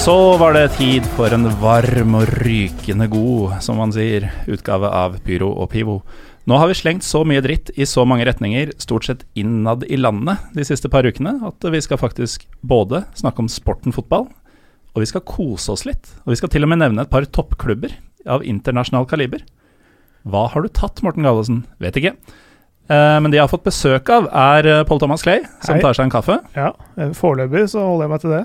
Så var det tid for en varm og rykende god, som man sier, utgave av Pyro og Pivo. Nå har vi slengt så mye dritt i så mange retninger, stort sett innad i landet, de siste par ukene, at vi skal faktisk både snakke om sporten fotball, og vi skal kose oss litt. Og vi skal til og med nevne et par toppklubber av internasjonal kaliber. Hva har du tatt, Morten Gallesen? Vet ikke. Eh, men de jeg har fått besøk av, er Pål Thomas Clay, som Hei. tar seg en kaffe. Ja, eh, foreløpig så holder jeg meg til det.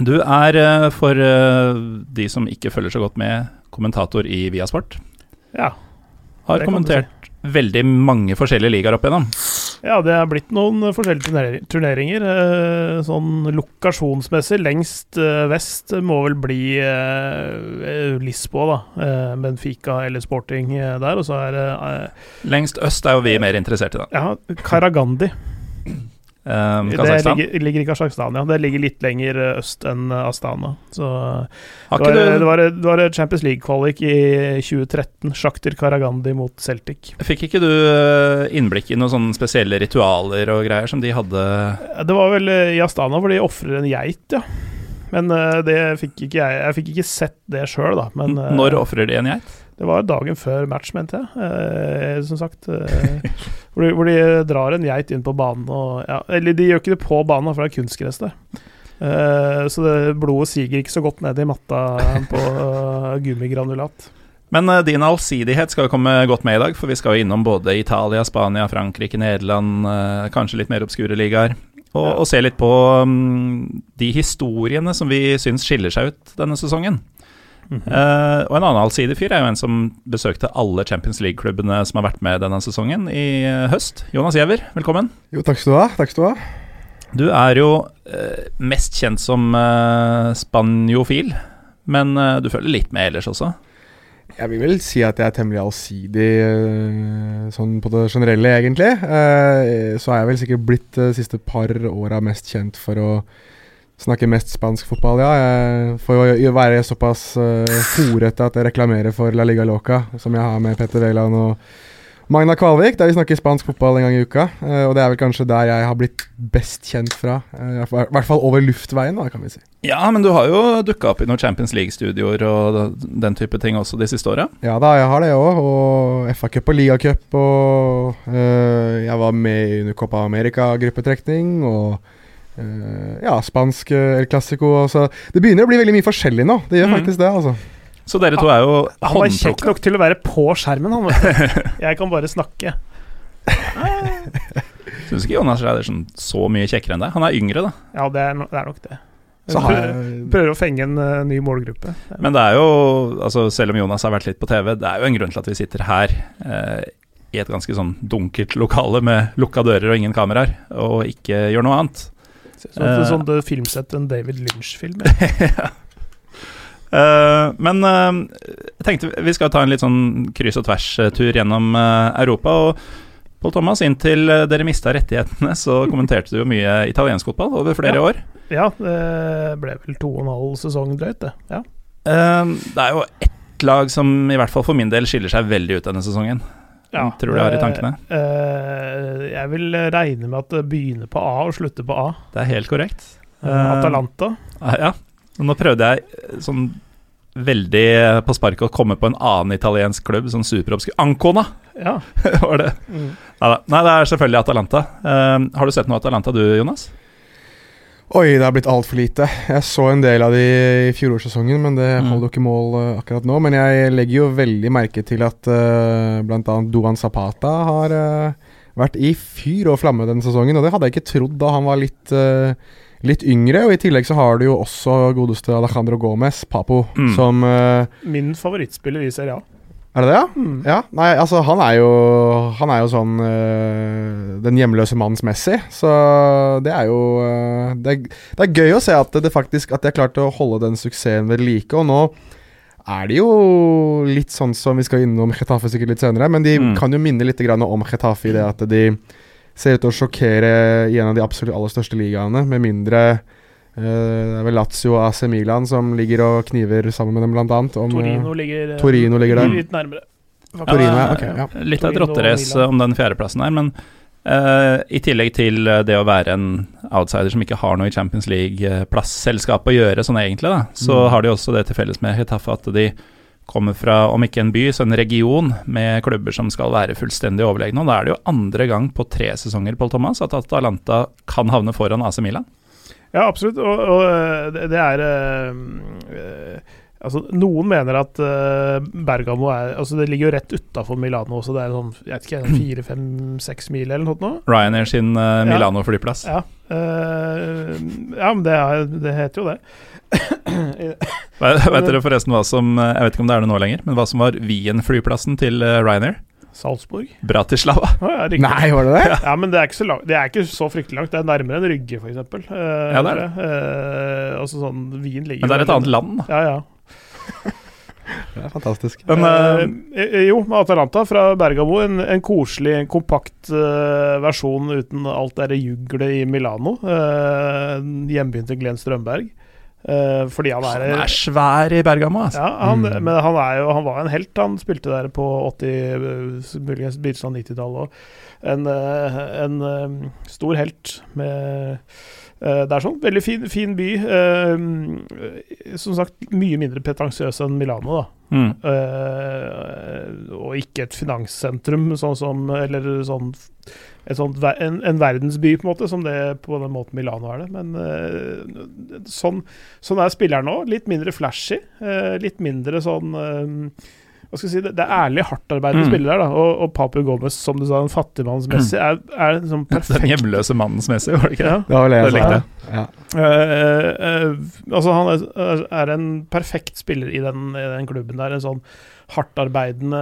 Du er, eh, for eh, de som ikke følger så godt med, kommentator i Viasport. Ja. Har kommentert veldig mange forskjellige ligaer opp igjennom. ja, det er blitt noen forskjellige turneringer. eh, Sånn lokasjonsmessig, lengst vest må vel bli Lisboa, da. Benfica eller Sporting der. Og så er det Lengst øst er jo vi mer interessert i, da. ja, Karagandi. Um, Det Kasakhstan. ligger, ligger i Kasjokstan, ja. Det ligger litt lenger eh, øst enn eh, Astana. Så det var, du... det, var, det var Champions League-kvalik i 2013. Sjakter Karagandi mot Celtic. fikk ikke du eh, innblikk i noen sånne spesielle ritualer og greier som de hadde Det var vel eh, i Astana hvor de ofrer en geit, ja. Men eh, det fikk ikke jeg Jeg fikk ikke sett det sjøl, da. Men eh, Når ofrer de en geit? Det var dagen før match, mente jeg. Eh, som sagt. eh, hvor, de, hvor de drar en geit inn på banen og ja, Eller de gjør ikke det på banen, for det er kunstgress der. Eh, så det, blodet siger ikke så godt ned i matta på eh, gummigranulat. Men eh, din allsidighet skal jo komme godt med i dag, for vi skal jo innom både Italia, Spania, Frankrike, Nederland, eh, kanskje litt mer obskure ligaer. Og, og se litt på um, de historiene som vi syns skiller seg ut denne sesongen. Eh, og en annen allsidig fyr er jo en som besøkte alle Champions League-klubbene som har vært med denne sesongen i eh, høst. Jonas Giæver, velkommen. Jo, takk skal du ha. Takk skal du ha. Du er jo uh, mest kjent som uh, spanjofil, men du følger litt med ellers også. Jeg vil vel si at jeg er temmelig allsidig sånn på det generelle, egentlig. Eh, Så er jeg vel sikkert blitt de siste par åra mest kjent for å snakke mest spansk fotball, ja. Jeg får jo være såpass uh, horete at jeg reklamerer for La Liga Loca, som jeg har med Petter Wæland og Magna Kvalvik, der vi snakker spansk fotball en gang i uka. Uh, og det er vel kanskje der jeg har blitt best kjent fra. Uh, I hvert fall over luftveien, da, kan vi si. Ja, men du har jo dukka opp i noen Champions League-studioer og den type ting også de siste åra. Ja da, jeg har det òg. Og FA-cup og ligacup. Og uh, jeg var med under Copa America-gruppetrekning. Og ja, spansk øh, El Clásico. altså. Det begynner å bli veldig mye forskjellig nå. Det gjør Mm. faktisk det, altså. Så dere to er jo Han var kjekk nok til å være på skjermen, han. Jeg kan bare snakke. Syns ikke Jonas er sånn så mye kjekkere enn deg. Han er yngre, da. Ja, det er, no, det er nok det. Så har Prøver, jeg prøver å fenge en uh, ny målgruppe. Men det er jo, altså selv om Jonas har vært litt på TV, det er jo en grunn til at vi sitter her eh, i et ganske sånn dunkelt lokale med lukka dører og ingen kameraer, og ikke gjør noe annet. Sånn, Eh. sånn det filmsett en David Lynch-film. Eh, men uh, jeg tenkte vi skal ta en litt sånn kryss og tvers-tur gjennom Europa. og Pål Thomas, inntil dere mista rettighetene, så kommenterte du jo mye italiensk fotball over flere Ja. år. Ja, det ble vel to og en halv sesong drøyt, det. Ja. Det er jo ett lag som i hvert fall for min del skiller seg veldig ut denne sesongen. Ja, Tror du har i tankene? eh, jeg vil regne med at det begynner på A og slutter på A. Det er helt korrekt. Eh, Eh, Atalanta. Ah, Ja. Nå prøvde jeg eh, sånn veldig på sparket å komme på en annen italiensk klubb, sånn superobskur Ancona, Ja. var det. Mm. Nei, det er selvfølgelig Atalanta. Eh, har du sett noe Atalanta du, Jonas? Oi, det har blitt altfor lite. Jeg så en del av de i fjorårssesongen, men det Mm. holder jo ikke mål øh, akkurat nå. Men jeg legger jo veldig merke til at uh, bl.a. Duan Zapata har uh, vært i fyr og flamme denne sesongen, og det hadde jeg ikke trodd da han var litt uh, Litt yngre, og i tillegg så har du jo også godeste Alejandro Gomez, Papo, Mm. som uh, Min favorittspiller i Serie A. Er det det, ja? Mm. Ja, nei, altså han er jo Han er jo sånn øh, Den hjemløse mannens Messi, så det er jo øh, det, er, det er gøy å se at det faktisk At de har klart å holde den suksessen ved like, og nå er det jo litt sånn som Vi skal innom Getafe sikkert litt senere, men de Mm. kan jo minne litt grann om Getafe i det at de ser ut til å sjokkere i en av de absolutt aller største ligaene, med mindre det er vel Lazio og AC Milan som ligger og kniver sammen med dem, blant annet. Om, Torino ligger, eh, Torino ligger der. litt nærmere. Ja, Torino, Ja, ja, ja. Litt av et rotterace om den fjerdeplassen her, men Uh, I tillegg til eh, det å være en outsider som ikke har noe i Champions League-plasselskap å gjøre, sånn egentlig, da, så Mm. har de også det til felles med Hetafe at de kommer fra, om ikke en by, så en region med klubber som skal være fullstendig overlegne. Og da er det jo andre gang på tre sesonger Paul Thomas, at Atalanta kan havne foran AC Milan. Ja, absolutt. Og, og eh, det, er øh, Altså, noen mener at eh, Bergamo er Altså, det ligger jo rett utafor Milano, så det er sånn jeg vet ikke, fire, fem, seks mil eller noe sånt. Ryanair sin eh, Milano-flyplass. Ja, eh, ja men det, er, det heter jo det. Vet dere forresten hva som Jeg vet ikke om det er det nå lenger, men hva som var Wien-flyplassen til Ryanair? Salzburg? Bratislava. Oh, ja. Nei, var det det? Ja, men det er ikke så, langt, det er ikke så fryktelig langt. Det er nærmere enn Rygge, f.eks. Uh, Ja, det er Uh, altså sånn Wien ligger Men det er et annet land, da. Ja, ja. Det er fantastisk. Men uh, eh, eh, jo, med Atalanta fra Bergamo. En, en koselig, en kompakt eh, versjon uten alt det juglet i Milano. Uh, hjembyen til Glenn Strømberg. Eh, fordi han er, han er svær i Bergamo, altså. ja, han, Mm. Men han, jo, han var en helt. Han spilte der på 80, eh, muligens begynnelsen av 90-tallet òg. En, eh, en stor helt med Det er sånn. Veldig fin, fin by. som sagt, mye mindre pretensiøs enn Milano, da. Mm. Og ikke et finanssentrum, sånn som Eller sånn sånt, en, en verdensby, på en måte, som det på den måten Milano er det. Men uh, sånn, sånn er spilleren nå. Litt mindre flashy. Uh, litt mindre sånn uh, hva skal jeg si, Det, det er ærlig, hardtarbeidende Mm. spillere der. da Og, og Papu Gomez, som du sa, en fattigmannsmessig, er, er en sånn Den hjemløse mannens messig, var det ikke det? ja. Det var vel det jeg sa. Ja. Altså Han er, er en perfekt spiller i den, i den klubben der. En sånn hardtarbeidende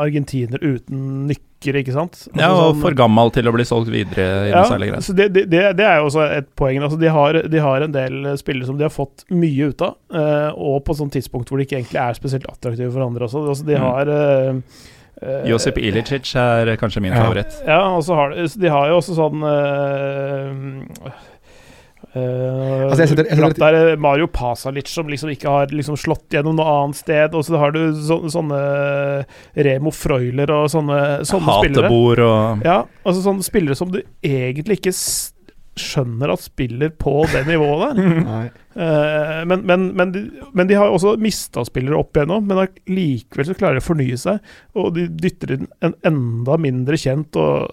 argentiner uten nykker, ikke sant? Altså Ja, og sånn- for gammel til å bli solgt videre i ja, noe særlig grad. så det, det, det, er jo også et poeng. Altså de, har, de har en del spillere som de har fått mye ut av, eh, og på sånn tidspunkt hvor de ikke egentlig er spesielt attraktive for andre også. Altså de Mm. har eh, Uh, Josip Ilicic er kanskje min Ja. favoritt. Ja, og så har de, de har jo også sånn eh, eh, Altså, jeg setter- jeg setter- der er Mario Pasalic som liksom ikke har liksom slått gjennom noe annet sted. Og så har du så, sånne Remo Freuler og sånne, sånne spillere. Og Ja, altså sånne spillere som du egentlig ikke skjønner at spiller på det nivået der. Eh, men, men, men, de, men de har også mista spillere opp igjennom, men likevel så klarer de å fornye seg. Og de dytter inn en enda mindre kjent og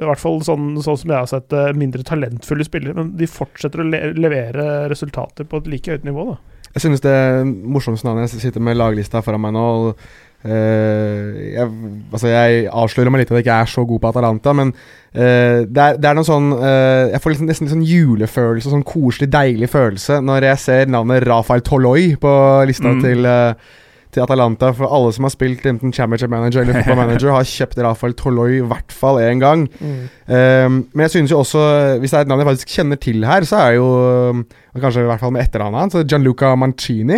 i hvert fall sånn, sånn som jeg har sett mindre talentfulle spillere. Men de fortsetter å le levere resultater på et like høyt nivå. da Jeg synes det morsomste navnet Jeg sitter med laglista foran meg nå. Og, Uh, jeg, altså jeg avslører meg litt at jeg ikke er så god på Atalanta, men uh, det, er, det er noe sånn uh, Jeg får liksom, nesten litt sånn julefølelse, sånn koselig, deilig følelse, når jeg ser navnet Rafael Toloi på lista Mm. til eh, til Atalanta, for alle som har spilt enten Championship Manager eller Football Manager, har kjøpt Rafael Toloi i hvert fall én gang. Um, men jeg synes jo også, hvis det er et navn jeg faktisk kjenner til her, så er jo Kanskje i hvert fall med etternavnet hans, Gianluca Mancini.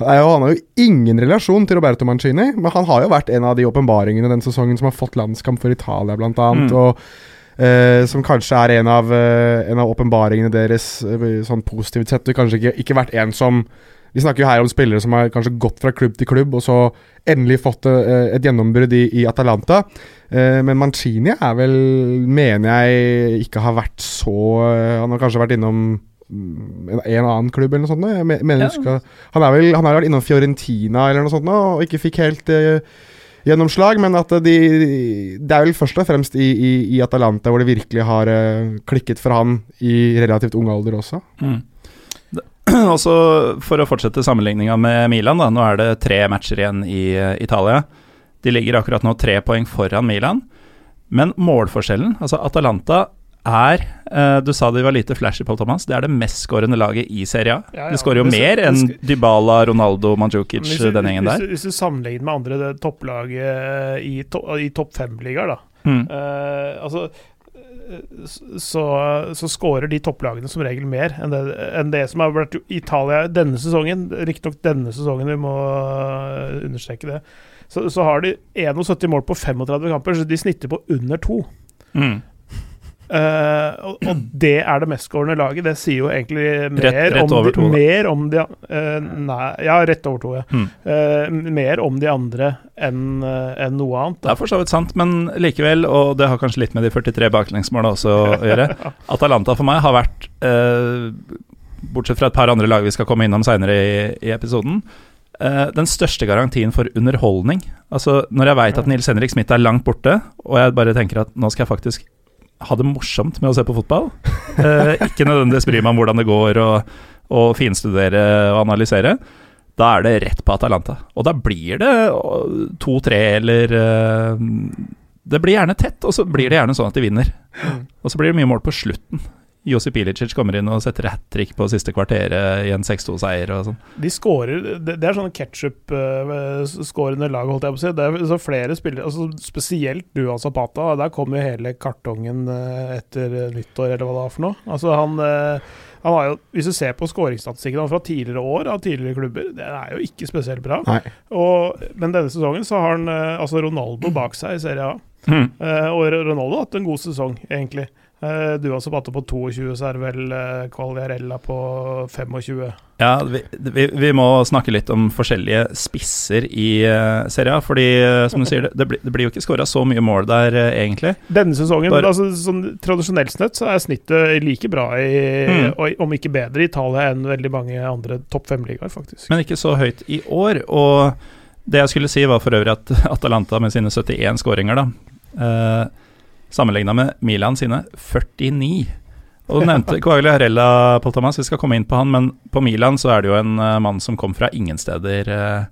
Jo- han har jo ingen relasjon til Roberto Mancini, men han har jo vært en av de åpenbaringene den sesongen som har fått landskamp for Italia, blant annet. Mm. Og Uh, som kanskje er en av uh, En av åpenbaringene deres uh, sånn positivt sett. Du kanskje ikke, ikke vært en som Vi snakker jo her om spillere som har kanskje gått fra klubb til klubb, og så endelig fått eh, et gjennombrudd i, i Atalanta. Eh, men Mancini er vel, mener jeg, ikke har vært så eh, Han har kanskje vært innom mm, en, en annen klubb eller noe sånt. Jeg mener Ja. skal, han, er vel, han har vært innom Fiorentina eller noe sånt og ikke fikk helt gjennomslag. Men at de, det er vel først og fremst i, i, i Atalanta hvor det virkelig har uh, klikket for han i relativt ung alder også. Mm. Det- Også For å fortsette sammenligninga med Milan, da. Nå er det tre matcher igjen i eh, Italia. De ligger akkurat nå tre poeng foran Milan. Men målforskjellen, altså Atalanta er eh, Du sa de var lite flashy, Paul Thomas. Det er det mestskårende laget i Serie A. Ja, ja. De skårer jo hvis, mer enn Dybala, Ronaldo, Mandzukic, hvis, den gjengen der. du- hvis du sammenligner med andre topplag topplaget i, to, i topp fem-ligaer, da Mm. Uh, altså eh, så, så skårer de topplagene som regel mer enn det, enn det som har vært Italia denne sesongen. Riktignok denne sesongen, vi må eh, understreke det. Så, så har de 71 mål på 35 kamper, så de snitter på under to. Mm. Eh, og, og det er det mestskårende laget. Det sier jo egentlig mer, Rett- rett om, de, to, mer om de uh, Nei, ja, rett over to, ja. Hmm. Uh, mer om de andre enn en noe annet. Det er for så vidt sant, men likevel, og det har kanskje litt med de 43 baklengsmåla også å gjøre Atalanta for meg har vært, bortsett fra et par andre lag vi skal komme innom seinere i, i episoden, den største garantien for underholdning. Altså, når jeg veit at Nils Henrik Smith er langt borte, og jeg bare tenker at nå skal jeg faktisk ha det morsomt med å se på fotball, eh, ikke nødvendigvis bry meg om hvordan det går, og, og finstudere og analysere, da er det rett på Atalanta. Og da blir det to-tre eller eh, Det blir gjerne tett, og så blir det gjerne sånn at de vinner. Og så blir det mye mål på slutten. Josip Ilicic kommer inn og setter hat trick på siste kvarteret i en 6-2-seier og sånn. De skårer Det, er sånne ketsjup-skårende lag, holdt jeg på å si. Det er så flere spillere, altså spesielt og Zapata. Der kom jo hele kartongen eh, etter nyttår, eller hva det var for noe. Altså han eh, han har jo, Hvis du ser på skåringsstatistikken fra tidligere år av tidligere klubber, det er jo ikke spesielt bra. Og, men denne sesongen så har han eh, altså Ronaldo bak seg i Serie A. Mm. Eh, og Ronaldo har hatt en god sesong, egentlig. Uh, du har Zapata på 22, så er det vel Kvaliarella på 25. Ja, vi, vi, vi må snakke litt om forskjellige spisser i uh, serien. Fordi, eh, som du sier, det, det blir jo ikke skåra så mye mål der, uh, egentlig. Denne sesongen, Bare- altså, sånn, tradisjonelt sett, så er snittet like bra, i, Mm. og, om ikke bedre, i Italia enn veldig mange andre topp fem-ligaer, faktisk. Men ikke så høyt i år. Og det jeg skulle si, var for øvrig at Atalanta med sine 71 skåringer, da uh, Sammenligna med Milan sine 49. Og du nevnte Quagliarella, Paul Thomas, vi skal komme inn på han, men på Milan så er det jo en eh, mann som kom fra ingen steder, eh,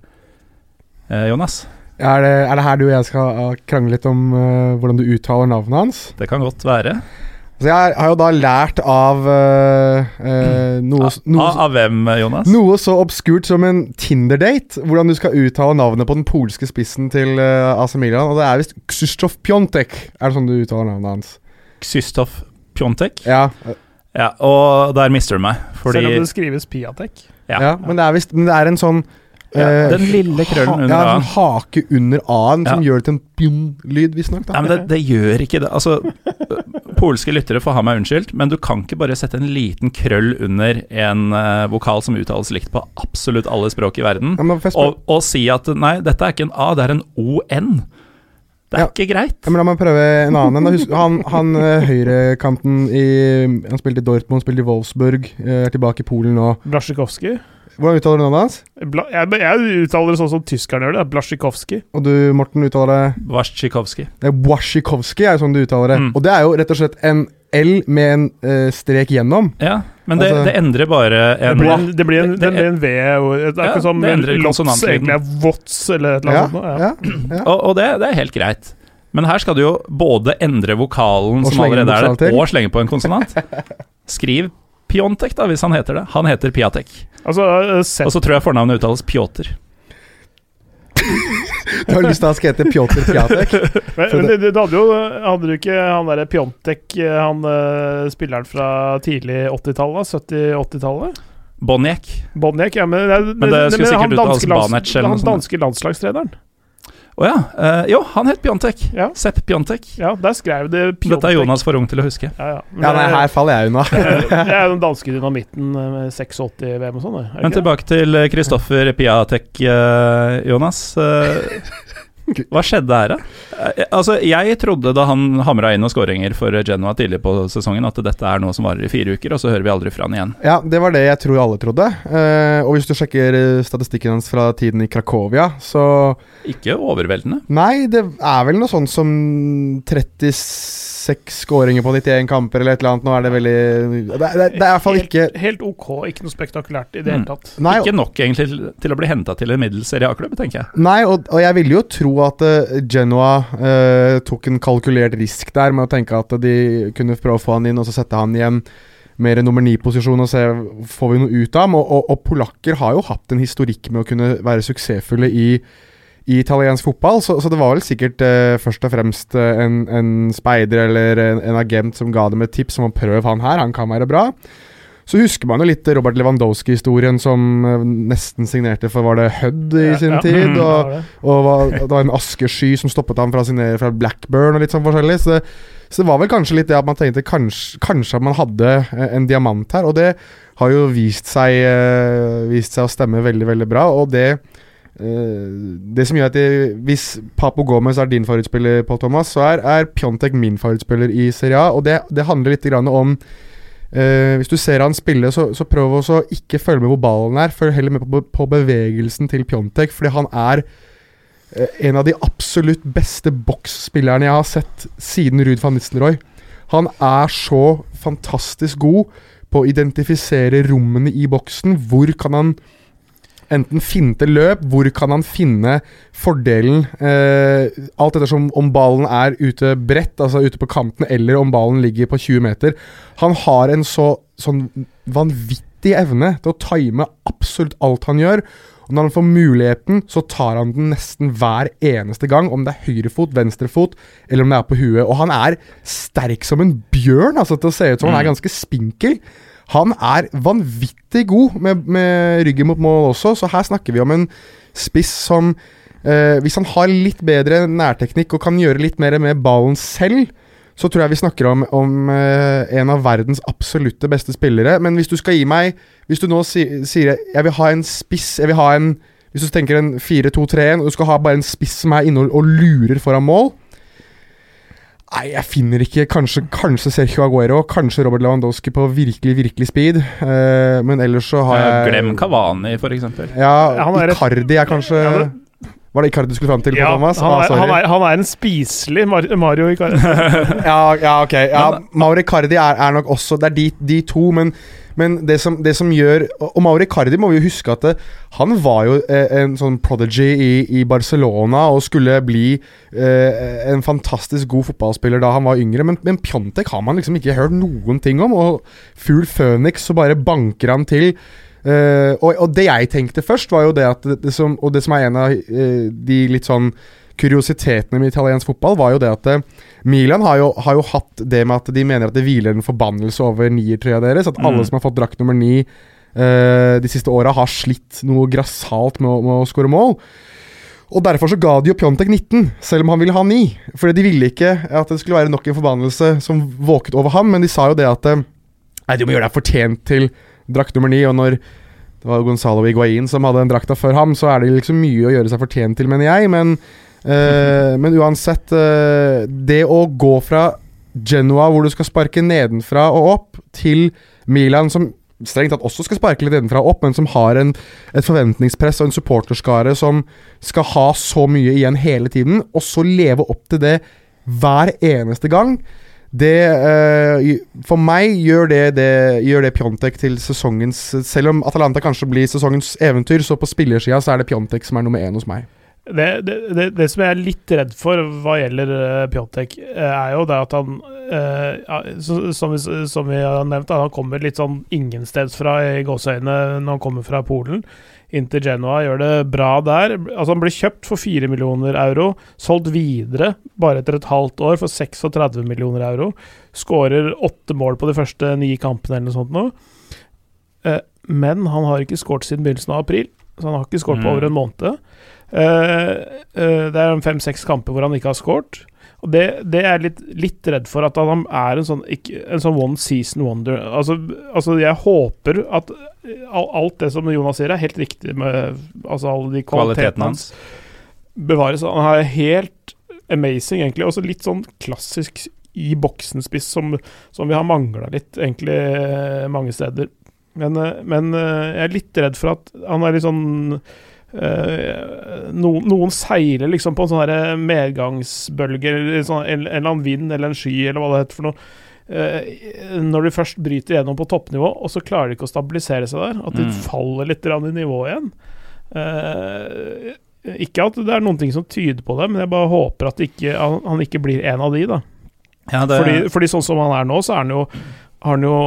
eh, Jonas. Er det, er det her du og jeg skal krangle litt om hvordan du uttaler navnet hans? Det kan godt være. Så jeg har jo da lært av uh, uh, noe, Av, noe, av hvem, Jonas? noe så obskurt som en Tinder-date, hvordan du skal uttale navnet på den polske spissen til uh, AC Milan. Og det er visst Krzysztof Piontek. Er det sånn du uttaler navnet hans? Krzysztof Pjontek. Ja, Ja, og der mister du meg, fordi Selv om det skrives Piatek. ja, ja. men det er visst Men det er en sånn ja, eh, Den lille krøllen ha- under ja, A. en hake under A-en som Ja. gjør det til en pjong-lyd, visstnok. Nei, men det, det gjør ikke det. Altså, polske lyttere får ha meg unnskyldt, men du kan ikke bare sette en liten krøll under en uh, vokal som uttales likt på absolutt alle språk i verden, Ja, og, og si at nei, dette er ikke en A, det er en o-n. Det er Ja. ikke greit. Ja, men La meg prøve en annen. en. Han, han eh, høyrekanten i Han spilte i Dortmund, spilte i Wolfsburg, er tilbake i Polen nå. Blasjikovskij. Hvordan uttaler du navnet hans? Bla, jeg, jeg uttaler det sånn som tyskerne gjør det. Blasjikovskij. Og du, Morten, uttaler det er Wasjikovskij, er sånn du uttaler det. Mm. Og det er jo rett og slett en L med en uh, strek gjennom. Ja, men det, Altså- det endrer bare Det blir en, det blir en, Det- det det- en V. og- Det er Ja, ikke som det Lots egentlig er Vots eller et eller Ja, sånt. Ja. ja, ja. Og, og det, det er helt greit. Men her skal du jo både endre vokalen som allerede er der, og slenge på en konsonant. Skriv Piontek, da, hvis han heter det. Han heter Piatek. Altså, uh, Og så tror jeg fornavnet uttales Pjotr. Du har lyst til at han skal hete Pjotr Pjatek? Men, men det, det hadde jo Hadde du ikke han derre Pjontek, han eh, spilleren fra tidlig 80-tallet? 70-80-tallet? Bonjek. Bonjek, ja, men, det- Men det skulle han sikkert uttales Banec eller noe Han danske landslagstreneren. Å ja. eh, jo, han het Pjontek. Ja. Sepp Pjontek. Ja, der skrev det Pjontek. Dette er Jonas for ung til å huske. Ja, ja. Men Ja, nei, her faller jeg unna. det er den danske dynamitten eh, med 86-VM og sånn. Men tilbake til eh, Kristoffer Piatek, eh, Jonas. Hva skjedde her, da? Eh, altså, jeg trodde da han hamra inn noen skåringer for Genoa tidlig på sesongen, at dette er noe som varer i fire uker, og så hører vi aldri fra han igjen. Ja, det var det jeg tror alle trodde. Eh, og hvis du sjekker eh, statistikken hans fra tiden i Krakovia, så Ikke overveldende. Nei, det er vel noe sånt som 36 skåringer på 91 kamper eller et eller annet. Nå er det veldig Det, er- det, det i hvert fall helt, ikke Helt ok, ikke noe spektakulært i det Mm. hele tatt. Nei, Ikke nok egentlig til, til å bli henta til en middels Serie A-klubb, tenker jeg. Nei, og, og jeg ville jo tro at uh, Genoa uh, tok en kalkulert risk der med å tenke at de kunne prøve å få han inn og så sette han i en mer nummer ni-posisjon og se får vi noe ut av ham. Og, og, og polakker har jo hatt en historikk med å kunne være suksessfulle i, i italiensk fotball, så, så det var vel sikkert eh, først og fremst eh, en, en speider eller en, en agent som ga dem et tips om å prøve han her, han kan være bra. Så husker man jo litt Robert Lewandowski-historien som eh, nesten signerte for var det Hødd i Ja, sin ja. tid. Og, og var, det var en askesky som stoppet ham fra å signere fra Blackburn og litt sånn forskjellig. Så det, så det var vel kanskje litt det at man tenkte kanskje, kanskje at man hadde eh, en diamant her. Og det har jo vist seg, vist seg å stemme veldig, veldig bra. Og det det som gjør at jeg, Hvis Papo Gomez er din favorittspiller, Paul Thomas, så er, er Pjontek min favorittspiller i Serie A. Og det, det handler litt om Uh, Hvis du ser han spille, så, så prøv å ikke følge med hvor ballen er. Følg heller med på, på bevegelsen til Pjontek, fordi han er uh, en av de absolutt beste boksspillerne jeg har sett siden Ruud van Nistelrooy. Han er så fantastisk god på å identifisere rommene i boksen. Hvor kan han enten finte løp, hvor kan han finne fordelen eh, Alt ettersom om ballen er ute bredt, altså ute på kanten, eller om ballen ligger på 20 meter. Han har en så sånn vanvittig evne til å time absolutt alt han gjør. Og når han får muligheten, så tar han den nesten hver eneste gang. Om det er høyrefot, venstrefot, eller om det er på huet. Og han er sterk som en bjørn, altså til å se ut som han er ganske spinkel. Han er vanvittig god med, med ryggen mot mål også, så her snakker vi om en spiss som eh, Hvis han har litt bedre nærteknikk og kan gjøre litt mer med ballen selv, så tror jeg vi snakker om, om eh, en av verdens absolutte beste spillere. Men hvis du skal gi meg Hvis du nå si, sier jeg vil ha en spiss Jeg vil ha en Hvis du tenker en 4-2-3-1, og du skal ha bare en spiss som er inne og, og lurer foran mål Nei, jeg finner ikke Kanskje, kanskje Sergio Aguero, kanskje Robert Lewandowski på virkelig, virkelig speed. eh, men ellers så har jeg Glem Kavani, f.eks. Ja, Han er Icardi er kanskje Ja, Var det Icardi du skulle fram til? Ja, Thomas? han, Ah, er, ah, han, er, han er en spiselig Mar Mario Icardi. ja, ja, ok. Ja, Men- Mauri Cardi er, er nok også Det er de, de to, men, men det, som, det som gjør Og Mauri Cardi må vi jo huske at det, han var jo eh, en sånn prodigy i, i Barcelona og skulle bli eh, en fantastisk god fotballspiller da han var yngre, men, men Pjontek har man liksom ikke hørt noen ting om. Og Fugl Phoenix, så bare banker han til. Eh, og, og det jeg tenkte først, var jo det at det som, Og det som er en av eh, de litt sånn kuriositetene med italiensk fotball, var jo det at eh, Milan har jo, har jo hatt det med at de mener at det hviler en forbannelse over niertrøya deres. At alle Mm. som har fått drakt nummer ni uh, de siste åra, har slitt noe grassat med, å- å skåre mål. Og Derfor så ga de jo Pjontek 19, selv om han ville ha 9. Fordi de ville ikke at det skulle være nok en forbannelse som våket over ham, men de sa jo det at eh, Nei, du må gjøre deg fortjent til drakt nummer 9. Og når det var Gonzalo Higuain som hadde den drakta før ham, så er det liksom mye å gjøre seg fortjent til, mener jeg. Men, eh, men uansett uh, Det å gå fra Genoa, hvor du skal sparke nedenfra og opp, til Milan, som strengt tatt også skal sparke litt nedenfra og opp, men som har en, et forventningspress og en supporterskare som skal ha så mye igjen hele tiden, og så leve opp til det hver eneste gang. Det uh, For meg gjør det, det, gjør det Pjontek til sesongens Selv om Atalanta kanskje blir sesongens eventyr, så på spillersida så er det Pjontek som er nummer én hos meg. Det, det, det, det som jeg er litt redd for hva gjelder uh, Pjontek, eh, er jo det at han eh, som, vi, som vi har nevnt, han kommer litt sånn ingensteds-fra i gåseøynene når han kommer fra Polen. Inntil Genoa, gjør det bra der. Altså Han blir kjøpt for 4 millioner euro, solgt videre bare etter et halvt år for 36 millioner euro. Skårer åtte mål på de første ni kampene eller noe sånt noe. Eh, men han har ikke skåret siden begynnelsen av april, så han har ikke skåret på Mm. over en måned. Eh, eh, det er fem-seks kamper hvor han ikke har skåret. Og det, det er jeg litt, litt redd for, at han er en sånn, en sånn one season wonder. Altså, altså Jeg håper at alt det som Jonas sier, er helt riktig med altså alle de kvalitetene hans. bevares. Han er helt amazing, egentlig. Også litt sånn klassisk i boksen-spiss, som, som vi har mangla litt, egentlig, eh, mange steder. Men, men jeg er litt redd for at han er litt sånn noen, noen seiler liksom på en sånn medgangsbølge, eller sånn, en, en eller annen vind eller en sky, eller hva det heter for noe. Eh, når de først bryter gjennom på toppnivå, og så klarer de ikke å stabilisere seg der. At de Mm. faller litt i nivå igjen. Eh, ikke at det er noen ting som tyder på det, men jeg bare håper at ikke, han, han ikke blir en av de, da. Ja, det, Fordi, fordi sånn som han er nå, så er han jo, har han jo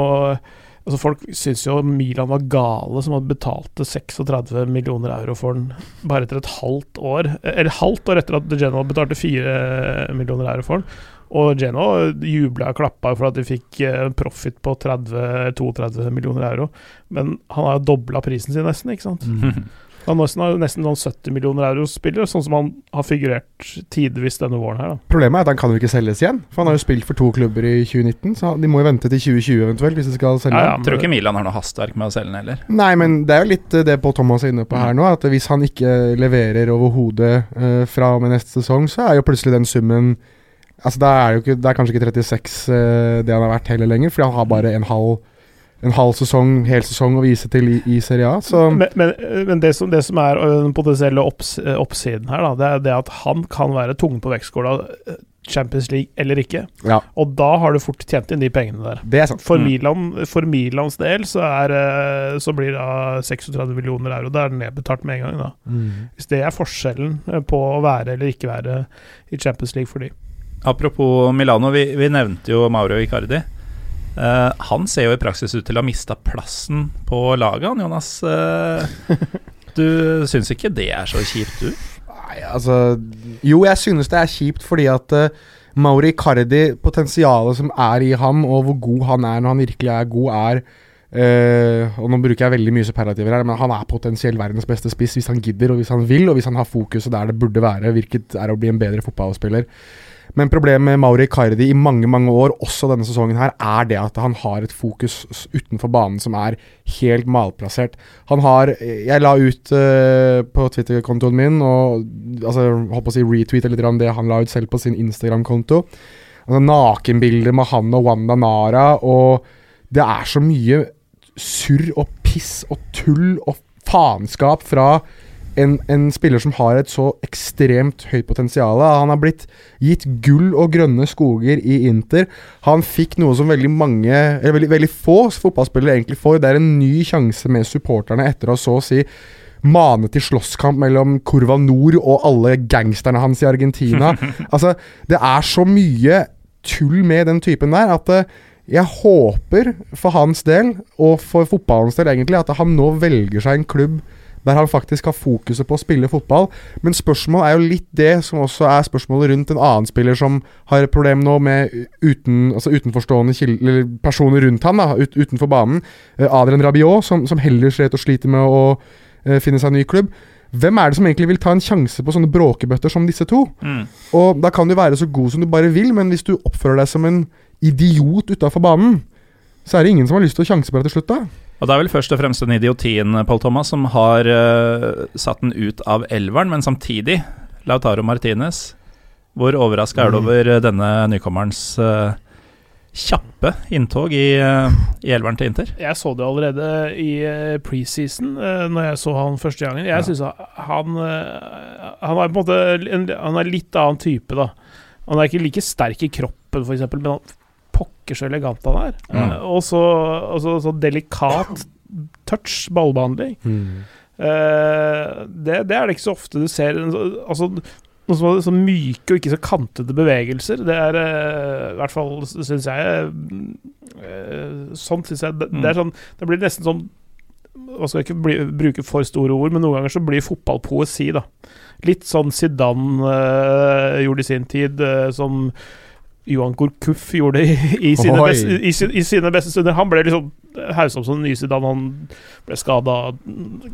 Altså Folk syns jo Milan var gale som hadde betalte 36 millioner euro for den bare etter et halvt år. Eller halvt år etter at Genoa betalte 4 millioner euro for den. Og Genoa jubla og klappa for at de fikk eh, profit på 30-32 millioner euro. Men han har jo dobla prisen sin nesten, ikke sant. Mm. Han nesten, har nesten noen 70 millioner euro-spiller, sånn som han har figurert tidvis denne våren her. da. Problemet er at han kan jo ikke selges igjen. For han har jo spilt for to klubber i 2019, så de må jo vente til 2020 eventuelt hvis de skal selge Ja, ja. Tror ikke Milan har noe hastverk med å selge den heller. Nei, men det er jo litt eh, det Pål Thomas er inne på her nå. At hvis han ikke leverer overhodet uh, fra og med neste sesong, så er jo plutselig den summen Altså Det er jo ikke, det er kanskje ikke 36 uh, det han har vært heller lenger, fordi han har bare en halv en halv sesong, hel sesong å vise til i, i Serie A. Så Men, men, men det, som, det som er den potensielle opps, oppsiden her, da, det er det at han kan være tungen på vektskåla, Champions League eller ikke. ja, Og da har du fort tjent inn de pengene der. det er sant. For, Mm. Milan, for Milans del så, er, så blir det 36 millioner euro. Da er det nedbetalt med en gang. da. Hvis det er forskjellen på å være eller ikke være i Champions League for de. Apropos Milano, vi, vi nevnte jo Mauro Icardi. Eh, han ser jo i praksis ut til å ha mista plassen på laget, han Jonas. Uh, du syns ikke det er så kjipt, du? Nei, altså Jo, jeg synes det er kjipt fordi at uh, Mauri Cardi, potensialet som er i ham, og hvor god han er når han virkelig er god, er Og nå bruker jeg veldig mye superlativer her, men han er potensielt verdens beste spiss hvis han gidder, og hvis han vil, og hvis han har fokuset der det burde være, hvilket er å bli en bedre fotballspiller. Men problemet med Mauri Cardi i mange mange år, også denne sesongen, her, er det at han har et fokus utenfor banen som er helt malplassert. Han har Jeg la ut uh, på Twitter-kontoen min og altså, holdt på å si retweete litt om det han la ut selv på sin Instagram-konto. Altså, Nakenbilder med han og Wanda Nara, og det er så mye surr og piss og tull og faenskap fra en, en spiller som har et så ekstremt høyt potensial. Han har blitt gitt gull og grønne skoger i Inter. Han fikk noe som veldig mange, eller veldig, veldig få fotballspillere egentlig får. Det er en ny sjanse med supporterne etter å så å si mane til slåsskamp mellom Curva Nord og alle gangsterne hans i Argentina. altså, det er så mye tull med den typen der at eh, jeg håper for hans del, og for fotballens del egentlig, at han nå velger seg en klubb der han faktisk har fokuset på å spille fotball. Men spørsmålet er jo litt det som også er spørsmålet rundt en annen spiller som har et problem nå med uten, altså utenforstående personer rundt da, ut, utenfor banen. Eh, Adrian Rabiot, som, som heller slet og sliter med å uh, finne seg en ny klubb. Hvem er det som egentlig vil ta en sjanse på sånne bråkebøtter som disse to? Mm. Og da kan du være så god som du bare vil, men hvis du oppfører deg som en idiot utafor banen, så er det ingen som har lyst til å sjanse på deg til slutt, da. Og det er vel først og fremst den idiotien, Paul Thomas, som har uh, satt den ut av elveren, men samtidig Lautaro Martinez. Hvor overraska er du Mm. over eh, denne nykommerens uh, kjappe inntog i, uh, i elveren til Inter? Jeg så det allerede i uh, preseason, uh, når jeg så han første gangen. Jeg Ja. synes han Han er på en måte en, Han er litt annen type, da. Han er ikke like sterk i kroppen, f.eks., men han pokker så elegant han er. Mm. Og så så- så delikat touch, ballbehandling. Eh, det, det er det ikke så ofte du ser. Altså, noe som så myke og ikke så kantete bevegelser. Det er uh, i hvert fall, syns jeg uh, Sånn syns jeg det, det er sånn Det blir nesten sånn Hva skal ikke bli, bruke for store ord, men noen ganger så blir fotball poesi, da. Litt sånn Zidane gjorde i sin tid, som Johan Gourcuff gjorde i, i, sine beste, i, i sine beste stunder. Han ble liksom hausa opp som den nye Zidane. Han ble skada,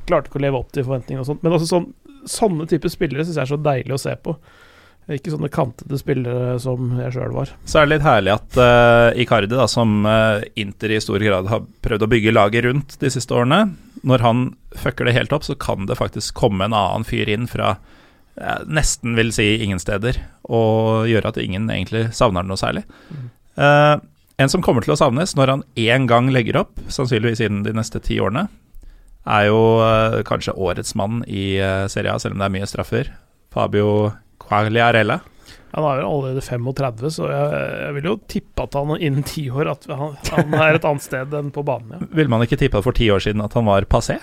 klarte ikke å leve opp til forventningene og sånt. Men altså sånn, sånne typer spillere syns jeg er så deilig å se på. Ikke sånne kantete spillere som jeg sjøl var. Så er det litt herlig at uh, Icardi, da, som uh, Inter i stor grad har prøvd å bygge laget rundt de siste årene, når han fucker det helt opp, så kan det faktisk komme en annen fyr inn fra eh, nesten vil si ingen steder, og gjøre at ingen egentlig savner den noe særlig. Eh, en som kommer til å savnes når han én gang legger opp, sannsynligvis innen de neste ti årene, er jo uh, kanskje årets mann i uh, Serie A, selv om det er mye straffer. Fabio Quagliarella. Han er jo allerede 35, så jeg, jeg vil jo tippe at han innen ti år at han, han er et annet sted enn på banen. Ja. Ville man ikke tippa for ti år siden at han var passé?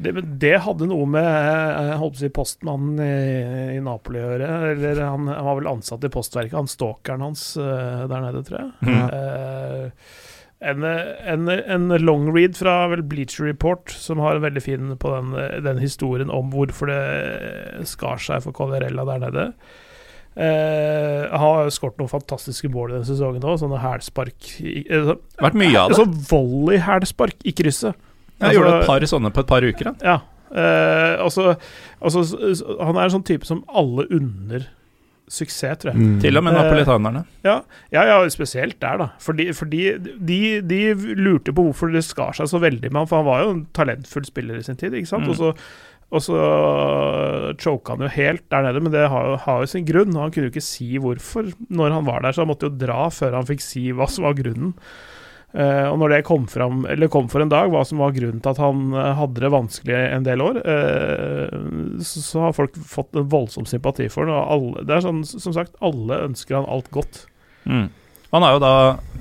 Det, det hadde noe med jeg holdt på å si postmannen i, i Napoli å gjøre. Eller han, han var vel ansatt i postverket, han stalkeren hans eh, der nede, tror jeg. Mm. Uh, en, en, en long read fra vel Bleacher Report, som har en veldig fin på den, den historien om hvorfor det skar seg for Collarella der nede. Uh, har skåret noen fantastiske mål i denne sesongen òg. Sånne hælspark eh, Vært mye av det. Sånn volley-hælspark i krysset. Jeg gjorde Altså- et par sånne på et par uker. Da. Ja. Eh, altså, altså, han er en sånn type som alle unner suksess, tror jeg. Mm. Til og med Eh, napolitanerne. Ja, ja, ja, spesielt der, da. Fordi, fordi de, de lurte på hvorfor det skar seg så veldig med ham, for han var jo en talentfull spiller i sin tid, ikke sant? Mm. Og så, og så choka han jo helt der nede, men det har jo, har jo sin grunn. og Han kunne jo ikke si hvorfor når han var der, så han måtte jo dra før han fikk si hva som var grunnen. Eh, og når det kom, fram, eller kom for en dag, hva som var grunnen til at han eh, hadde det vanskelig en del år, eh, så, så har folk fått en voldsom sympati for ham. Alle, det er sånn, som sagt, alle ønsker han alt godt. Mm. Han er jo da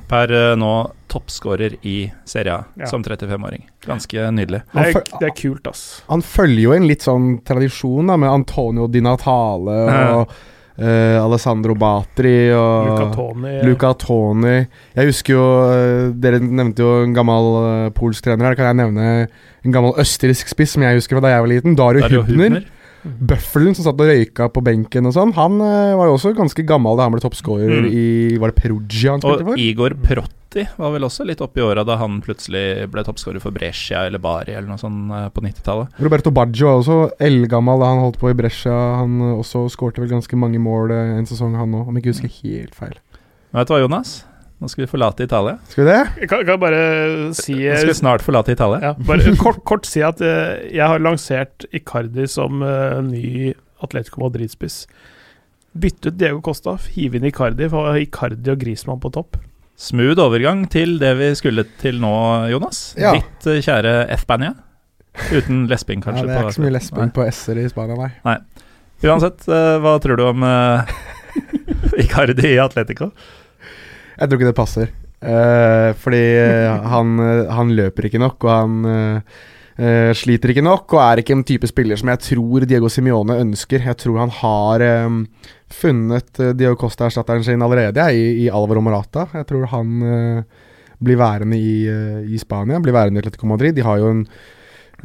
per nå toppskårer i Serie A Ja. som 35-åring. Ganske nydelig. Det er, det er kult, ass. Han følger jo en litt sånn tradisjon da med Antonio Di Natale og eh, Alessandro Batri og Luca Toni Luca Toni. Jeg husker jo uh, Dere nevnte jo en gammel uh, polsk trener her. Kan jeg nevne en gammel østerriksk spiss som jeg husker fra da jeg var liten? Dario Dario Hübner. Hubner. Bøffelen som satt og røyka på benken og sånn. Han eh, var jo også ganske gammel da han ble toppscorer Mm. i Var det Perugia han spilte Og? Igor Protti var vel også litt oppi åra da han plutselig ble toppscorer for Brescia eller Bari eller noe sånt eh, på 90-tallet. Roberto Baggio var også eldgammel da han holdt på i Brescia. Han eh, også skårte vel ganske mange mål en sesong, han òg, om jeg ikke husker helt feil. Vet du hva, Jonas? Nå skal vi forlate Italia. Skal vi det? Jeg kan, kan bare si Nå skal vi snart forlate Italia. ja, bare kort, kort si at eh, jeg har lansert Icardi som eh, ny Atletico Madrid-spiss. Bytte ut Diego Costa, hive inn Icardi, for Icardi og Grismann på topp. Smooth overgang til det vi skulle til nå, Jonas. Ja. Ditt eh, kjære F-Bania. Uten lesping, Ja, det er på- ikke så mye lesping på s-er i Spania, nei. Nei. Uansett, eh, hva tror du om uh, Icardi i Atletico? Jeg tror ikke det passer. Uh, fordi eh, han, eh, han løper ikke nok, og han eh, sliter ikke nok, og er ikke en type spiller som jeg tror Diego Simione ønsker. Jeg tror han har um, funnet uh, Diego Costa-erstatteren sin allerede jeg, i, i Alvaro Morata. Jeg tror han uh, blir værende i, i Spania, blir værende i Atletico Madrid. De har jo en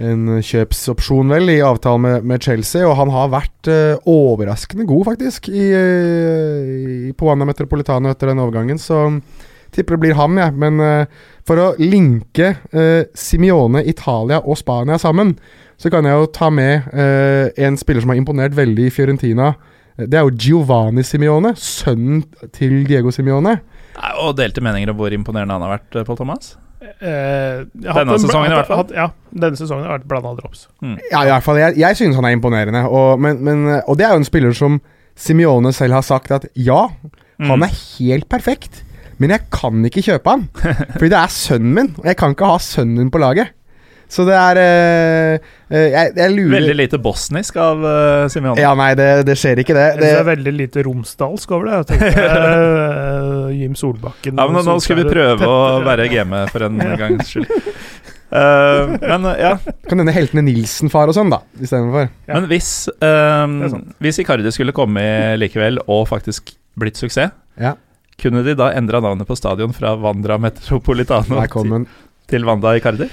en kjøpsopsjon vel i avtalen med, med Chelsea, og han har vært uh, overraskende god, faktisk, i, eh, i, på Wanda Metropolitano etter den overgangen. Så tipper det blir han, jeg. Men uh, for å linke uh, Simione, Italia og Spania sammen, så kan jeg jo ta med en spiller som har imponert veldig i Fiorentina. Det er jo Giovanni Simione, sønnen til Diego Simione. Og delte meninger om hvor imponerende han har vært, Pål Thomas? Eh, Denne hatt sesongen i hvert fall. Ja, denne sesongen har vært blanda drops. Ja, i hvert fall. Jeg, jeg synes han er imponerende. Og, men, men, og det er jo en spiller som Simione selv har sagt at ja, Mm. han er helt perfekt, men jeg kan ikke kjøpe han. Fordi det er sønnen min, og jeg kan ikke ha sønnen min på laget. Så det er eh, eh, jeg, jeg lurer Veldig lite bosnisk av uh, Simione. Ja, nei, det, det skjer ikke, det. Det, det er veldig lite romsdalsk over det. Uh, eh, Jim Solbakken Ja, men nå skal vi prøve å være game for en gangs skyld. Uh, men uh, ja, kan denne heltene Nilsen-far og sånn, da, istedenfor. Ja. men hvis um. Hvis Icardi skulle komme i likevel og faktisk blitt suksess, Ja, kunne de da endra navnet på stadion fra Vandra Metropolitano til, til Wanda Icardi?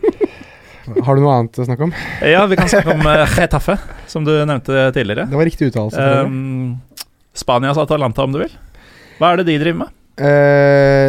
Har du noe annet å snakke om? Ja, vi kan snakke om uh, Getafe, som du nevnte tidligere. Det var riktig uttalelse. Um, Spanias Atalanta, om du vil. Hva er det de driver med? Uh,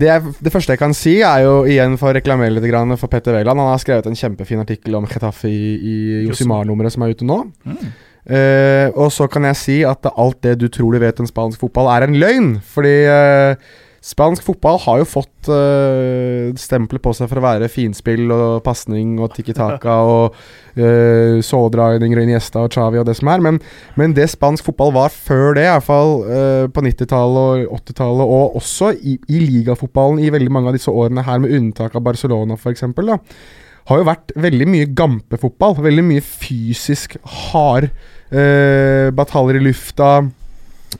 det, er, det første jeg kan si, er jo igjen for å reklamere litt for Petter Wæland. Han har skrevet en kjempefin artikkel om Getafe i, i Josimar-nummeret som er ute nå. Mm. Uh, og så kan jeg si at alt det du tror du vet om spansk fotball, er en løgn. Fordi eh, spansk fotball har jo fått uh, stempelet på seg for å være finspill og pasning og tikki taka og uh, sådragninger og gjesta og Chavi og det som er. Men, men det spansk fotball var før det, iallfall uh, på 90-tallet og 80-tallet, og også i, i ligafotballen i veldig mange av disse årene her, med unntak av Barcelona f.eks., har jo vært veldig mye gampefotball. Veldig mye fysisk hard uh, bataljer i lufta.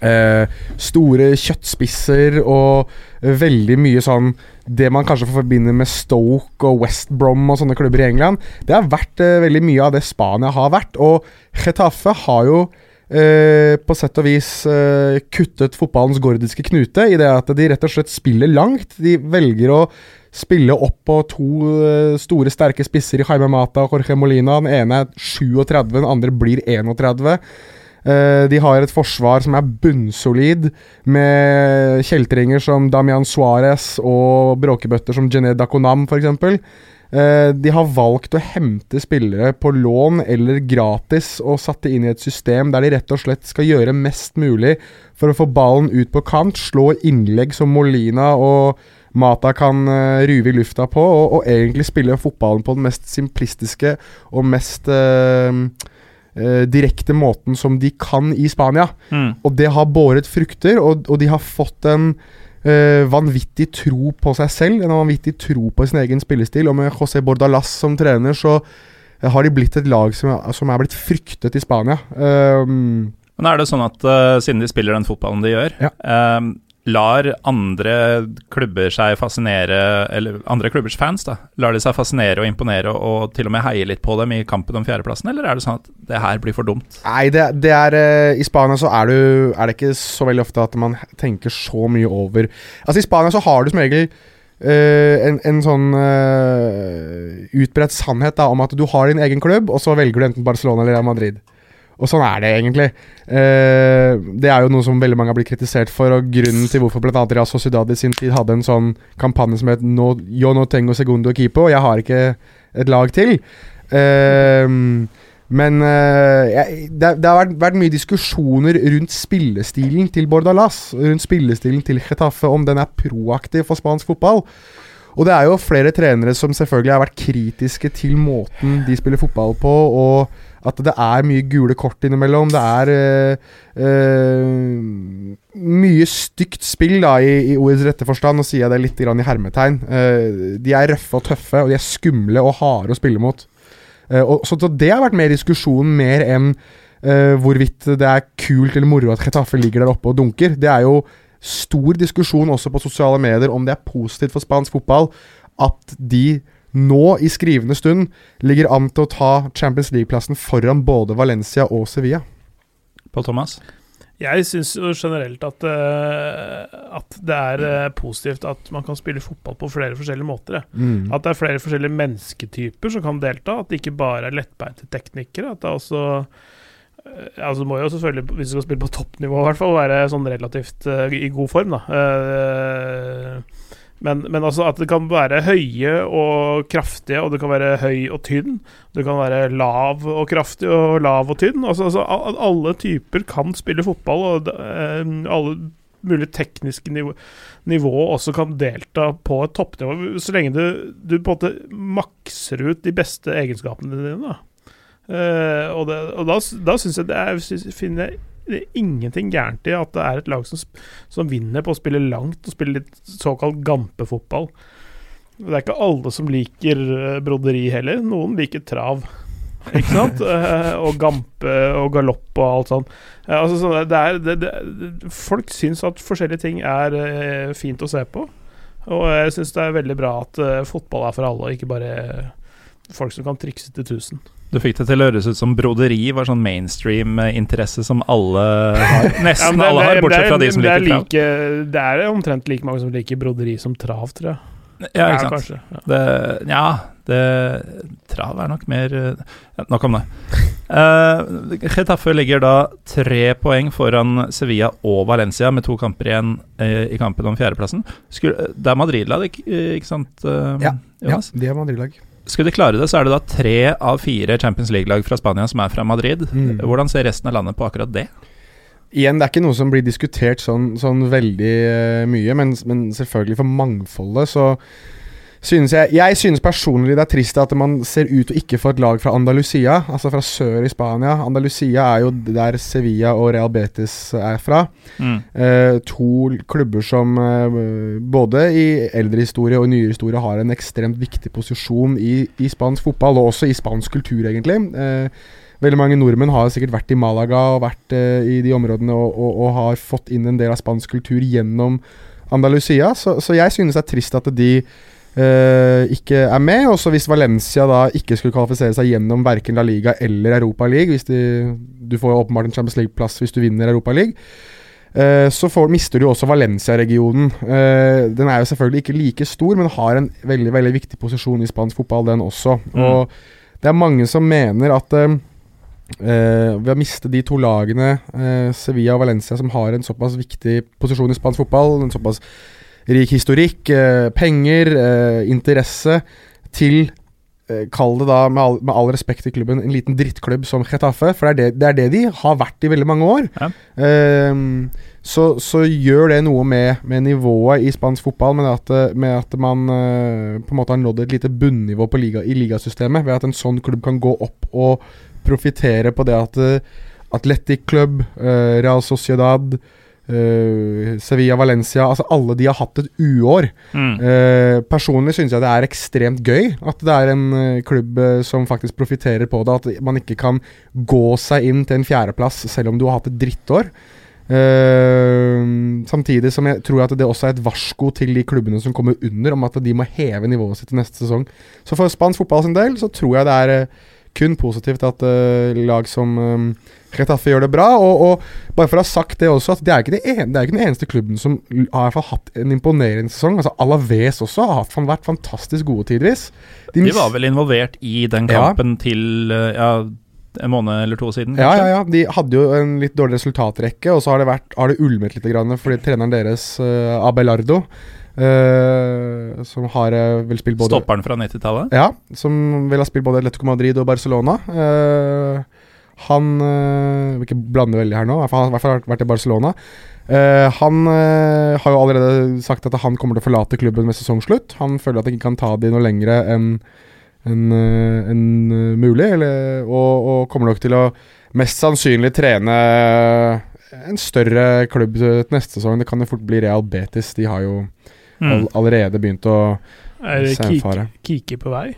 Eh, store kjøttspisser og veldig mye sånn Det man kanskje forbinder med Stoke og West Brom og sånne klubber i England. Det har vært eh, veldig mye av det Spania har vært. Og Getafe har jo eh, på sett og vis eh, kuttet fotballens gordiske knute i det at de rett og slett spiller langt. De velger å spille opp på to eh, store, sterke spisser i Jaime Mata og Jorge Molina. Den ene er 37, den andre blir 31. Eh, de har et forsvar som er bunnsolid, med kjeltringer som Damian Suárez og bråkebøtter som Jened Dakonam f.eks. Uh, de har valgt å hente spillere på lån eller gratis og satt det inn i et system der de rett og slett skal gjøre mest mulig for å få ballen ut på kant, slå innlegg som Molina og Mata kan uh, ruve i lufta på, og, og, egentlig spille fotballen på den mest simplistiske og mest uh, uh, direkte måten som de kan i Spania. Mm. Og det har båret frukter, og, og de har fått en uh, vanvittig tro på seg selv, en vanvittig tro på sin egen spillestil. Og med José Bordalas som trener, så uh, har de blitt et lag som, som er blitt fryktet i Spania. Um, Men er det sånn at uh, siden de spiller den fotballen de gjør, ja. um, lar andre klubber seg fascinere, eller andre klubbers fans, da, lar de seg fascinere og imponere og, til og med heie litt på dem i kampen om fjerdeplassen, eller er det sånn at det her blir for dumt? Nei, det, det er uh, I Spania så er, du, er, det ikke så veldig ofte at man tenker så mye over Altså, i Spania så har du som regel Uh, en, en, sånn uh, utbredt sannhet da, om at du har din egen klubb, og så velger du enten Barcelona eller Real Madrid. Og sånn er det egentlig. Eh, det er jo noe som veldig mange har blitt kritisert for, og grunnen til hvorfor bl.a. Real Sociedad i sin tid hadde en sånn kampanje som het no, Yo no tengo segundo equipo, jeg har ikke et lag til. Eh, men eh, det, det, har vært, vært, mye diskusjoner rundt spillestilen til Bordalas, rundt spillestilen til Getafe, om den er proaktiv for spansk fotball. Og det er jo flere trenere som selvfølgelig har vært kritiske til måten de spiller fotball på, og at det er mye gule kort innimellom. Det er uh, uh, mye stygt spill, da, i, i, ordets rette forstand. Nå sier jeg det litt i hermetegn. Uh, de er røffe og tøffe, og de er skumle og harde å spille mot. Og, så det har vært mer diskusjon, mer enn hvorvidt det er kult eller moro at Chetaffe ligger der oppe og dunker. Det er jo stor diskusjon også på sosiale medier om det er positivt for spansk fotball at de nå i skrivende stund ligger an til å ta Champions League-plassen foran både Valencia og Sevilla. Pål Thomas? Jeg syns jo generelt at, uh, at, det er uh, positivt at man kan spille fotball på flere forskjellige måter. Mm. At det er flere forskjellige mennesketyper som kan delta. At det ikke bare er lettbeinte teknikere. At det er også uh, altså må jo selvfølgelig, Hvis du skal spille på toppnivå, i hvert fall, være sånn relativt i god form. da men, men, altså at det kan være høye og kraftige, og det kan være høy og tynn. Det kan være lav og kraftig og lav og tynn. Altså, altså alle typer kan spille fotball, og uh, alle mulige tekniske nivå, nivå også kan delta på et toppnivå, så lenge du, du, på en måte makser ut de beste egenskapene dine. Da. Uh, og, det, og da, da syns jeg det er, finner jeg det er ingenting gærent i at det er et lag som, som vinner på å spille langt og spille litt såkalt gampefotball. Det er ikke alle som liker eh, broderi heller. Noen liker trav. Ikke sant? Eh, og gampe og galopp og alt sånt. Eh, altså, det er, det, det, folk syns at forskjellige ting er fint å se på. Og jeg syns det er veldig bra at fotball er for alle, og ikke bare folk som kan trikse til 1000. Du fikk det til å høres ut som broderi var sånn mainstream-interesse som alle har. Nesten ja, er, alle har, bortsett fra de som liker trav. Like, det er omtrent like mange som liker broderi som trav, tror jeg. Ja, ikke sant. Kanskje, ja. Det, ja, det Trav er nok mer ja, Nok om det. Uh, Getafe ligger da tre poeng foran Sevilla og Valencia med to kamper igjen uh, i kampen om fjerdeplassen. det er Madrid-lag, ikke, ikke, sant? Uh, ja, ja, det er Madrid-lag. Skulle de klare det, så er det da tre av fire Champions League-lag fra Spania som er fra Madrid. Mm. Hvordan ser resten av landet på akkurat det? Igjen, det er ikke noe som blir diskutert sånn, sånn veldig uh, mye, men, men, selvfølgelig for mangfoldet så synes jeg Jeg synes personlig det er trist at man ser ut til ikke få et lag fra Andalusia, altså fra sør i Spania. Andalusia er jo der Sevilla og Real Betis er fra. Mm. Uh, to klubber som uh, både i eldre historie og nyere historie har en ekstremt viktig posisjon i, i spansk fotball, og også i spansk kultur, egentlig. Uh, Veldig mange nordmenn har sikkert vært i Malaga og vært uh, i de områdene og, og, og, har fått inn en del av spansk kultur gjennom Andalusia. Så, så jeg synes det er trist at de Uh, ikke er med. Også hvis Valencia da ikke skulle kvalifisere seg gjennom verken La Liga eller Europa League hvis de, Du får åpenbart en Champions League-plass hvis du vinner Europa League. Uh, så får, mister du også Valencia-regionen. Uh, den er jo selvfølgelig ikke like stor, men har en veldig veldig viktig posisjon i spansk fotball, den også. Mm. Og det er mange som mener at ved å miste de to lagene, Sevilla og Valencia, som har en såpass viktig posisjon i spansk fotball, en såpass rik historikk, eh, penger, eh, interesse, til eh, Kall det da, med all, med all respekt til klubben, en liten drittklubb som Chetaffe. For det er det, det er det, de har vært i veldig mange år. Ja. Ehm, så, så, gjør det noe med, med, nivået i spansk fotball, med at, med at man uh, på en måte har nådd et lite bunnivå liga, i ligasystemet. Ved at en sånn klubb kan gå opp og profitere på det at uh, Atletic Club, uh, Real Sociedad Uh, Sevilla, Valencia altså Alle de har hatt et uår. Mm. Uh, personlig syns jeg det er ekstremt gøy at det er en uh, klubb som faktisk profitterer på det. At man ikke kan gå seg inn til en fjerdeplass selv om du har hatt et drittår. samtidig som jeg tror at det også er et varsko til de klubbene som kommer under, om at de må heve nivået sitt til neste sesong. Så for spansk fotball sin del så tror jeg det er kun positivt at lag som Retafe gjør det bra. Og, og, bare for å ha sagt det også, at det er ikke, det en, det er ikke den eneste klubben som har hatt en imponerende sesong. Altså Alaves også har vært fantastisk gode tidvis. De, de, var vel involvert i den kampen ja. til ja, en måned eller to siden? Kanskje? Ja, ja, ja. De hadde jo en litt dårlig resultatrekke, og så har det, vært, har det ulmet litt grann, fordi treneren deres, uh, Abelardo Uh, som har uh, vel spilt både Stopperen fra 90-tallet? Ja, som vel har spilt både Atletico Madrid og Barcelona. Uh, han øh, ikke blande veldig her nå, i hvert fall har vært i Barcelona. Uh, han uh, har jo allerede sagt at han kommer til å forlate klubben ved sesongslutt. Han føler at han ikke kan ta de noe lengre enn en, uh, en mulig, eller, og, og, kommer nok til å mest sannsynlig trene en større klubb til neste sesong. Det kan jo fort bli Real Betis. De har jo mm. all, allerede begynt å er Kiki på vei?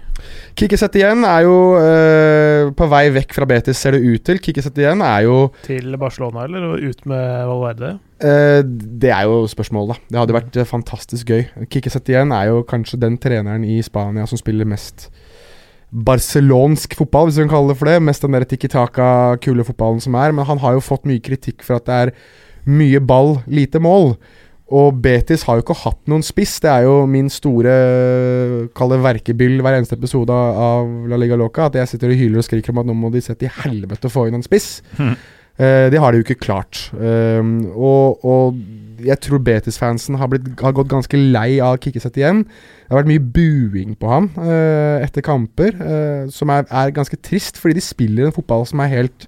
Kiki igjen er jo uh, på vei vekk fra Betis, ser det ut til. Kiki igjen er jo Til Barcelona, eller ut med Valverde? Uh, det er jo spørsmålet, da. Det hadde vært uh, fantastisk gøy. Kiki igjen er jo kanskje den treneren i Spania som spiller mest barcelonsk fotball, hvis vi kan kalle det for det. Mest den der tikki taka, kule fotballen som er. Men han har jo fått mye kritikk for at det er mye ball, lite mål. Og Betis har jo ikke hatt noen spiss. Det er jo min store Kall det verkebyll hver eneste episode av La Liga Loca. At jeg sitter og hyler og skriker om at nå må de sette i helvete få inn en spiss. Mm. Uh, det har de jo ikke klart. Um, og, og, jeg tror Betis-fansen har, har, gått ganske lei av Kikkiset igjen. Det har vært mye buing på ham uh, etter kamper, uh, som er, er, ganske trist, fordi de spiller en fotball som er helt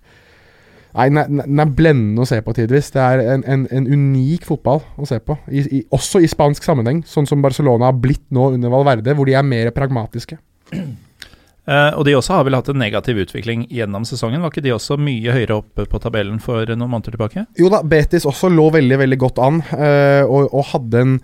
Nei, den er blendende å se på tidvis. Det er en, en, en unik fotball å se på. I, i, også i spansk sammenheng, sånn som Barcelona har blitt nå under Valverde, hvor de er mer pragmatiske. Uh, og de også har vel hatt en negativ utvikling gjennom sesongen. Var ikke de også mye høyere oppe på tabellen for noen måneder tilbake? Jo da, Betis også lå veldig, veldig godt an, uh, og, og, hadde en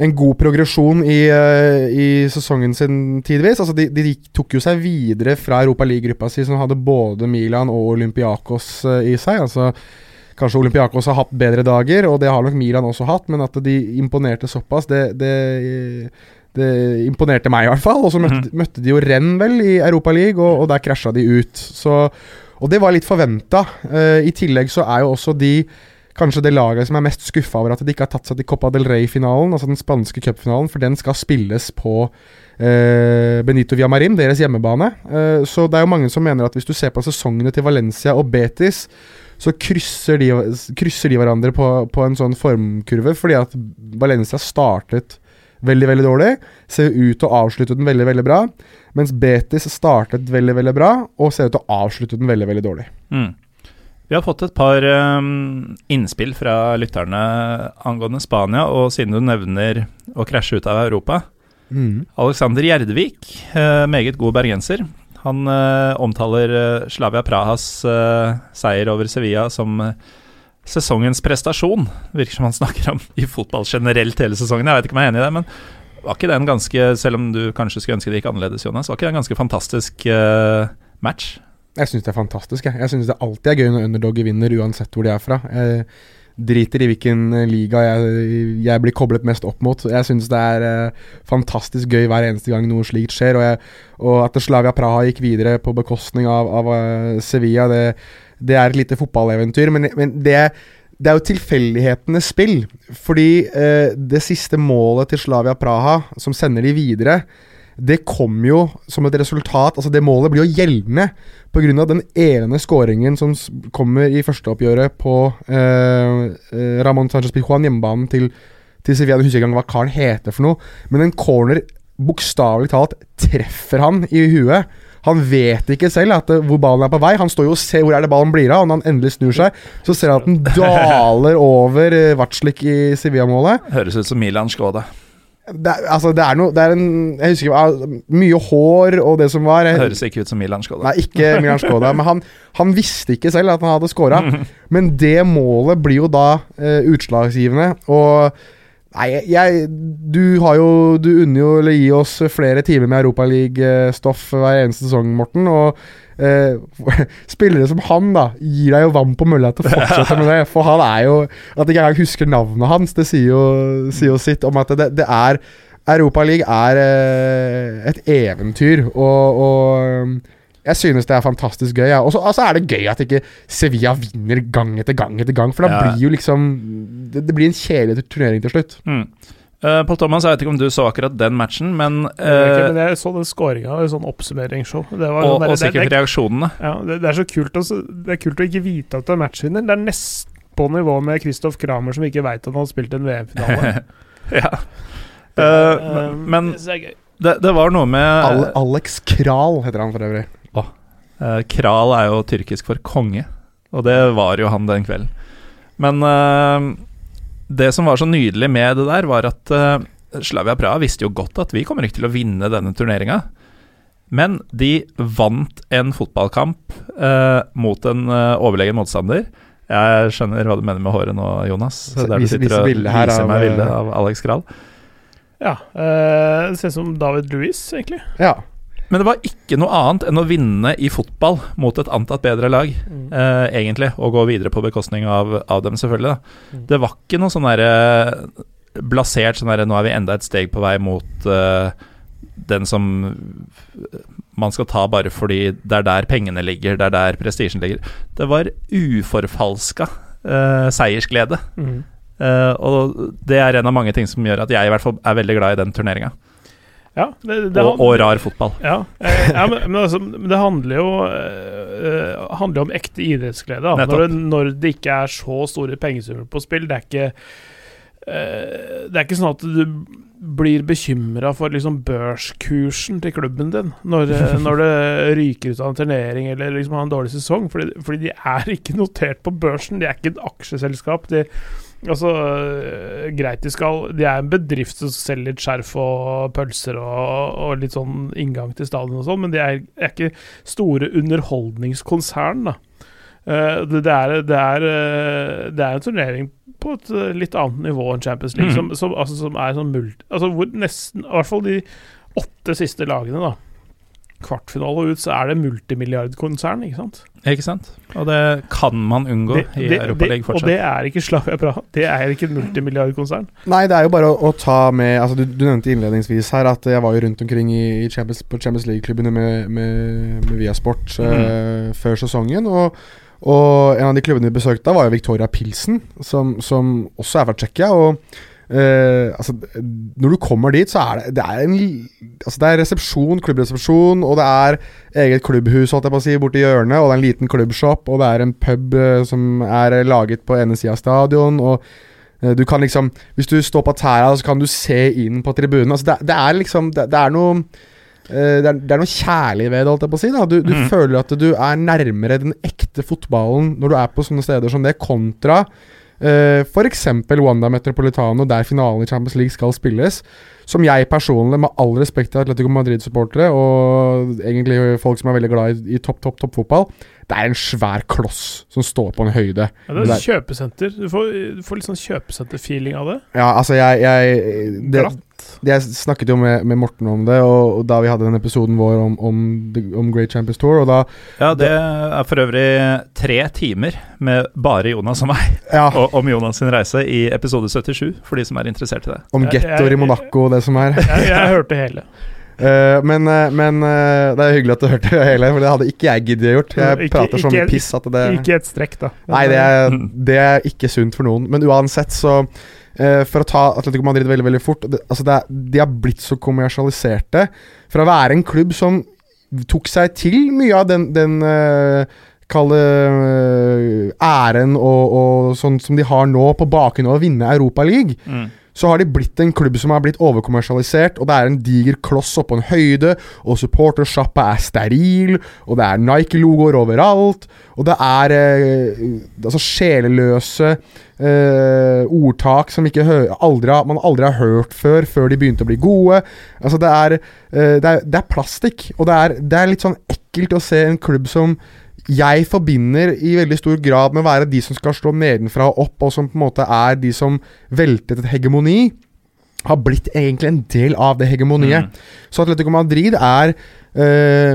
en god progresjon i, uh, i sesongen sin tidvis. Altså de, de, tok jo seg videre fra Europa League-gruppa si, som hadde både Milan og Olympiakos uh, i seg. Altså Kanskje Olympiakos har hatt bedre dager, og det har nok Milan også hatt, men at de imponerte såpass, det, det, det imponerte meg i hvert fall. Og så møtte, mm. møtte, de jo Renn, vel, i Europa League, og, og der krasja de ut. Så, og det var litt forventa. Uh, I tillegg så er jo også de kanskje det laget som er mest skuffa over at de ikke har tatt seg til Copa del Rey-finalen, altså den spanske cupfinalen, for den skal spilles på eh, Benito Villamarin, deres hjemmebane. Eh, så det er jo mange som mener at hvis du ser på sesongene til Valencia og Betis, så krysser de, krysser de hverandre på, på, en sånn formkurve, fordi at Valencia startet veldig, veldig dårlig, ser ut til å avslutte den veldig, veldig bra, mens Betis startet veldig, veldig bra, og ser ut til å avslutte den veldig, veldig dårlig. Mm. Vi har fått et par um, innspill fra lytterne angående Spania, og siden du nevner å krasje ut av Europa mm. Alexander Gjerdevik, uh, meget god bergenser, han uh, omtaler uh, Slavia Prahas seier over Sevilla som sesongens prestasjon. Virker som han snakker om i fotball generelt hele sesongen. Jeg vet ikke om jeg er enig i det, men var ikke det en ganske, selv om du kanskje skulle ønske det gikk annerledes, Jonas, var ikke det en ganske fantastisk match? Jeg syns det er fantastisk. Jeg, jeg syns det alltid er gøy når underdogger vinner, uansett hvor de er fra. Jeg driter i hvilken eh, liga jeg, jeg blir koblet mest opp mot. Jeg syns det er eh, fantastisk gøy hver eneste gang noe slikt skjer. Og, jeg, og at Slavia Praha gikk videre på bekostning av, av uh, Sevilla, det, det, er et lite fotballeventyr. Men, men det, det, er jo tilfeldighetenes spill. Fordi eh, det siste målet til Slavia Praha, som sender de videre det kom jo som et resultat Altså, det målet blir jo gjeldende pga. den ene skåringen som kommer i førsteoppgjøret på eh, eh, Ramón Sánchez Pijuan, hjemmebanen til, til Sevilla. Jeg husker ikke engang hva karen heter for noe, men en corner bokstavelig talt treffer han i huet. Han vet ikke selv at, det- hvor ballen er på vei. Han står jo og ser hvor er det ballen blir av, og når han endelig snur seg, så ser han at den daler over uh, Vatslik i Sevilla-målet. Høres ut som Milan Skoda. Det, altså, det er noe Det er en Jeg husker ikke Mye hår og det som var. Jeg, Høres ikke ut som Milan Skoda. Nei, ikke Milan Skoda. men han, han visste ikke selv at han hadde scora. Men det målet blir jo da uh, utslagsgivende. Og Nei, jeg Du har jo Du unner jo eller gi oss flere timer med Europaliga-stoff hver eneste sesong, Morten. Og eh, spillere som han da gir deg jo vann på mølla til å fortsette med det. For han er jo At jeg ikke engang husker navnet hans, det sier jo, sier jo sitt om at det, det er Europaligaen er eh, et eventyr, og, og jeg synes det er fantastisk gøy. Ja. Og så altså er det gøy at ikke Sevilla vinner gang etter gang etter gang, for da Ja. blir jo liksom det, det blir en kjedelig turnering til slutt. Mm. Eh, Pål Thomas, jeg vet ikke om du så akkurat den matchen, men, ikke, eh, men jeg så den skåringa i sånn oppsummeringsshow. Det, var og, sånn der- og sikkert det, det, reaksjonene. ja, det, det er så kult å, det er kult å ikke vite at du er matchvinner. Det er nesten på nivå med Christoph Kramer, som ikke veit at han har spilt en VM-finale. ja. Uh, uh, men det det, var noe med Al Alex Kral heter han for øvrig. Eh, Kral er jo tyrkisk for konge, og det var jo han den kvelden. Men eh, det som var så nydelig med det der, var at uh, Slavia Praha visste jo godt at vi kommer ikke til å vinne denne turneringa. Men de vant en fotballkamp uh, mot en uh, overlegen motstander. Jeg skjønner hva du mener med håret nå, Jonas. Der du sitter og viser meg bildet eh, av Alex Kral. Ja. Uh, det ser ut som David Louis, egentlig. Ja. Men det var ikke noe annet enn å vinne i fotball mot et antatt bedre lag. Mm. eh, egentlig, og gå videre på bekostning av, av dem, selvfølgelig. Mm. Det var ikke noe sånn derre blasert sånn derre Nå er vi enda et steg på vei mot uh, den som man skal ta bare fordi det er der pengene ligger, det er der prestisjen ligger. Det var uforfalska uh, seiersglede. Mm. Uh, og det er en av mange ting som gjør at jeg i hvert fall er veldig glad i den turneringa. Ja, det, det, Og, og rar fotball. Ja, eh, ja men, men altså, det handler jo uh, handler om ekte idrettsglede. Når, det, når det ikke er så store pengesummer på spill. Det er ikke uh, Det er ikke sånn at du blir bekymra for liksom børskursen til klubben din når, når det ryker ut av en turnering eller liksom har en dårlig sesong. Fordi, fordi de er ikke notert på børsen. De er ikke et aksjeselskap. De, Altså, øh, greit de skal De er en bedrift som selger litt skjerf og pølser og, og litt sånn inngang til stadion og sånn, men de er, er ikke store underholdningskonsern, da. Eh, det, det, er, det, er, eh, det er en turnering på et eh, litt annet nivå enn Champions League, mm. som, som, altså, som er sånn multi... Altså hvor nesten I hvert fall de åtte siste lagene, da. Kvartfinale og ut, så er det multimilliardkonsern, ikke sant? Ikke sant? Og det kan man unngå Det- i det- Europaligaen fortsatt. Og det er ikke Slavia Praha. Det er ikke et multimilliardkonsern. Nei, det er jo bare å, å ta med altså, du, du nevnte innledningsvis her at jeg var jo rundt omkring i, i Champions, på Champions League-klubbene med, med, med Viasport eh, før sesongen. Og, og en av de klubbene vi besøkte da, var jo Victoria Pilsen, som, som også er fra Tsjekkia. Og eh, altså, når du kommer dit, så er det, det er en Altså, det er resepsjon, klubbresepsjon, og det er eget klubbhus, holdt jeg på å si, borti hjørnet, og det er en liten klubbshop, og det er en pub uh, som er laget på ene sida av stadion. og uh, Du kan liksom Hvis du står på tæra, så kan du se inn på tribunen. Altså det, det er liksom Det, er noe eh, det er, det er noe kjærlig ved det, holdt jeg på å si. Da. Du, du mm. føler at du er nærmere den ekte fotballen når du er på sånne steder som det, kontra uh, f.eks. Wanda Metropolitano, der finalen i Champions League skal spilles. Som jeg personlig, med all respekt til Atletico Madrid-supportere, og egentlig folk som er veldig glad i, i topp, topp, fotball det er en svær kloss som står på en høyde. Ja, det er et kjøpesenter. Du får, du får litt sånn kjøpesenter-feeling av det. Ja, altså jeg, jeg det, Glatt. Det, Jeg snakket jo med, med Morten om det, og, og da vi hadde den episoden vår om, om, om Great Champions Tour, og da Ja, det er for øvrig tre timer med bare Jonas og meg, Ja, og om Jonas sin reise i episode 77, for de som er interessert i det. om gettoer i Monaco og det som er. Jeg, jeg hørte hele. Uh, men eh, men uh, det er hyggelig at du hørte hele, for det hadde ikke jeg giddet å gjort. Jeg Ikke- prater så mye piss at det Ikke et strekk, da. Nei, det er, det er ikke sunt for noen. Men uansett, så eh, For å ta Atletico Madrid veldig veldig fort det, altså det er, De har blitt så kommersialiserte. Fra å være en klubb som tok seg til mye av den, den uh, Kalle uh, æren og, og sånn som de har nå, på bakgrunn av å vinne Europaligaen Mm. Så har de blitt en klubb som har blitt overkommersialisert, og det er en diger kloss oppå en høyde, og supportersjappa er steril, og det er Nike-logoer overalt, og det er eh, altså sjeleløse eh, ordtak som aldri, man aldri har hørt før, før de begynte å bli gode. Altså, det er, eh, er, er plastikk, og det er, det er litt sånn ekkelt å se en klubb som jeg forbinder i veldig stor grad med å være de som skal slå nedenfra og opp, og som på en måte er de som veltet et hegemoni, har blitt egentlig en del av det hegemoniet. Mm. Så Atletico Madrid er eh,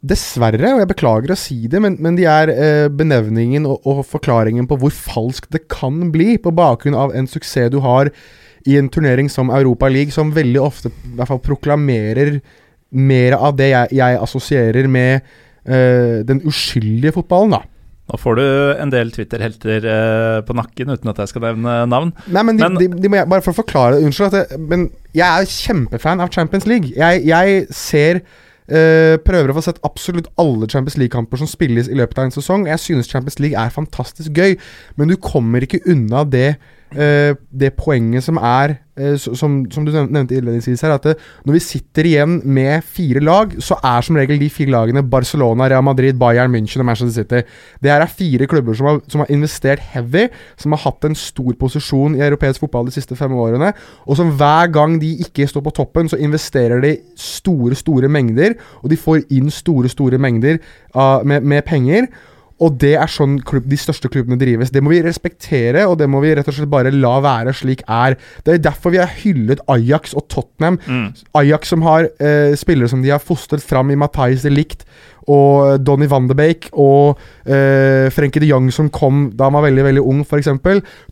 Dessverre, og jeg beklager å si det, men, men de er eh, benevningen og, og forklaringen på hvor falskt det kan bli, på bakgrunn av en suksess du har i en turnering som Europa League, som veldig ofte i hvert fall proklamerer mer av det jeg, jeg assosierer med eh, den uskyldige fotballen, da. Nå får du en del Twitter-helter eh, på nakken, uten at jeg skal nevne navn. Nei, men, de, Men- de, de må jeg, bare for å forklare Unnskyld, at det, men jeg er kjempefan av Champions League. Jeg, jeg ser eh, Prøver å få sett absolutt alle Champions League-kamper som spilles i løpet av en sesong. Jeg synes Champions League er fantastisk gøy, men du kommer ikke unna det det poenget som er eh, som, som du nevnte innledningsvis her, at det, når vi sitter igjen med fire lag, så er som regel de fire lagene Barcelona, Real Madrid, Bayern München og Manchester City. Det her er fire klubber som har, som har investert heavy, som har hatt en stor posisjon i europeisk fotball de siste fem årene, og som hver gang de ikke står på toppen, så investerer de store, store mengder, og de får inn store, store mengder uh, med, med penger. Og det er sånn klubb, de største klubbene drives. Det må vi respektere, og det må vi rett og slett bare la være slik er. Det er derfor vi har hyllet Ajax og Tottenham. Mm. Ajax som har eh, spillere som de har fostret fram i Mathais de Licht og Donny van de Beek og eh, Frenkie de Jong som kom da han var veldig veldig ung, f.eks.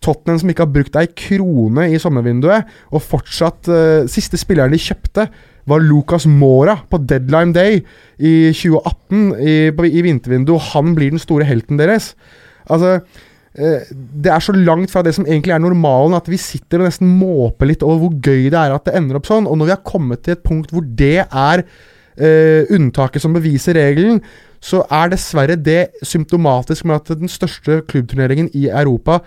Tottenham som ikke har brukt ei krone i sommervinduet, og fortsatt eh, Siste spilleren de kjøpte, var Lucas Mora på deadline day i 2018 i, i vintervinduet. Han blir den store helten deres. Altså eh, Det er så langt fra det som egentlig er normalen, at vi sitter og nesten måper litt over hvor gøy det er at det ender opp sånn. Og når vi har kommet til et punkt hvor det er eh, unntaket som beviser regelen, så er dessverre det symptomatisk med at den største klubbturneringen i Europa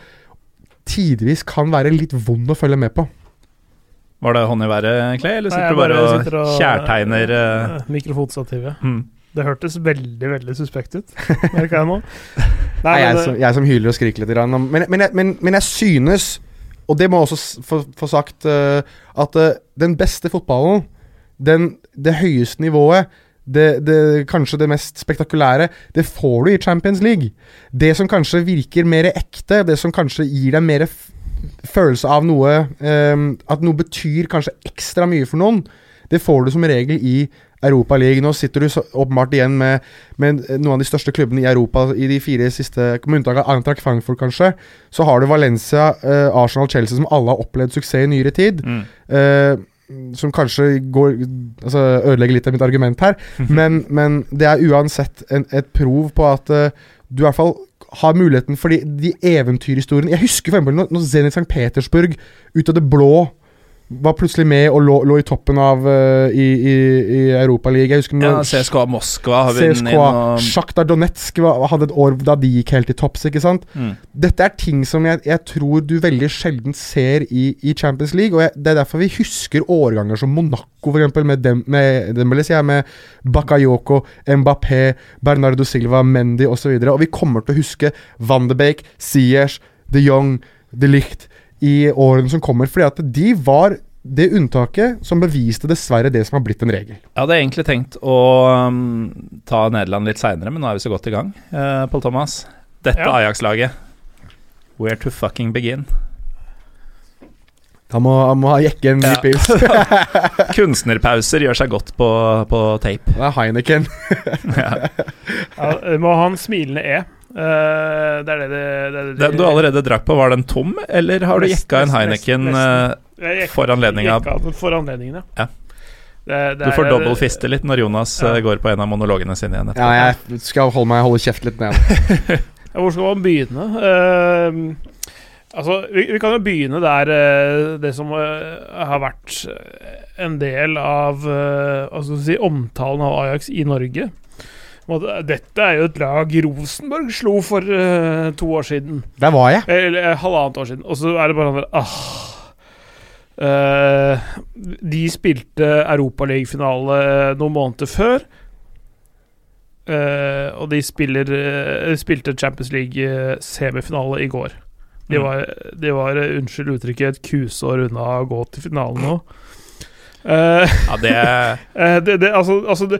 tidvis kan være litt vond å følge med på. Var det hånd i været, Clay, eller sitter Nei, du bare bare sitter og- kjærtegner uh, Eh, Mikrofonstativet. mm. Det hørtes veldig, veldig suspekt ut, merka jeg nå. Nei, jeg, det, som, jeg som hyler og skriker litt. Men, men, jeg- men, men jeg synes, og det må også få sagt, uh, at uh, den beste fotballen, den, det høyeste nivået, det, det, kanskje det mest spektakulære, det får du i Champions League. Det som kanskje virker mer ekte, det som kanskje gir deg mer følelse av noe um, At noe betyr kanskje ekstra mye for noen, det får du som regel i Europa League. Nå sitter du så åpenbart igjen med, med noen av de største klubbene i Europa i de fire siste Med unntak av Antrak Frankfurt, kanskje. Så har du Valencia, uh, Arsenal, Chelsea, som alle har opplevd suksess i nyere tid. Mm. Uh, som kanskje går Altså ødelegger litt av mitt argument her. Men, men det er uansett en, et prov på at uh, du i hvert fall har muligheten fordi de eventyrhistoriene Jeg husker for eksempel når Zenit St. Petersburg ut av det blå var plutselig med og lå, lå i toppen av uh, i, i, i Europaligaen. Ja, CSKA Moskva har vunnet CSKA, og Sjaktar Donetsk var, hadde et år da de gikk helt til topps, ikke sant? mm. Dette er ting som jeg, jeg tror du veldig sjelden ser i, i Champions League. Og jeg, Det er derfor vi husker årganger som Monaco, eksempel, med, dem, med sier jeg, med Bakayoko, Mbappé, Bernardo Silva, Mendy osv. Og, så og vi kommer til å huske Van de Beek, Siers, de Jong, de Ligt i årene som kommer. Fordi at de var det unntaket som beviste dessverre det som har blitt en regel. Jeg hadde egentlig tenkt å um, ta Nederland litt seinere, men nå er vi så godt i gang. Uh, Pål Thomas, dette Ja. Ajax-laget, where to fucking begin? Han må, han må ha jekke en ny Ja. pils. Kunstnerpauser gjør seg godt på, på tape. Det er Heineken. ja. Ja, må ha en smilende E. Eh, det er det det, det, det Den du allerede drakk på, var den tom, eller har du jekka en Heineken uh, for anledninga? for anledningen, Ja. Det, det Du får er- dobbel fiste litt når Jonas Ja. eh, går på en av monologene sine igjen. etterpå. Ja, jeg skal holde meg holde kjeft litt ned. Ja, hvor skal man begynne? Uh, altså, vi, vi kan jo begynne der uh, det som uh, har vært en del av uh, hva skal si, omtalen av Ajax i Norge. Dette er jo et lag Rosenborg slo for uh, to år siden. Der var jeg. Eller eh, halvannet år siden. Og så er det bare sånn ah. Uh, de spilte Europaligafinale noen måneder før. Uh, og de spiller, eh, spilte Champions League-semifinale i går. De Mm. var, de var eh, unnskyld uttrykket, et kusår unna å gå til finalen nå. Eh, Ja, det Eh, det, det, altså, altså det,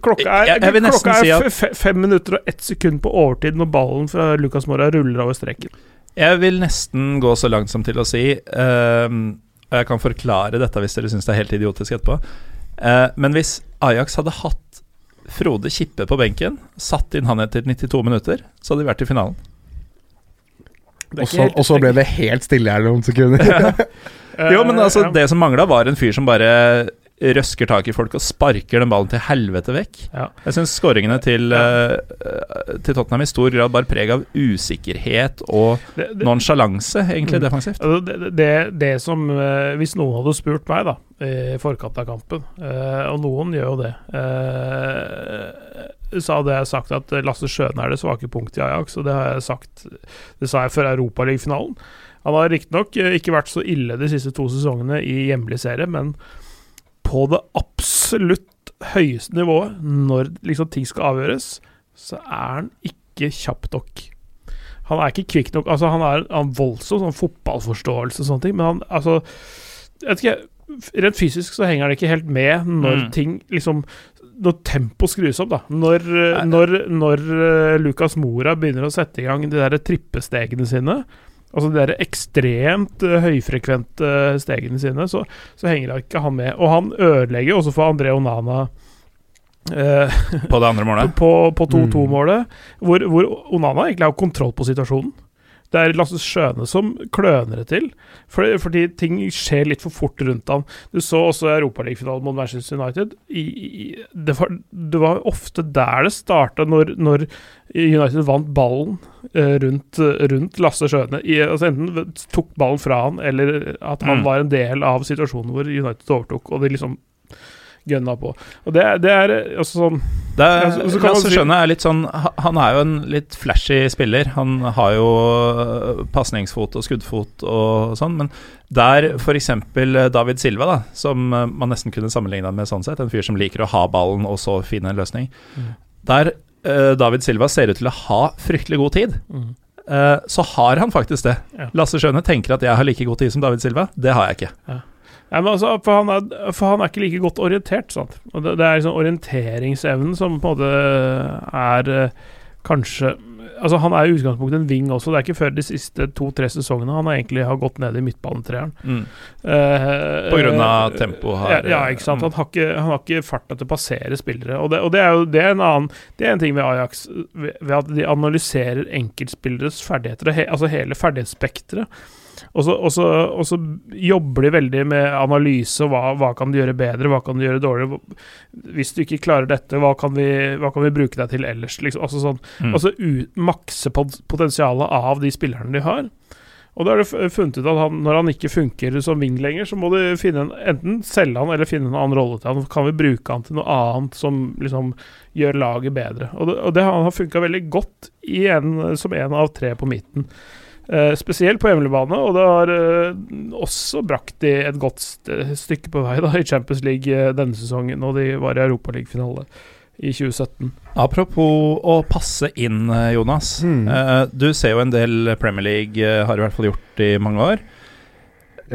klokka er, Jeg- jeg klokka er si at- fe- fe- fem minutter og ett sekund på overtid når ballen fra Lucas Mora ruller over streken. Jeg vil nesten gå så langt som til å si ehm, Og jeg kan forklare dette hvis dere syns det er helt idiotisk etterpå. uh, men hvis Ajax hadde hatt Frode Kippe på benken, satt inn han etter 92 minutter, så hadde de vært i finalen. Og så ble det helt stille her noen sekunder. Eh, Jo, men altså, det som mangla, var en fyr som bare røsker tak i folk og sparker den ballen til helvete vekk. Ja. Jeg syns skåringene til, Ja. eh, til Tottenham i stor grad bar preg av usikkerhet og det, det, nonsjalanse, egentlig, Mm. defensivt. altså, det, det, som eh, Hvis noen hadde spurt meg da i forkant av kampen, og noen gjør jo det Så hadde jeg sagt at Lasse Sjøen er det svake punktet i Ajax, og det har jeg sagt Det sa jeg før Europaligafinalen. Han har riktignok eh, ikke vært så ille de siste to sesongene i hjemlig serie, men på det absolutt høyeste nivået, når liksom ting skal avgjøres, så er han ikke kjapp nok. Han er ikke kvikk nok. Altså, han har en voldsom sånn fotballforståelse og sånne ting, men han altså jeg vet ikke, Rent fysisk så henger han ikke helt med når Mm. ting liksom Når tempoet skrus opp, da. Når, når, når eh, Lucas Mora begynner å sette i gang de der trippestegene sine, altså de der ekstremt eh, høyfrekvente stegene sine, så, så henger ikke han med. Og han ødelegger også for André Onana. eh, På det andre målet. på, på Mm. 2-2-målet, hvor, hvor Onana egentlig har kontroll på situasjonen. Det er Lasse Skjøne som kløner det til, fordi, fordi ting skjer litt for fort rundt ham. Du så også Europaligafinalen mot Manchester United. I, i, det, var, det var ofte der det starta, når, når United vant ballen eh, rundt, rundt Lasse Skjøne. I, altså enten tok ballen fra han, eller at han Mm. var en del av situasjonen hvor United overtok, og det liksom gønna på. Og det, det er eh, altså sånn Det er, så- så Lasse si- Skjønne er litt sånn Han er jo en litt flashy spiller. Han har jo øh, pasningsfot og skuddfot og sånn, men der f.eks. David Silva, da, som man nesten kunne sammenligne med sånn sett, en fyr som liker å ha ballen og så finne en løsning, Mm. der uh, David Silva ser ut til å ha fryktelig god tid. øh, så har han faktisk det. Ja. Lasse Skjøne tenker at jeg har like god tid som David Silva. Det har jeg ikke. Nei, men altså, for, han er, for han er ikke like godt orientert. Sant? Og det, det er liksom orienteringsevnen som på en måte er eh, kanskje Altså Han er i utgangspunktet en wing også. Det er ikke før de siste to-tre sesongene han har egentlig har gått ned i midtbanetreeren. Mm. Eh, På grunn av eh, tempo har- ja, ja, ikke sant. Han har ikke, han har ikke farta til å passere spillere. Og det, og det er jo det er en annen Det er en ting ved Ajax, ved, ved at de analyserer enkeltspilleres ferdigheter, he, altså hele ferdighetsspekteret. Og så, og, så, og så jobber de veldig med analyse, og hva, hva kan de gjøre bedre, hva kan de gjøre dårligere. Hvis du ikke klarer dette, hva kan vi, hva kan vi bruke deg til ellers? Liksom, altså sånn, Mm. Altså makse potensialet av de spillerne de har. Og da er det funnet ut at han, når han ikke funker som wing lenger, så må du finne en, enten selge han eller finne en annen rolle til han. Kan vi bruke han til noe annet som liksom gjør laget bedre? Og det, og det har funka veldig godt i en, som en av tre på midten. Eh, spesielt på hjemmebane, og det har eh, også brakt de et godt st stykke på vei da i Champions League eh, denne sesongen, og de var i Europaligafinale i 2017. Apropos å passe inn, Jonas. Mm. Du ser jo en del Premier League, har i hvert fall gjort i mange år.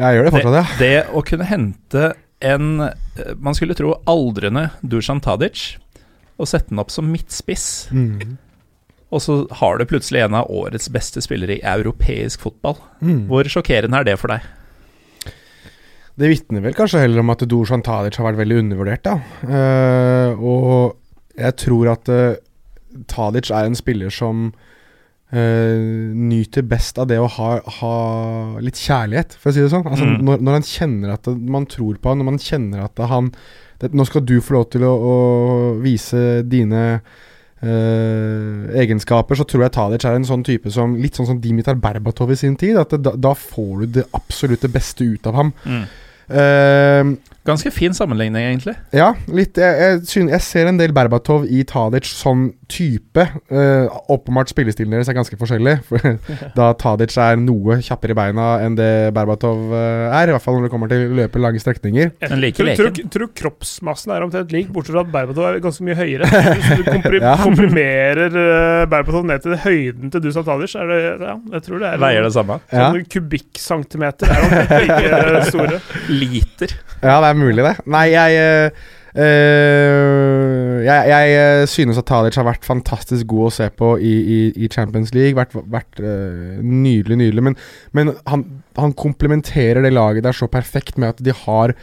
Jeg gjør det fortsatt, ja. Det å kunne hente en man skulle tro aldrende Dusan Tadic og sette den opp som midtspiss, Mm. Og så har du plutselig en av årets beste spillere i europeisk fotball. Mm. Hvor sjokkerende er det for deg? Det vitner vel kanskje heller om at Dusan Tadic har vært veldig undervurdert, da. Uh, og jeg tror at uh, Tadic er en spiller som uh, nyter best av det å ha, ha litt kjærlighet, for å si det sånn. Altså, Mm. når, når han kjenner at man tror på han, når man kjenner at han det, Nå skal du få lov til å, å vise dine eh, egenskaper, så tror jeg Tadic er en sånn type som Litt sånn som Dimitar Berbatov i sin tid. At det, da, da får du det absolutt det beste ut av ham. Mm. Eh, Ganske fin sammenligning, egentlig. ja, litt jeg, jeg, synes, jeg ser en del Berbatov i Tadic som type. Uh, åpenbart spillestilen deres er ganske forskjellig. For da Tadic er noe kjappere i beina enn det Berbatov uh, er. I hvert fall når det kommer til å løpe lange strekninger. Jeg Men like tror, tror, tror kroppsmassen er omtrent lik, bortsett fra at Berbatov er ganske mye høyere. Hvis du komprim Ja. komprimerer uh, Berbatov ned til høyden til Dusan Tadic, er det Ja, jeg tror det er Veier det samme. Ja. Sånn kubikkcentimeter er omtrent like store. Liter. Ja, det er mulig, det. Nei, jeg eh, jeg, jeg eh, synes at Tadic har vært fantastisk god å se på i, i, i Champions League. Vært, vært uh, nydelig, nydelig. Men, men han, han komplementerer det laget der så perfekt med at de har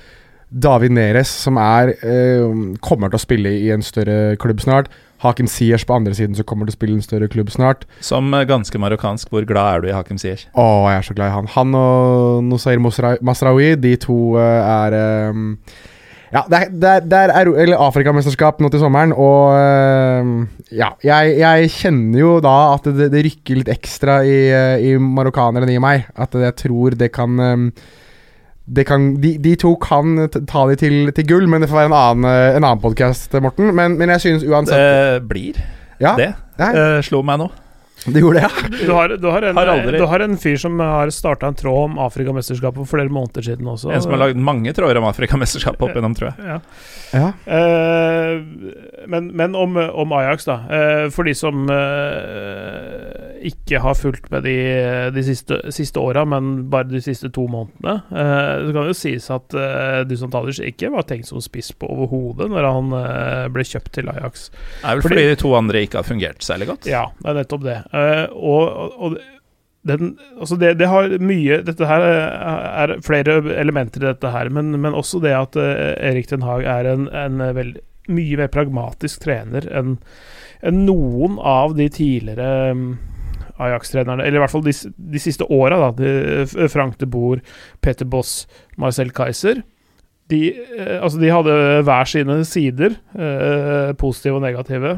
David Neres, som er uh, kommer til å spille i en større klubb snart. Hakim Siers på andre siden, som kommer til å spille en større klubb snart. Som eh, ganske marokkansk, hvor glad er du i Hakim Siers? Å, jeg er så glad i han. Han og Nusair Masraoui, de to eh, er eh, Ja, det er, det er, det er eller Afrikamesterskap nå til sommeren, og eh, Ja, jeg, jeg kjenner jo da at det, det rykker litt ekstra i, eh, i marokkaneren i meg. At jeg tror det kan eh, det kan, de, de to kan ta de til, til gull, men det får være en annen, eh, en annen podkast, Morten. Men, men jeg synes uansett Det blir Ja, det. Eh, slo meg nå. Det gjorde jeg. ja. Du har, du har, en, Har aldri- du har en fyr som har starta en tråd om Afrikamesterskapet for flere måneder siden også. En som har lagd mange tråder om Afrikamesterskapet opp gjennom, tror jeg. ja. ja. Uh, men, men om, om Ajax, da. Uh, for de som uh, ikke har fulgt med de, de siste, siste åra, men bare de siste to månedene, eh, så kan det jo sies at uh, Dusan Tadic ikke var tenkt som spiss på overhodet når han ble kjøpt til Ajax. Det er vel Fordi- fordi de to andre ikke har fungert særlig godt. Ja, det er nettopp det. Eh, og, og den, altså det, det har mye Dette her er flere elementer i dette her, men, men også det at eh, Erik Den Haag er en, en veld, mye mer pragmatisk trener enn en noen av de tidligere Ajax-trenerne, eller i hvert fall de, de siste åra, da. De, Frank de Boer, Peter Boss, Marcel Kaiser. De, eh, altså de hadde hver sine sider, eh, positive og negative.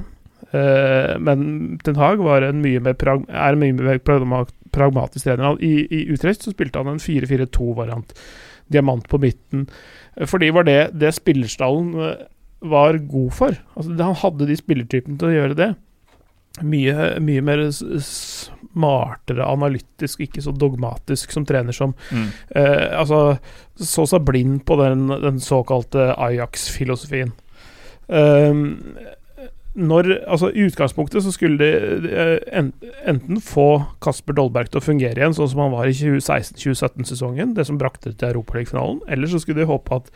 Eh, men Ten Hag var en mye mer prag er en mye mer pragmatisk trener. I, I Utrecht så spilte han en 4-4-2-variant. Diamant på midten. Eh, Fordi var det det spillerstallen eh, var god for. Altså, han hadde de spillertypene til å gjøre det. Mye, mye mer smartere, analytisk, ikke så dogmatisk som trener som Mm. eh, Altså så seg blind på den, den såkalte Ajax-filosofien. Um, når, altså I utgangspunktet så skulle de eh, enten få Kasper Dolberg til å fungere igjen, sånn som han var i 2016-2017-sesongen, det som brakte til Europaligafinalen, eller så skulle de håpe at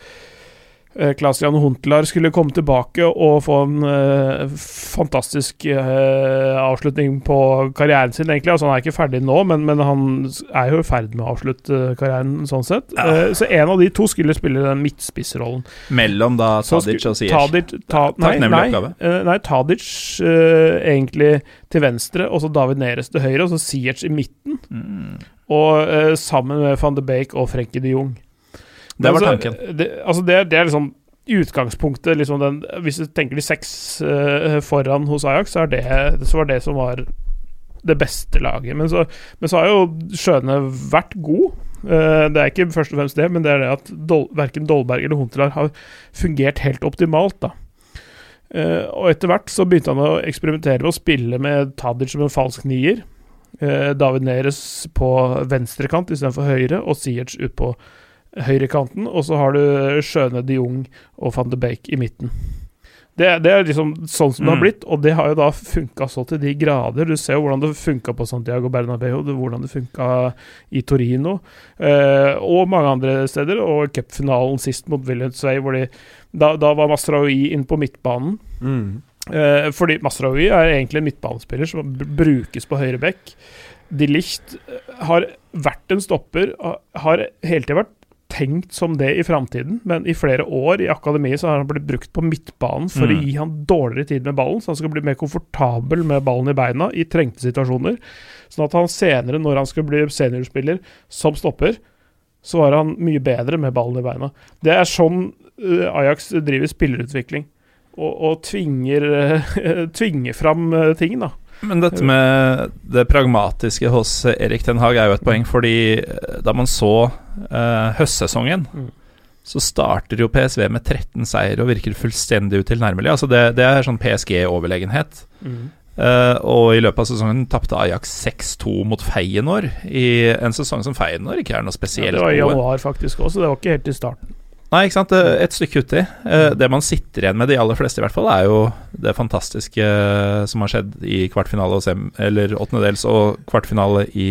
Klaas-Jan Huntelaar skulle komme tilbake og få en eh, fantastisk eh, avslutning på karrieren sin, egentlig. Altså Han er ikke ferdig nå, men, men han er jo i ferd med å avslutte karrieren, sånn sett. Ja. Eh, så en av de to skulle spille den midtspissrollen. Mellom da Tadic og Ziyech. Tadic, ta, nei, nei, eh, nei, Tadic eh, egentlig til venstre, og så David Neres til høyre, og så Ziyech i midten. Mm. Og eh, sammen med van de Beek og Frenkie de Jong. Det var tanken. Det, altså det, det er liksom utgangspunktet liksom den, Hvis du tenker de seks uh, foran hos Ajax, så, det, så var det som var det beste laget. Men så, men så har jo Skjøne vært god. Uh, det er ikke først og fremst det, men det er det at Dol, verken Dolberg eller Huntelaar har fungert helt optimalt. da Uh, og etter hvert så begynte han å eksperimentere med å spille med Tadic som en falsk nier. Uh, David Neres på venstrekant istedenfor høyre, og Ziyech ut på høyrekanten. Og så har du Skjøne de Jong og van de Beek i midten. Det, det er liksom sånn som det har Mm. blitt, og det har jo da funka så til de grader. Du ser jo hvordan det funka på Santiago Bernabeu, hvordan det funka i Torino, eh, og mange andre steder. Og cupfinalen sist mot Williams hvor de Da, da var Masraoui inn på midtbanen. Eh, fordi Masraoui er egentlig en midtbanespiller som brukes på høyre bekk. De Licht har vært en stopper, har hele tida vært tenkt som det i framtiden, men i flere år i akademiet så har han blitt brukt på midtbanen for å Mm. gi han dårligere tid med ballen, så han skal bli mer komfortabel med ballen i beina i trengte situasjoner. Sånn at han senere, når han skal bli seniorspiller som stopper, så var han mye bedre med ballen i beina. Det er sånn eh, Ajax driver spillerutvikling og, og tvinger, tvinger fram eh, ting, da. Men dette med det pragmatiske hos Erik Ten Hag er jo et poeng, fordi eh, da man så uh, høstsesongen, Mm. så starter jo PSV med 13 seier og virker fullstendig utilnærmelig. Altså det, det er sånn PSG-overlegenhet. Eh, og i løpet av sesongen tapte Ajax 6-2 mot Feyenoord, i en sesong som Feyenoord ikke er noe spesielt. Ja, det var i januar faktisk også, så det var ikke helt i starten. Nei, ikke sant. Et stykke uti. Eh, det man sitter igjen med, de aller fleste i hvert fall, er jo det fantastiske eh, som har skjedd i kvartfinale og sem... Eller åttendedels og kvartfinale i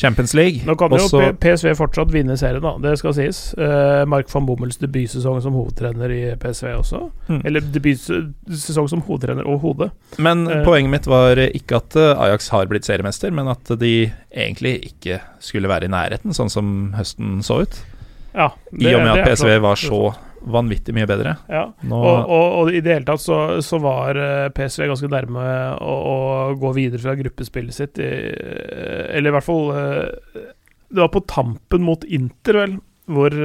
Champions League. Nå kan Også- jo PSV fortsatt vinne serien, da. Det skal sies. Eh, Mark van Bommels debutsesong som hovedtrener i PSV også. Mm. Eller debutsesong som hovedtrener og hode. Men Eh. poenget mitt var ikke at eh, Ajax har blitt seriemester, men at de egentlig ikke skulle være i nærheten, sånn som høsten så ut. Ja, I og med at PSV var så vanvittig mye bedre. Ja. Nå, Og, og, og i det hele tatt så, så var eh, PSV ganske nærme å, å gå videre fra gruppespillet sitt. I, eh, eller i hvert fall eh, Det var på tampen mot Inter, vel, hvor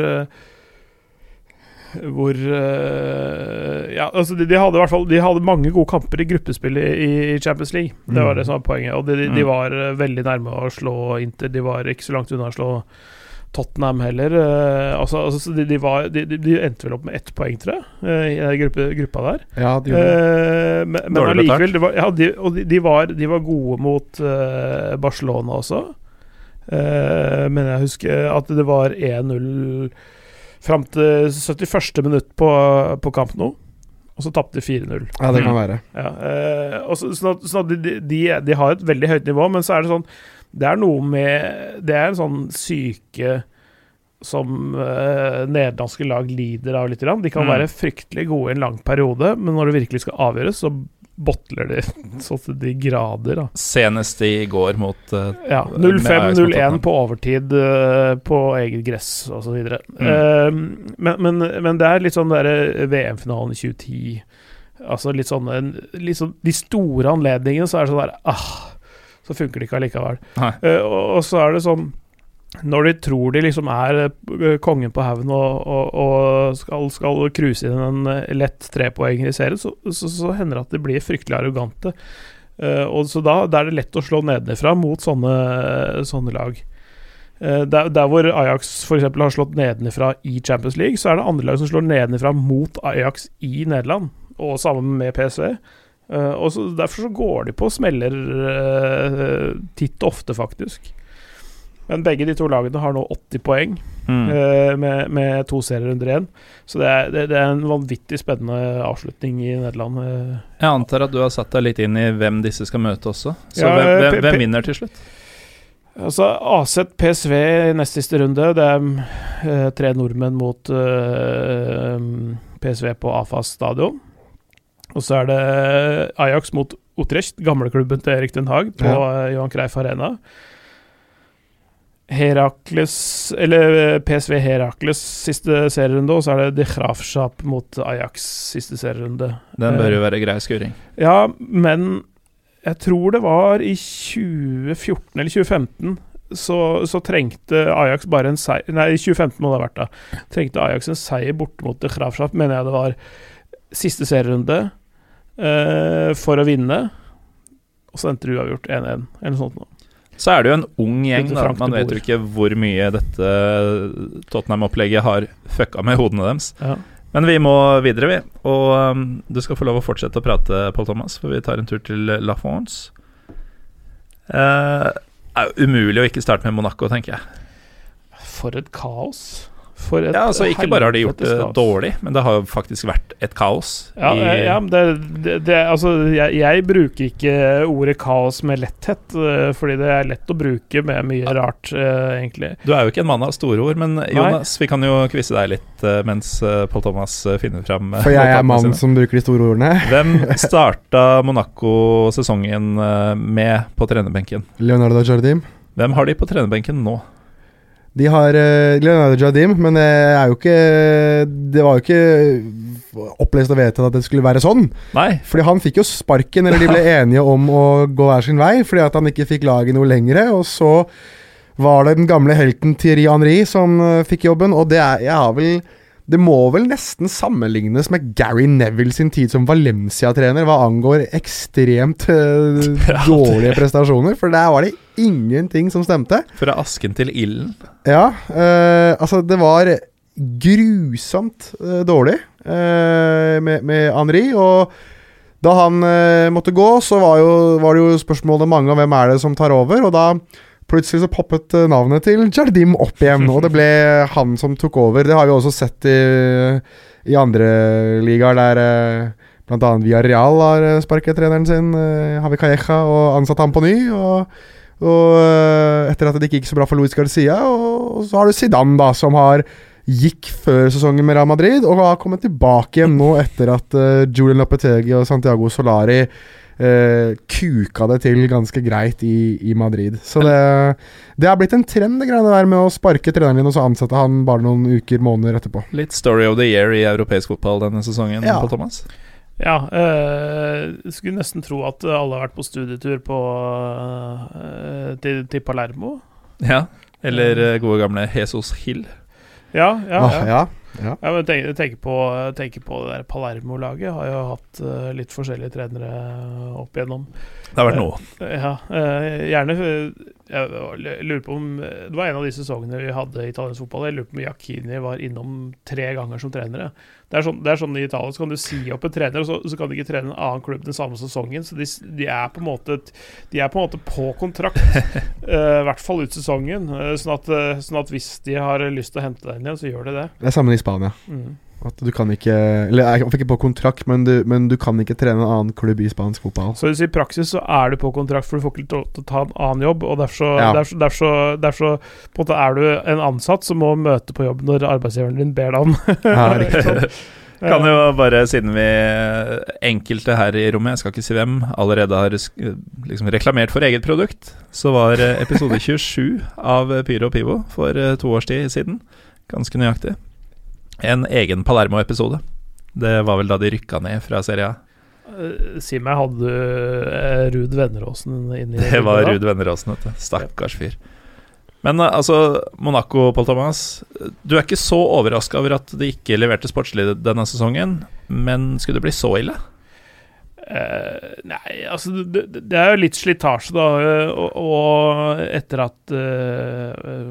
hvor Ja, altså de, de hadde i hvert fall De hadde mange gode kamper i gruppespillet i, i Champions League. Det var Mm. det som var poenget. Og de, de, de Mm. var veldig nærme å slå Inter. De var ikke så langt unna å slå Tottenham heller. Uh, altså, altså de, de, var, de, de, endte vel opp med ett poeng, tror jeg, uh, i den gruppe, gruppa der. Ja, de gjorde. Eh, men men allikevel, det var, ja, de, og de, de, var, de var gode mot eh, Barcelona også. Eh, men jeg husker at det var 1-0 fram til 71. minutt på, på kamp nå. Og så tapte de 4-0. Ja, det kan Mm. være. Ja, eh, og så, sånn at, sånn at de, de, de har et veldig høyt nivå, men så er det sånn Det er noe med Det er en sånn syke som uh, nederlandske lag lider av litt. Grann. De kan Mm. være fryktelig gode i en lang periode, men når det virkelig skal avgjøres, så botler de så til de grader. Da. senest i går mot uh, Ja, Med Ajax mot 0-5-0-1 på overtid uh, på eget gress osv. Mm. Uh, men, men, men det er litt sånn derre VM-finalen i 2010 Altså litt sånn, litt sånn De store anledningene, så er det sånn der ah, Så funker det ikke allikevel. Eh, og, og så er det sånn når de tror de liksom er eh, kongen på haugen og, og, og skal, skal cruise inn en eh, lett trepoenger i serien, så, så, så hender det at de blir fryktelig arrogante. Uh, og så da, da er det lett å slå nedenfra mot sånne, sånne lag. Der, der hvor Ajax f.eks. har slått nedenfra i Champions League, så er det andre lag som slår nedenfra mot Ajax i Nederland, og sammen med PSV. Eh, og så, Derfor så går de på smeller uh, titt og ofte, faktisk. Men begge de to lagene har nå 80 poeng mm. uh, med, med to serierunder én. Så det er, det, det er en vanvittig spennende avslutning i Nederland. Jeg antar at du har satt deg litt inn i hvem disse skal møte også. Så Ja, hvem, hvem, hvem vinner til slutt? Altså AZ PSV i nest siste runde. Det er tre nordmenn mot PSV på AFAS stadion. Og så er det Ajax mot Utrecht, gamleklubben til Erik Den Haag, på ja. Johan Creif Arena. Herakles Eller eh, PSV Herakles siste serierunde, og så er det De Grafschap mot Ajax siste serierunde. Den bør Eh, jo være grei skuring. Ja, men jeg tror det var i 2014 eller 2015 så, så trengte Ajax bare en seier Nei, i 2015 må det ha vært da. Trengte Ajax en seier borte mot De Grafschap, mener jeg det var. Siste serierunde eh, for å vinne. Og så endte det uavgjort 1-1, eller noe sånt. Nå. Så er det jo en ung gjeng, da. Man vet jo ikke hvor mye dette Tottenham-opplegget har fucka med hodene deres. Ja. Men vi må videre, vi. Og um, du skal få lov å fortsette å prate, Paul Thomas, for vi tar en tur til La France. Uh, er umulig å ikke starte med Monaco, tenker jeg. For et kaos. For et Ja, altså Ikke bare har de gjort det kaos. dårlig, men det har jo faktisk vært et kaos. Ja, i, ja men det, det, det Altså, jeg, jeg bruker ikke ordet kaos med letthet, eh, fordi det er lett å bruke med mye rart, eh, egentlig. Du er jo ikke en mann av store ord, men Jonas, vi kan jo quize deg litt eh, mens eh, Paul Thomas eh, finner fram eh, For jeg er mannen som bruker de store ordene. Hvem starta Monaco-sesongen eh, med på trenerbenken? Leonardo Jardim. Hvem har de på trenerbenken nå? De har uh, Leonardo Jardim, men det jo ikke Det var jo ikke opplest og vedtatt at det skulle være sånn. Nei, Fordi han fikk jo sparken, eller de ble enige om å gå hver sin vei, fordi at han ikke fikk laget noe lengre. Og så var det den gamle helten Thierry Henry som eh, fikk jobben, og det er Jeg har vel Det må vel nesten sammenlignes med Gary Neville sin tid som Valencia-trener hva angår ekstremt eh, dårlige prestasjoner, for der var det ingenting som stemte. Fra asken til ilden. Ja, eh, altså det var grusomt eh, dårlig med, med Henri, og da han måtte gå, så var, jo, var det jo spørsmålet mange om hvem er det som tar over, og da Plutselig så poppet eh, navnet til Jardim opp igjen, og det ble han som tok over. Det har vi også sett i, i andre ligaer, der eh, bl.a. Villarreal har eh, sparket treneren sin, Havi Calleja, og ansatt ham på ny. Og, og etter at det ikke gikk så bra for Luis Garcia. Og så har du Zidane, da, som har gikk før sesongen med Real Madrid, og har kommet tilbake igjen nå etter at Julian Lopetegi og Santiago Solari uh, kuka det til ganske greit i, i Madrid. Så det, det har blitt en trend, det greiene der med å sparke treneren din og så ansette han bare noen uker, måneder etterpå. Litt story of the year i europeisk fotball denne sesongen, Ja. på Thomas. Ja, øh, skulle nesten tro at alle har vært på studietur på, øh, til, til Palermo. Ja. Eller eh, gode gamle Jesus Hill. Ja, ja. Ah, ja. Ja, ja. Men tenk, tenk, på, tenk på det der Palermo-laget. Har jo hatt uh, litt forskjellige trenere opp igjennom. Det har vært noe. Ja, uh, gjerne eh, Jeg lurer på om Det var en av de sesongene vi hadde i italiensk fotball. Jeg lurer på om Yakini var innom tre ganger som trenere. Det er sånn, det er sånn I Italia så kan du si opp en trener, og så, så kan du ikke trene en annen klubb den samme sesongen. Så de, de, er, på en måte, de er på en måte på kontrakt, eh, i hvert fall ut sesongen. Uh, sånn, at, uh, sånn at hvis de har lyst til å hente deg inn igjen, så gjør de det. Det er samme i Spania. Mm. At du kan ikke Eller jeg fikk ikke på kontrakt, men du, men du kan ikke trene en annen klubb i spansk fotball. Så i praksis så er du på kontrakt, for du får ikke lov til å ta en annen jobb. Og derfor så, Ja. derfor, derfor derfor på en måte er du en ansatt som må møte på jobb når arbeidsgiveren din ber deg om det. Kan jo bare, siden vi enkelte her i rommet, jeg skal ikke si hvem, allerede har liksom reklamert for eget produkt, så var eh, episode 27 av Pyro og Pivo for eh, to års tid siden, ganske nøyaktig, en egen Palermo-episode. Det var vel da de rykka ned fra Serie A. Eh, Si meg, hadde du eh, Ruud Venneråsen inni Det var? Ruud Venneråsen, vet du. Stakkars fyr. Men eh, altså, Monaco, Paul Thomas. Du er ikke så overraska over at de ikke leverte sportslig denne sesongen, men skulle det bli så ille? Uh, nei, altså det, det- er jo litt slitasje, da. Og, og etter at uh,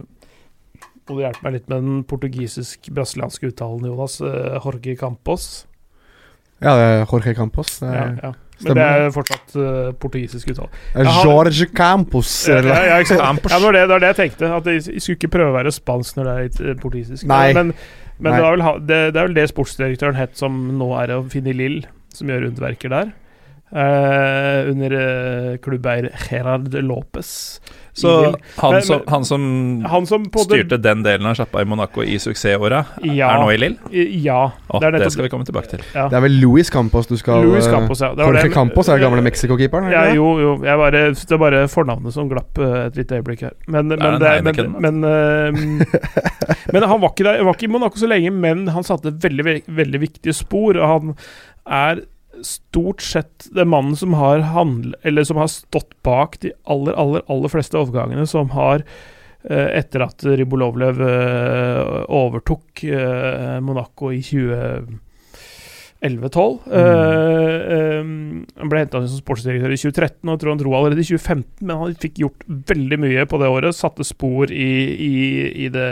Må du hjelpe meg litt med den portugisisk-brasilianske uttalen, Jonas. eh, Jorge Campos. Ja, det er Jorge Campos. Det Ja, er, ja. Men stemmer. det er fortsatt uh, portugisisk uttale. er Jorge Campos. Ja, eller? ja, ja. Campos. ja, det, var det, det var det jeg tenkte. At jeg, jeg skulle ikke prøve å være spansk når det er eh, portugisisk. Nei. Men, men Nei. Det, var vel, det, det er vel det sportsdirektøren het, som nå er å finne i Lill, som gjør underverker der. Uh, under uh, klubbeier Gerard Lopez. Så han, Men- som, han som Han som på styrte den delen av sjappa i Monaco i suksessåra, Ja. er nå i Lill? Ja. Oh, det er det, skal vi komme tilbake til. ja. Det er vel Louis Campos du skal Luis eh, Campos, ja. Det var Jorge det- Campos er den gamle Mexico-keeperen? er Ja, jo, jo. Jeg bare, det er bare fornavnet som glapp eh, et lite øyeblikk her. Men, men, det, men, Heineken, men, eh, men han var ikke der, var ikke i Monaco så lenge, men han satte veldig, veldig viktige spor. Og han er stort sett den mannen som har handl, Eller som har stått bak de aller, aller, aller fleste overgangene som har eh, etter at Ribolovlev eh, overtok eh, Monaco i 2011-12. han ble henta som sportsdirektør i 2013, og jeg tror han dro allerede i 2015. Men han fikk gjort veldig mye på det året. Satte spor i, i, i det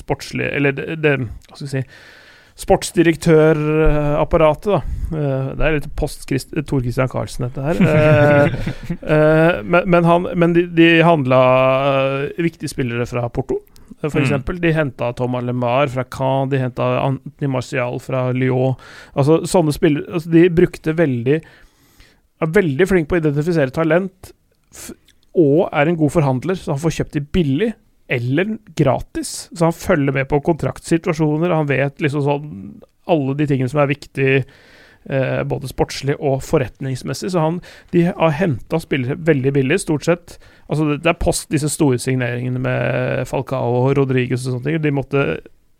sportslige Eller det, det Hva skal vi si Sportsdirektørapparatet, da. Eh, det er litt post Tor Christian Karlsen, dette her. Eh, eh, men, men, han, men de, de handla eh, viktige spillere fra Porto. For Mm. De henta Thomas Lemar fra Caen, de henta Antony Martial fra Lyon. Altså sånne spillere altså, De brukte veldig Er veldig flink på å identifisere talent, og er en god forhandler, så han får kjøpt de billig eller gratis. Så han følger med på kontraktsituasjoner, han vet liksom sånn alle de tingene som er viktige. eh, både sportslig og forretningsmessig. Så han, de har henta spillere veldig billig, stort sett. Altså det, det er post disse store signeringene med Falcao og Rodriguez og sånne ting. De måtte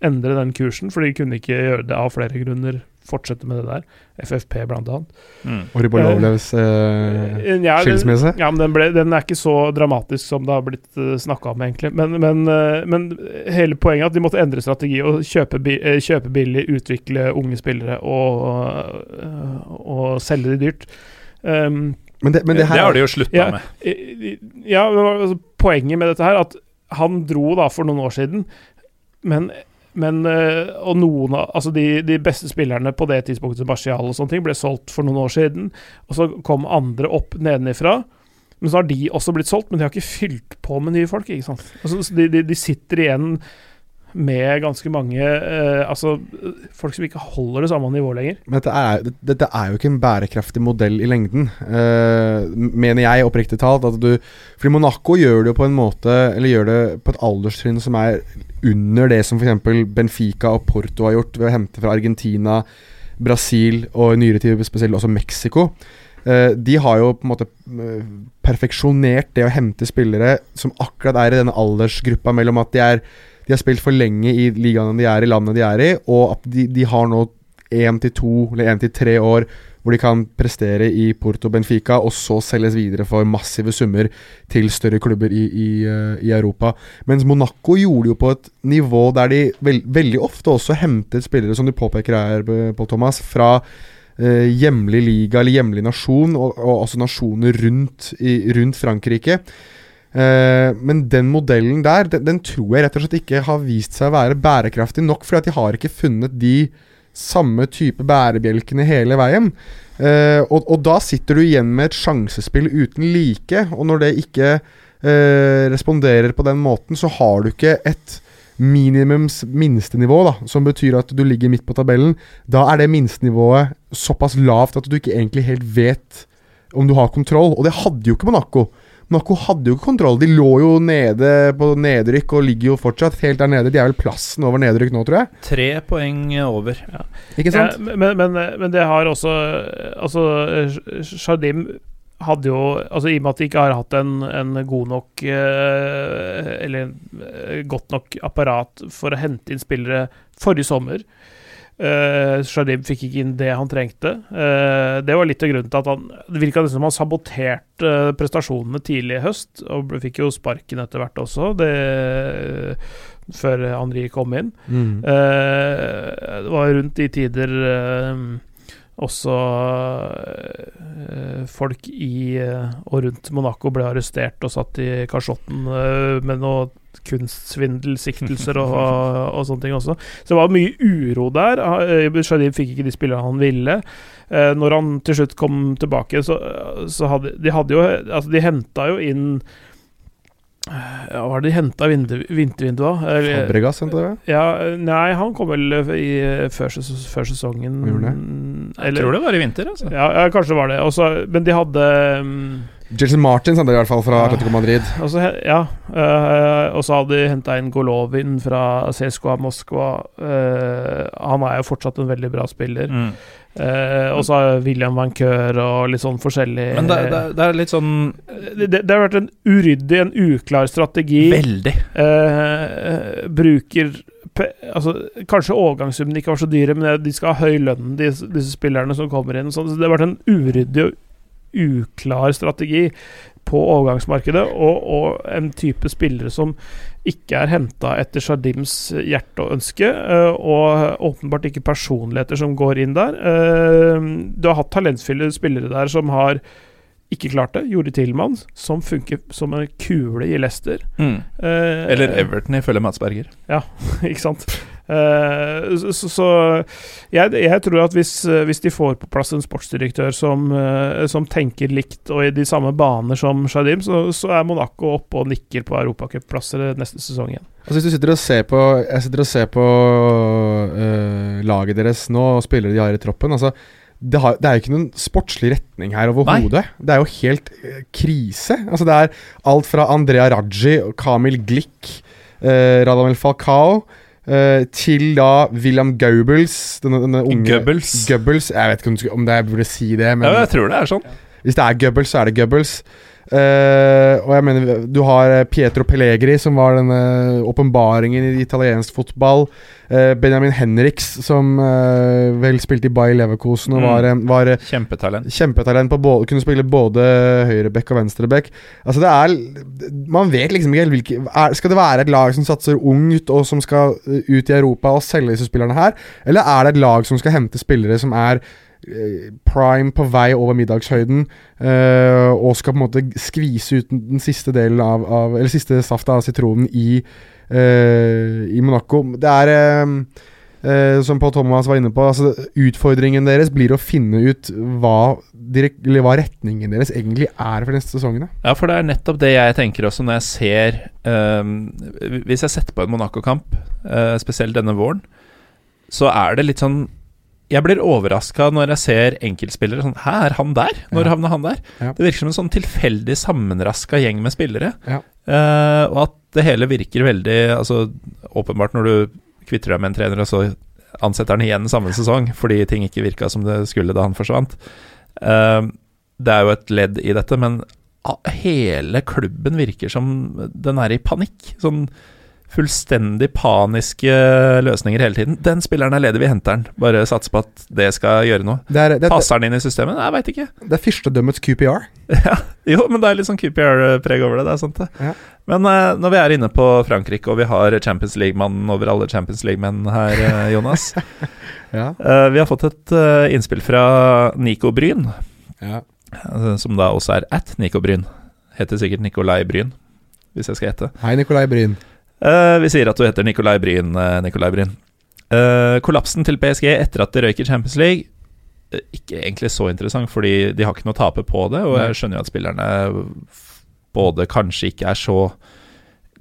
endre den kursen, for de kunne ikke gjøre det av flere grunner fortsette med det der. FFP, blant annet. Mm. Og Rybolovlevs eh, Eh, ja, skilsmisse. Ja, men den, ble, den er ikke så dramatisk som det har blitt uh, snakka om, egentlig. Men, men, uh, men hele poenget er at de måtte endre strategi og kjøpe, bi eh, kjøpe billig, utvikle unge spillere og, uh, og selge de dyrt. Um, Men det, men det det, har de jo slutta Ja. med. ja, altså, poenget med dette her at han dro da for noen år siden, men men, eh, og noen av altså de, de beste spillerne på det tidspunktet, Martial og sånne ting, ble solgt for noen år siden. Og så kom andre opp nedenifra. Men så har de også blitt solgt, men de har ikke fylt på med nye folk. ikke sant? Altså, de, de, de sitter igjen med ganske mange eh, Altså folk som ikke holder det samme nivået lenger. Men dette er, dette er jo ikke en bærekraftig modell i lengden, eh, mener jeg oppriktig talt. At du, fordi Monaco gjør det jo på en måte Eller gjør det på et alderstrinn som er under det som f.eks. Benfica og Porto har gjort ved å hente fra Argentina, Brasil og i nyere tid spesielt også Mexico. Eh, de har jo på en måte eh, perfeksjonert det å hente spillere som akkurat er i denne aldersgruppa mellom at de er de har spilt for lenge i ligaene de er i, landet de er i, og at de, de har nå én til to eller én til tre år hvor de kan prestere i Porto Benfica, og så selges videre for massive summer til større klubber i, i, eh, i Europa. Mens Monaco gjorde det jo på et nivå der de veld, veldig ofte også hentet spillere, som du påpeker her, eh, Pål Thomas, fra eh, hjemlig liga eller hjemlig nasjon, og, og også nasjoner rundt, i, rundt Frankrike. Eh, men den modellen der, den, den tror jeg rett og slett ikke har vist seg å være bærekraftig nok, fordi at de har ikke funnet de samme type bærebjelkene hele veien. Eh, og, og da sitter du igjen med et sjansespill uten like, og når det ikke eh, responderer på den måten, så har du ikke et minimums minstenivå, da, som betyr at du ligger midt på tabellen. Da er det minstenivået såpass lavt at du ikke egentlig helt vet om du har kontroll, og det hadde jo ikke Monaco. Monaco hadde jo ikke kontroll. De lå jo nede på nedrykk og ligger jo fortsatt helt der nede. De er vel plassen over nedrykk nå, tror jeg. Tre poeng over. Ikke sant? Ja, men, men, men det har også Altså, Shardim hadde jo Altså I og med at de ikke har hatt en, en god nok eh, Eller eh, godt nok apparat for å hente inn spillere forrige sommer. Uh, Shardim fikk ikke inn det han trengte. Uh, det var litt av grunnen til at han Det virka som han saboterte uh, prestasjonene tidlig i høst, og fikk jo sparken etter hvert også, det, før Henri kom inn. Mm. Eh, det var rundt de tider eh, også eh, folk i eh, og rundt Monaco ble arrestert og satt i kasjotten eh, med noe kunstsvindelsiktelser og, og, og sånne ting også. Så det var mye uro der. Shadim fikk ikke de spillerne han ville. Eh, når han til slutt kom tilbake, så, så hadde de hadde jo Altså, de henta jo inn Hva har det de henta i vinter, Fabregas, henta det? ja, nei, han kom vel i, før, før sesongen. Han gjorde Jeg tror det var i vinter, altså. Ja, ja, kanskje det var det. Også, men de hadde um, Jason Martins hente det i hvert fall fra Ja. Atletico Madrid. også, Ja. øh, og så hadde de henta inn Golovin fra CSKA Moskva. Øh, han er jo fortsatt en veldig bra spiller. Mm. Øh, og så har William Vancœur og litt sånn forskjellig Men det, det, det er litt sånn det, det, det har vært en uryddig, en uklar strategi. Veldig. Uh, bruker Altså, kanskje overgangssummene ikke var så dyre, men de skal ha høy lønn, disse, disse spillerne som kommer inn. sånn. Så det har vært en uryddig og uklar strategi på overgangsmarkedet, og, og en type spillere som ikke er henta etter Shardims hjerte og ønske, eh, og åpenbart ikke personligheter som går inn der. Eh, Du har hatt talentfulle spillere der som har ikke klart det. Jordi Tillmann, som funker som en kule i Leicester. Mm. Eh, Eller Everton, ifølge Mats Berger. ikke sant. Eh, så så, jeg, jeg tror at hvis, eh, hvis de får på plass en sportsdirektør som, eh, som tenker likt og i de samme baner som Shadim, så, så er Monaco oppe og nikker på europacupplasser neste sesong igjen. Altså Hvis du sitter og ser på Jeg sitter og ser på øh, laget deres nå, og spillere de har i troppen altså det, har, det er jo ikke noen sportslig retning her overhodet. Det er jo helt øh, krise. Altså Det er alt fra Andrea Raji og Kamil Glik øh, Radamel Falcao, øh, til da William Goebbels, denne, denne unge Goebbels. Goebbels. Jeg vet ikke om, du om det jeg burde si det, men Ja, jeg tror det er sånn. Hvis det er Goebbels, så er det Goebbels. Eh, og jeg mener, du har eh, Pietro Pellegri, som var denne åpenbaringen i italiensk fotball. Uh, Benjamin Henriks, som uh, vel spilte i Bayer Leverkosen og Mm. var, var Kjempetalent. kjempetalent på både, kunne spille både høyreback og venstreback. Altså det er Man vet liksom ikke helt hvilke er, Skal det være et lag som satser ungt, og som skal ut i Europa og selge disse spillerne her, eller er det et lag som skal hente spillere som er prime på vei over middagshøyden, eh, og skal på en måte skvise ut den siste delen av, av Eller siste safta av sitronen i, eh, i Monaco. Det er eh, eh, som Paul Thomas var inne på, altså utfordringen deres blir å finne ut hva, direkt, hva retningen deres egentlig er for neste sesongene. Ja, for det er nettopp det jeg tenker også når jeg ser Hvis jeg setter på en Monaco-kamp, eh, spesielt denne våren, så er det litt sånn Jeg blir overraska når jeg ser enkeltspillere sånn Hæ, er han der? Når Ja. havna han der? Ja. Det virker som en sånn tilfeldig sammenraska gjeng med spillere. Ja. Uh, og at det hele virker veldig Altså, åpenbart når du kvitter deg med en trener, og så ansetter han igjen samme sesong fordi ting ikke virka som det skulle da han forsvant. Uh, det er jo et ledd i dette, men hele klubben virker som den er i panikk. Sånn fullstendig paniske løsninger hele tiden. Den spilleren er ledig, vi henter den. Bare satser på at det skal gjøre noe. Det er, det, Passer den inn i systemet? Jeg veit ikke. det er fyrstedømmets QPR. Ja, jo, men det er litt sånn QPR-preg over det. Det er sant, det. Ja. Men uh, når vi er inne på Frankrike, og vi har Champions League-mannen over alle Champions League-menn her, eh, Jonas Ja. uh, Vi har fått et innspill fra Nico Bryn, Ja. som da også er at Nico Bryn. Heter sikkert Nicolai Bryn, hvis jeg skal gjette. Hei, Nicolai Bryn. Eh, vi sier at du heter Nikolai Bryn, eh, Nikolai Bryn. Eh, kollapsen til PSG etter at de røyker Champions League Ikke egentlig så interessant, fordi de har ikke noe å tape på det. Og jeg skjønner jo at spillerne både kanskje ikke er så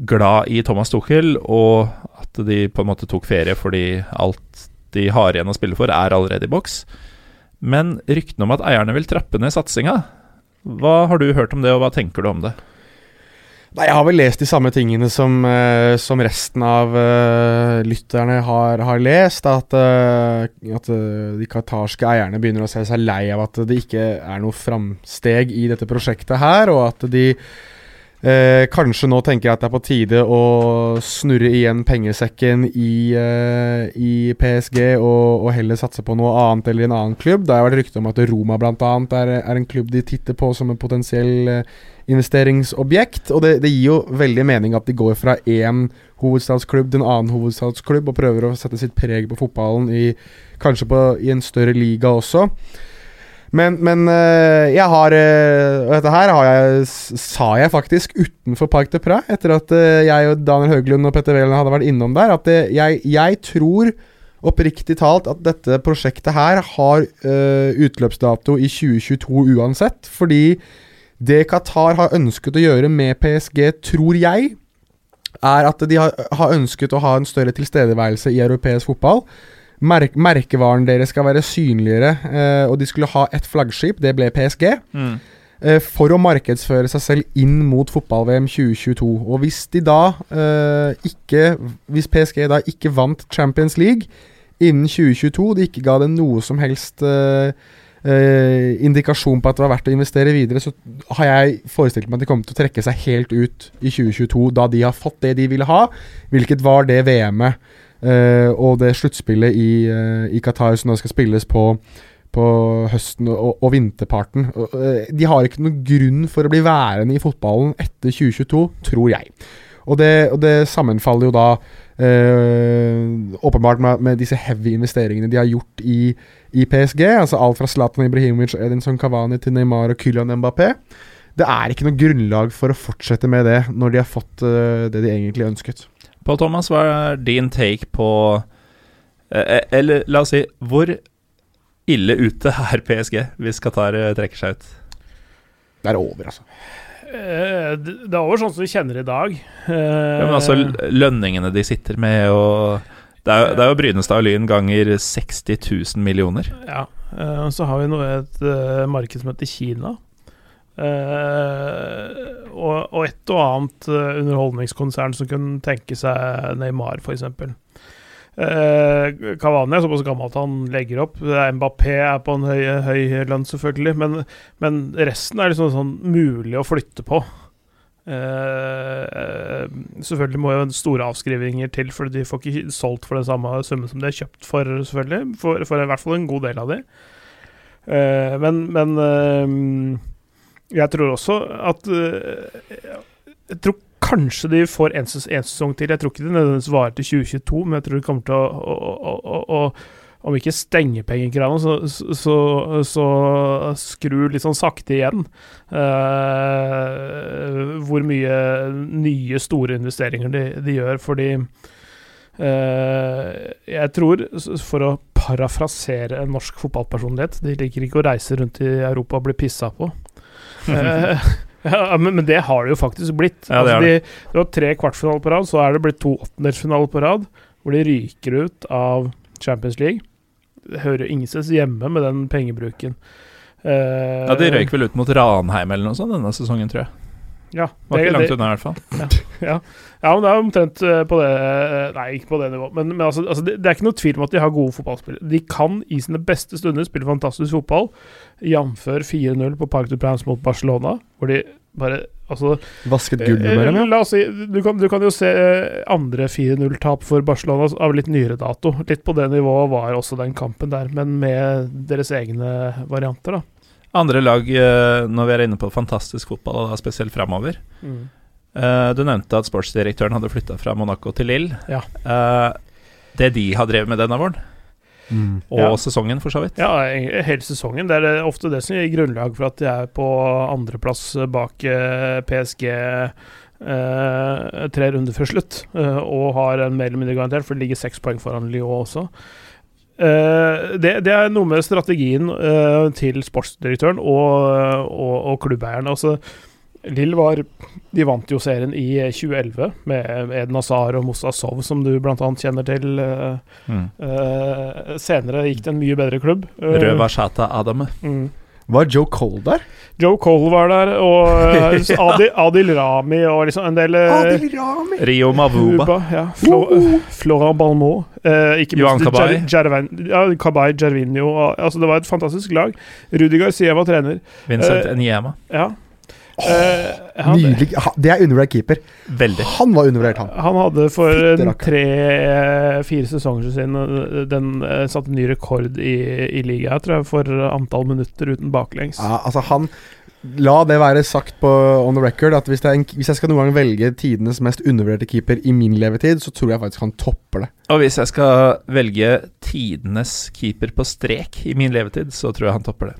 glad i Thomas Tuchel, og at de på en måte tok ferie fordi alt de har igjen å spille for, er allerede i boks. Men ryktene om at eierne vil trappe ned satsinga, hva har du hørt om det, og hva tenker du om det? Nei, Jeg har vel lest de samme tingene som, uh, som resten av uh, lytterne har, har lest. At, uh, at de qatarske eierne begynner å se seg lei av at det ikke er noe framsteg i dette prosjektet her, og at de eh, kanskje nå tenker jeg at det er på tide å snurre igjen pengesekken i, eh, i PSG og, og heller satse på noe annet eller en annen klubb. Det har vært rykte om at Roma bl.a. Er, er en klubb de titter på som en potensiell eh, investeringsobjekt. Og det, det gir jo veldig mening at de går fra én hovedstadsklubb til en annen hovedstadsklubb og prøver å sette sitt preg på fotballen i kanskje på, i en større liga også. Men, men eh, jeg har eh, Og dette her har jeg, sa jeg faktisk utenfor Park de Prat, etter at eh, jeg og Daniel Høglund og Petter Wæland hadde vært innom der, at jeg, jeg tror oppriktig talt at dette prosjektet her har utløpsdato i 2022 uansett. Fordi det Qatar har ønsket å gjøre med PSG, tror jeg, er at de har, har ønsket å ha en større tilstedeværelse i europeisk fotball. Merk, merkevaren deres skal være synligere, eh, og de skulle ha ett flaggskip, det ble PSG. eh, for å markedsføre seg selv inn mot fotball-VM 2022. Og hvis de da eh, ikke Hvis PSG da ikke vant Champions League innen 2022, de ikke ga dem noe som helst eh, eh, indikasjon på at det var verdt å investere videre, så har jeg forestilt meg at de kommer til å trekke seg helt ut i 2022, da de har fått det de ville ha, hvilket var det VM-et og det sluttspillet i, eh, i Qatar som nå skal spilles på på høsten og, og vinterparten. Eh, De har ikke noen grunn for å bli værende i fotballen etter 2022, tror jeg. Og det, og det sammenfaller jo da eh, åpenbart med, med disse heavy investeringene de har gjort i, i PSG. Altså alt fra Zlatan Ibrahimovic, Edinson Cavani til Neymar og Kylian Mbappé. Det er ikke noe grunnlag for å fortsette med det når de har fått eh, det de egentlig ønsket. Pål Thomas, hva er din take på eh, Eller la oss si, hvor ille ute er PSG hvis Qatar eh, trekker seg ut? Det er over, altså. Eh, Det er over sånn som vi kjenner i dag. Ja, men altså lønningene de sitter med, og Det er, det er jo Brynestad og Lyn ganger 60 000 millioner. Ja. eh, så har vi nå et eh, marked som heter Kina. Eh, og, og et og annet eh, underholdningskonsern som kunne tenke seg Neymar, f.eks. Eh, Cavani er såpass gammel at han legger opp. Mbappé er på en høy, høy lønn, selvfølgelig. Men, men resten er liksom sånn mulig å flytte på. Uh, selvfølgelig må jo store avskrivinger til, for de får ikke solgt for den samme summen som de har kjøpt for, selvfølgelig. For, for i hvert fall en god del av de. Uh, men, men jeg tror også at eh, Jeg tror kanskje de får en, en sesong til. Jeg tror ikke det nødvendigvis varer til 2022, men jeg tror de kommer til å, å, å, å, om ikke stenge pengekravene, så, så, så skru litt sånn sakte igjen. Uh, hvor mye nye, store investeringer de, de gjør, fordi uh, Jeg tror, for å parafrasere en norsk fotballpersonlighet De liker ikke å reise rundt i Europa og bli pissa på. Eh, ja, men, men det har det jo faktisk blitt. Ja, det altså, de, det var tre kvartfinaler på rad, så er det blitt to åttendelsfinaler på rad, hvor de ryker ut av Champions League. Det hører jo ingensteds hjemme med den pengebruken. Uh, Ja, De røyk vel ut mot Ranheim eller noe sånt denne sesongen, tror jeg. Ja, Var det- ikke langt unna, i hvert fall. ja. ja, men det er omtrent eh, på det eh, Nei, ikke på det nivået. Men, men altså, altså det, det er ikke noe tvil om at de har gode fotballspillere. De kan i sine beste stunder spille fantastisk fotball, jf. 4-0 på Park du Prance mot Barcelona, hvor de bare Altså Vasket gullet med dem, eh, ja. La oss si Du kan, du kan jo se eh, andre 4-0-tap for Barcelona av litt nyere dato. Litt på det nivået var også den kampen der, men med deres egne varianter, da. Andre lag, eh, når vi er inne på fantastisk fotball, og da spesielt framover mm. Du nevnte at sportsdirektøren hadde flytta fra Monaco til Lille. Ja. Eh, det de har drevet med denne våren, Mm. og Ja. sesongen for så vidt. Ja, hele sesongen. Det er eh, ofte det som gir grunnlag for at de er på andreplass bak eh, PSG eh, tre runder før slutt, eh, og har en mer eller mindre garantert, for det ligger seks poeng foran Lyon også. Eh, det, det er noe med strategien eh, til sportsdirektøren og, og, og klubbeieren. Altså, Lill var De vant jo serien i 2011 med Eden Hazar og Moussa Sov, som du bl.a. kjenner til. eh, Mm. Eh, senere gikk det en mye bedre klubb. Røva Shata Adame. mm. Var Joe Cole der? Joe Cole var der, og eh, Adil, Adil Rami og liksom en del eh, Adil Rami! Rio Mavuba. Uba, ja. Flo, Florent Balmont. Eh, ikke Johan minst Kabay. Ja, Kabay, Gervinho og, altså Det var et fantastisk lag. Rudi Garcia var trener. Vincent Eh, Enyema. Ja. Eh, han, Nydelig. Det er undervurdert keeper. Veldig. Han var undervurdert, han. han hadde for en tre-fire sesonger siden eh, Den satt satte ny rekord i, i ligaen, tror jeg, for antall minutter uten baklengs. Ja, altså han La det være sagt på on the record at hvis, det er en, hvis jeg skal noen gang velge tidenes mest undervurderte keeper i min levetid, så tror jeg faktisk han topper det. Og hvis jeg skal velge tidenes keeper på strek i min levetid, så tror jeg han topper det.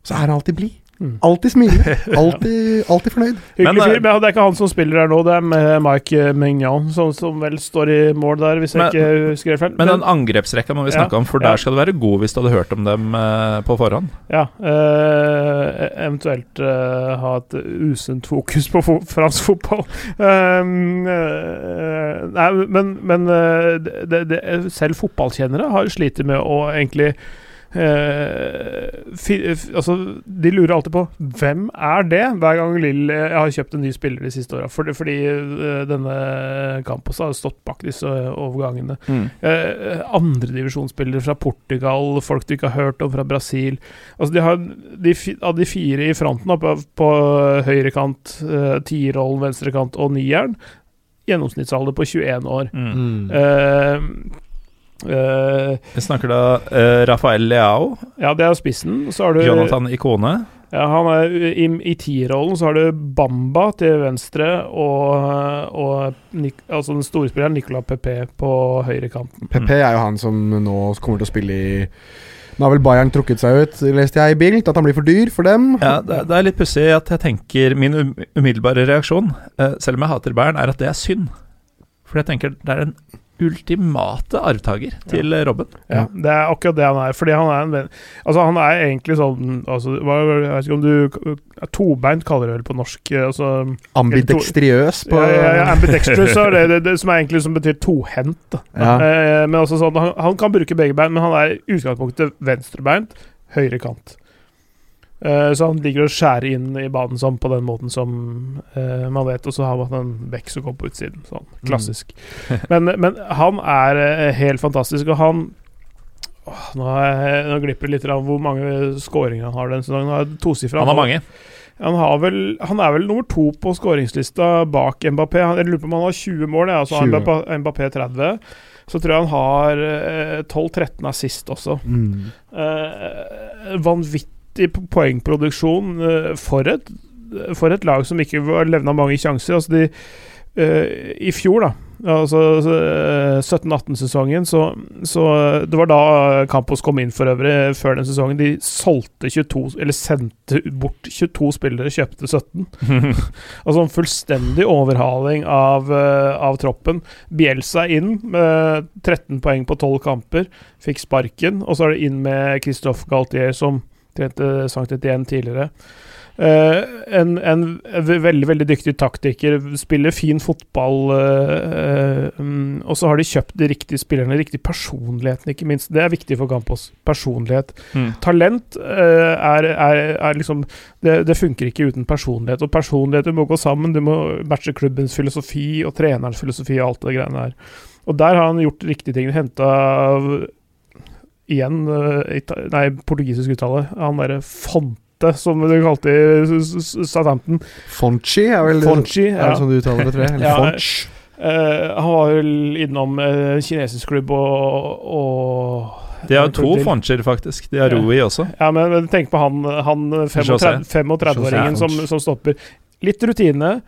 Så er han alltid blid. Mm. Alltid smilende. Alltid, alltid fornøyd. Hyggelig eh, fyr, men det er ikke han som spiller der nå, det er med Mike Mignon, som, som vel står i mål der, hvis jeg Men- ikke husker helt feil. Men den angrepsrekka må vi Ja, snakke om, for ja. der skal du være god hvis du hadde hørt om dem eh, på forhånd. Ja, eh, eventuelt eh, ha et usunt fokus på fo fransk fotball. Um, eh, nei, men, men eh, det, det, selv fotballkjennere har slitt med å egentlig eh, altså, De lurer alltid på hvem er det, hver gang Lill Jeg har kjøpt en ny spiller de siste åra. Fordi, fordi eh, denne Campos har stått bak disse overgangene. Eh, Andredivisjonsspillere fra Portugal, folk du ikke har hørt om fra Brasil. Altså de har de, Av de fire i fronten, oppe på, på høyrekant, uh, tierrollen, venstrekant og nieren, gjennomsnittsalder på 21 år. Mm. Eh, eh, Vi snakker da uh, Rafael Leao, ja, det er spissen. Så har du Jonathan Ikone. ja, han er, I i tierrollen så har du Bamba til venstre og, og Nik, altså den store spilleren Nicolas Pepe på høyrekanten. Pepe er jo han som nå kommer til å spille i Nå har vel Bayern trukket seg ut, leste jeg i Bild, at han blir for dyr for dem. Ja, det, det er litt pussig at jeg tenker Min um umiddelbare reaksjon, eh, selv om jeg hater Bayern, er at det er synd. For jeg tenker det er den ultimate arvtaker til ja. Robben. Ja, det er akkurat det han er. Fordi han er en venn Altså, han er egentlig sånn altså, hva, Jeg vet ikke om du Tobeint kaller det vel på norsk. eh, Altså Ambidextriøs på ja, ja, ja, Ambidextrous er det, det, det som er egentlig som betyr tohendt. Ja. Eh, men også sånn, han, han kan bruke begge bein, men han er i utgangspunktet venstrebeint, høyre kant. Eh, så han liker å skjære inn i banen sånn på den måten som uh, man vet. Og så har man en bekk som kommer på utsiden. Sånn klassisk. men, men han er eh, helt fantastisk, og han åh, nå, jeg, nå glipper det litt av hvor mange skåringer han har den sesongen. Han har tosifra. Han har mange. Han, har vel, han er vel nummer to på skåringslista bak Mbappé. Han- Jeg lurer på om han har 20 mål. Ja, så har 20. Mbappé, Mbappé 30. Så tror jeg han har eh, 12-13 assist også. Mm. Eh, vanvittig po- poengproduksjon eh, for, et, for et lag som ikke var- levna mange sjanser. Altså de, eh, I fjor, da, altså eh, 17-18-sesongen, så, så Det var da Campos kom inn for øvrig, før den sesongen. De solgte 22, eller sendte bort 22 spillere, kjøpte 17. Altså en fullstendig overhaling av, eh, av troppen. Bielsa inn med 13 poeng på 12 kamper, fikk sparken. Og så er det inn med Christophe Galtier, som trente Sankt igjen tidligere. Uh, en, en veldig veldig dyktig taktiker, spiller fin fotball. Uh, mm, og så har de kjøpt de riktige spillerne, riktig personligheten, ikke minst. Det er viktig for Campos. Personlighet. Mm. Talent uh, er, er, er liksom det, det funker ikke uten personlighet. Og personligheter må gå sammen. Du må matche klubbens filosofi og trenerens filosofi og alt det greiene der. Og der har han gjort riktige ting. Henta igjen eh, Nei, portugisisk uttale. Han derre Fonte, som du kalte i Southampton. Fonchi er vel Fonchi. Er Ja. det sånn du uttaler det, tror jeg? Eller Ja, Fonch? Uh, han var vel innom uh, kinesisk klubb og, og De har to foncher, faktisk. De har Ja. Rui også. Ja, men, men tenk på han, han 35 35-åringen som, som stopper. Litt rutine.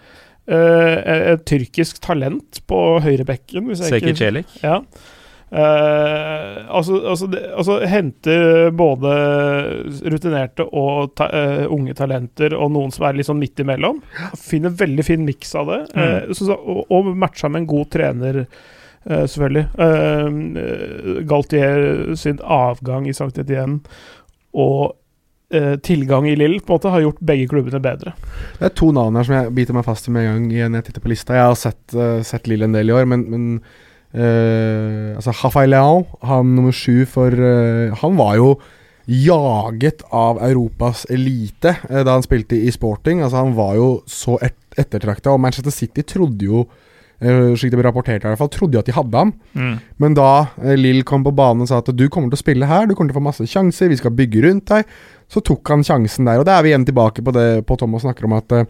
Uh, et tyrkisk talent på høyrebekken. Seki Celik. Ja. Eh, altså, altså, de, altså henter både rutinerte og ta, uh, unge talenter, og noen som er litt sånn midt imellom. Finner veldig fin miks av det. mm. uh, så, og, og matcha med en god trener, selvfølgelig. Galtier sin avgang i Sankt Etienne og tilgang i Lill på en måte har gjort begge klubbene bedre. Det er to navn her som jeg biter meg fast i med en gang igjen jeg titter på lista. Jeg har sett, uh, sett Lill en del i år, men, men eh, altså Hafay Leao, han nummer sju for uh, Han var jo jaget av Europas elite uh, da han spilte i Sporting. Altså Han var jo så et ettertrakta, og Manchester City trodde jo uh, slik det ble rapportert i hvert fall, trodde jo at de hadde ham. Mm. Men da uh, Lill kom på banen og sa at du kommer til å spille her, du kommer til å få masse sjanser, vi skal bygge rundt deg, så tok han sjansen der. Og da er vi igjen tilbake på det på Thomas snakker om at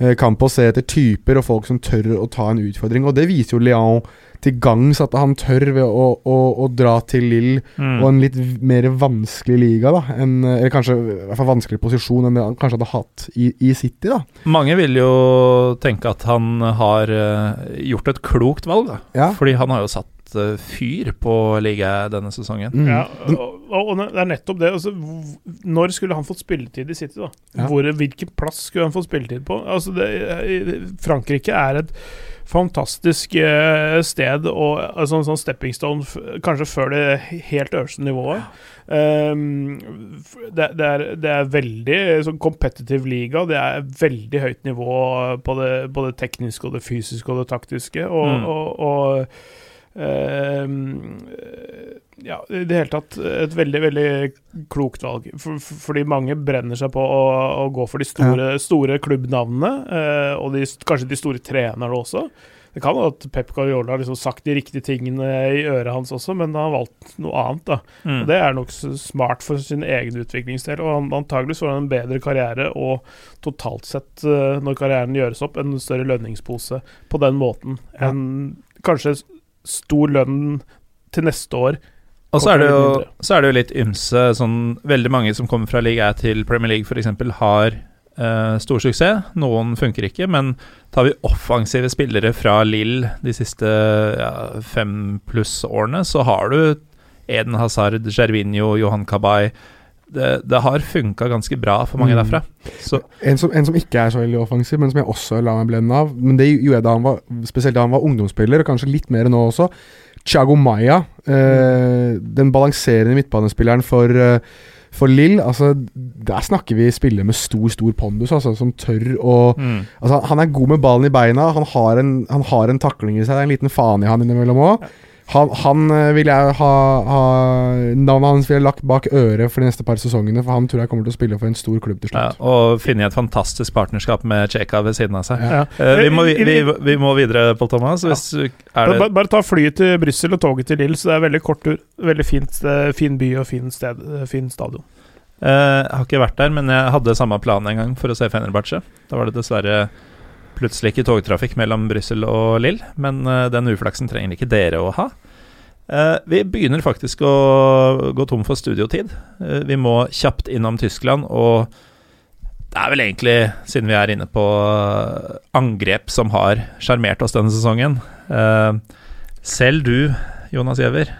eh, å se etter typer og folk som tør å ta en utfordring, og det viser jo Leon til gangs at han tør ved å, å, å dra til Lill Mm. og en litt mer vanskelig liga, da. En, eh, eller kanskje i hvert fall vanskeligere posisjon enn det han kanskje hadde hatt i, i City, da. Mange vil jo tenke at han har eh, gjort et klokt valg, da. Ja. Fordi han har jo satt eh, fyr på ligaen denne sesongen. Mm. Ja, og, og det er nettopp det. Altså, når skulle han fått spilletid i City? da? Ja. Hvor, hvilken plass skulle han fått spilletid på? Altså, det, Frankrike er et fantastisk eh, sted og altså, en sånn stepping stone, kanskje før det helt øverste nivået. Um, det, det, er, det er veldig sånn competitive liga. Det er veldig høyt nivå på det både tekniske og det fysiske og det taktiske. Og, Mm. og, og ja, i det hele tatt et veldig, veldig klokt valg. For, for, fordi mange brenner seg på å, å gå for de store, store klubbnavnene, eh, og de, kanskje de store trenerne også. Det kan være at Pep Guardiola har liksom sagt de riktige tingene i øret hans også, men han har valgt noe annet. da. Mm. Og Det er nok smart for sin egen utviklingsdel, og han antageligvis får han en bedre karriere og totalt sett, eh, når karrieren gjøres opp, en større lønningspose på den måten Ja. enn kanskje stor lønn til neste år. Og så er, det jo, så er det jo litt ymse sånn Veldig mange som kommer fra liga til Premier League f.eks. har eh, stor suksess. Noen funker ikke, men tar vi offensive spillere fra Lill de siste ja, fem pluss årene, så har du Eden Hazard, Gervinho, Johan Kabay det, det har funka ganske bra for mange Mm. derfra. Så En som, en som ikke er så veldig offensiv, men som jeg også la meg blende av. Men det gjorde jeg da han var spesielt da han var ungdomsspiller, og kanskje litt mer nå også. Thiago Maya, eh, den balanserende midtbanespilleren for, eh, for Lill. Altså, der snakker vi spillere med stor, stor pondus, altså, som tør å mm. Altså, han er god med ballen i beina, han har en, han har en takling i seg, det er en liten faen i han innimellom òg. Han, han eh, vil jeg ha, ha Navnet hans vil jeg lagt bak øret for de neste par sesongene, for han tror jeg kommer til å spille for en stor klubb til Ja, slutt. og finne et fantastisk partnerskap med Cheka ved siden av seg. Ja. Ja. Eh, vi, må, vi, vi, må videre, Pål Thomas. Hvis, er Bare, det, bare- bare ta flyet til Brussel og toget til Lille, så det er veldig kort tur. Veldig fint, fin by og fin, sted, fin stadion. Uh, jeg har ikke vært der, men jeg hadde samme plan en gang for å se Fenerbahçe. Da var det dessverre plutselig ikke togtrafikk mellom Brussel og Lill, men eh, den uflaksen trenger ikke dere å ha. Eh, vi begynner faktisk å gå tom for studiotid. Eh, vi må kjapt innom Tyskland, og det er vel egentlig, siden vi er inne på angrep som har sjarmert oss denne sesongen Selv du, Jonas Giæver,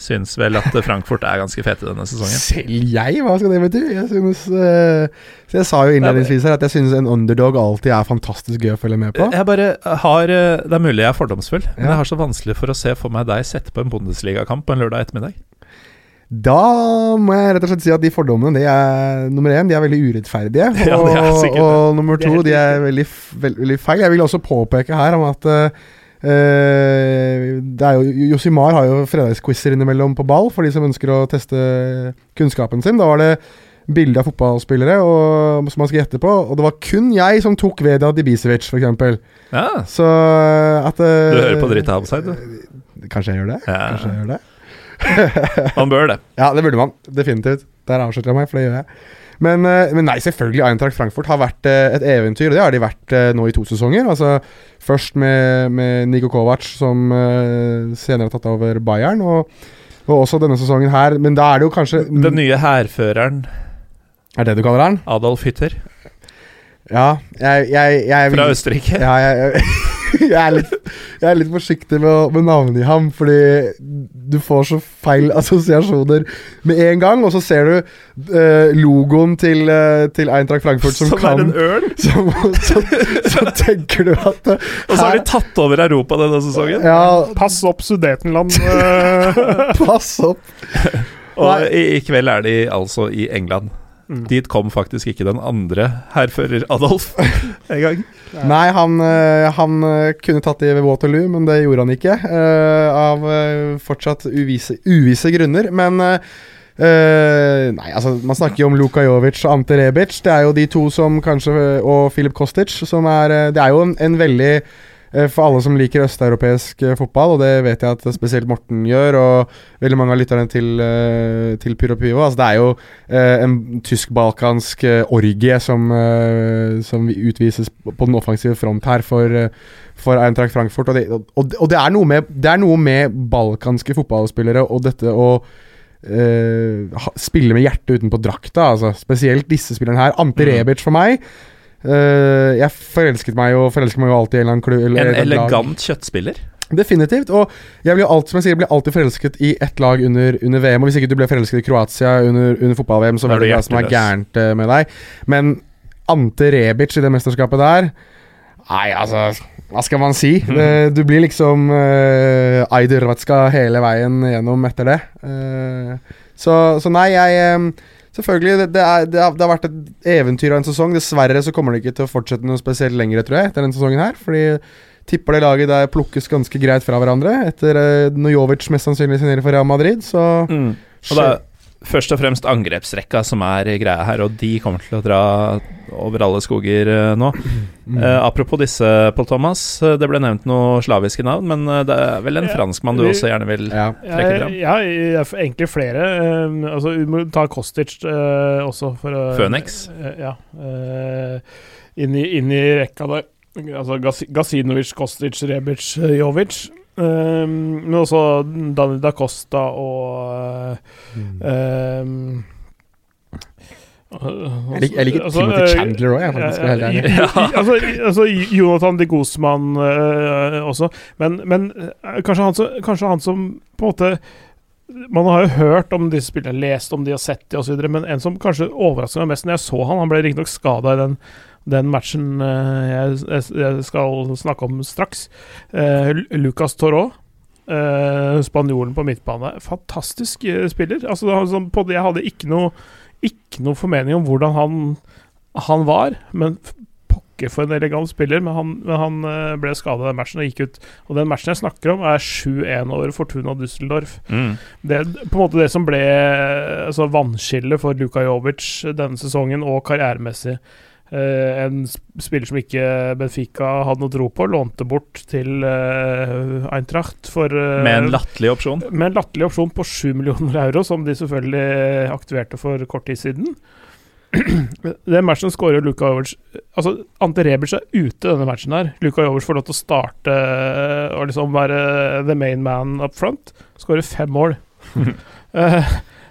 syns vel at Frankfurt er ganske fete denne sesongen? Selv jeg? Hva skal det bety? Jeg synes uh, Så jeg sa jo innledningsvis her at jeg synes en underdog alltid er fantastisk gøy å følge med på. Jeg bare har eh, Det er mulig jeg er fordomsfull, men Ja. jeg har så vanskelig for å se for meg deg sette på en Bundesligakamp på en lørdag ettermiddag. Da må jeg rett og slett si at de fordommene de er Nummer én, de er veldig urettferdige. Ja, det er og, ja, og nummer Det er to, de er veldig, veldig feil. Jeg vil også påpeke her om at eh, det er jo, Josimar har jo fredagsquizer innimellom på ball, for de som ønsker å teste kunnskapen sin. Da var det bilde av fotballspillere og, som man skal gjette på, og det var kun jeg som tok Vedia Dibisevic, f.eks. Ja, Så at eh, Du hører på dritt av seg, du. Kanskje jeg gjør det? Ja. Kanskje jeg gjør det? Man bør det. Ja, det burde man. Definitivt. Der avslørte jeg meg, for det gjør jeg. Men, eh, men nei, selvfølgelig. Eintracht Frankfurt har vært eh, et eventyr, og det har de vært eh, nå i to sesonger. Altså Først med, med Niko Kovac, som senere har tatt over Bayern, og, og også denne sesongen her. Men da er det jo kanskje Den nye hærføreren Er det du kaller han? Adolf Hytter Ja, jeg, jeg, jeg fra Østerrike. Ja, jeg, jeg, er litt, jeg er litt forsiktig med å med navnet i ham, fordi du får så feil assosiasjoner med en gang, og så ser du uh, logoen til, uh, til Eintracht Frankfurt som, Som er en ørn. som, så, så tenker du at uh, Og så har de tatt over Europa denne sesongen. Ja, Pass opp, Sudetenland. pass opp. Og i, i kveld er de altså i England. Mm. Dit kom faktisk ikke den andre hærfører Adolf en gang. Nei, han, eh, han eh, kunne tatt det ved Waterloo, men det gjorde han ikke. eh, av fortsatt uvise, uvise grunner. Men eh, eh, Nei, altså, man snakker jo om Luka Jovic og Ante Rebic. Det er jo de to som kanskje Og Filip Kostic, som er Det er jo en, en veldig for alle som liker østeuropeisk eh, fotball, og det vet jeg at spesielt Morten gjør, og veldig mange av lytterne til, uh, til Pyro Pivo. Altså, det er jo eh, en tysk-balkansk eh, orgie som, eh, som utvises på den offensive front her for, eh, for Eintracht Frankfurt. Og, det, og, og det, er med, det er noe med balkanske fotballspillere og dette å eh, spille med hjertet utenpå drakta. Altså, spesielt disse spillerne her. Ante Mm. Rebic for meg. Eh, jeg forelsket meg jo forelsker meg jo alltid i en eller annen En elegant lag. kjøttspiller. Definitivt. Og jeg blir alt, som jeg sier, blir alltid forelsket i ett lag under, under VM. Og hvis ikke du ble forelsket i Kroatia under, under fotball-VM, så vet du hva som er gærent eh, med deg. Men Ante Rebic i det mesterskapet der Nei, altså Hva skal man si? Det, du blir liksom uh, Aider Vatska hele veien gjennom etter det. Uh, så, så nei, jeg eh, Selvfølgelig, det, det, er, det, har, det har vært et eventyr av en sesong. Dessverre så kommer det ikke til å fortsette noe spesielt lenger, tror jeg, etter denne sesongen her. Fordi tipper det laget der plukkes ganske greit fra hverandre etter uh, Nojovic mest sannsynlig signerer for Real Madrid, så Mm. Og det er først og fremst angrepsrekka som er greia her, og de kommer til å dra over alle skoger eh, nå. Mm. Eh, apropos disse, Paul Thomas. eh, Det ble nevnt noe slaviske navn, men eh, det er vel en Ja, franskmann du vi- også gjerne vil Ja. trekke fram? Ja, ja, egentlig flere. eh, altså, vi må ta Kostic uh, også, for å Phoenix? Uh, ja. Uh, inn, i, inn i rekka der. Altså Gas Gasinovic, Kostic, Rebic, Jovic. Eh, men også Dani da Costa og eh, Jeg, liker, jeg liker altså, Timothy eh, Chandler òg, jeg, faktisk. ja, ja, ja. altså, altså Jonathan de Guzman uh, også. Men, men kanskje, han som, kanskje han som på en måte Man har jo hørt om disse spillerne, lest om de og sett de osv., men en som kanskje overrasker meg mest når jeg så han Han ble riktignok skada i den, den matchen øh, jeg, skal snakke om straks. Uh, Lucas Toró. Uh, spanjolen på midtbane. Fantastisk spiller. Altså, jeg hadde ikke noe ikke noe formening om hvordan han, han var, men pokker for en elegant spiller, men han, men han eh, ble skada den matchen og gikk ut. Og den matchen jeg snakker om, er 7-1 over Fortuna Düsseldorf. Mm. Det på en måte det som ble altså, vannskillet for Luka Jovic denne sesongen, og karrieremessig. Eh, en spiller som ikke Benfica hadde noe tro på, lånte bort til eh, Eintracht for eh, Med en latterlig opsjon. med en latterlig opsjon på 7 millioner euro, som de selvfølgelig aktiverte for kort tid siden. Den matchen skårer Luka Jovic Altså, Ante Rebic er ute denne matchen her. Luka Jovic får lov til å starte og liksom være the main man up front. Skårer fem mål. Eh,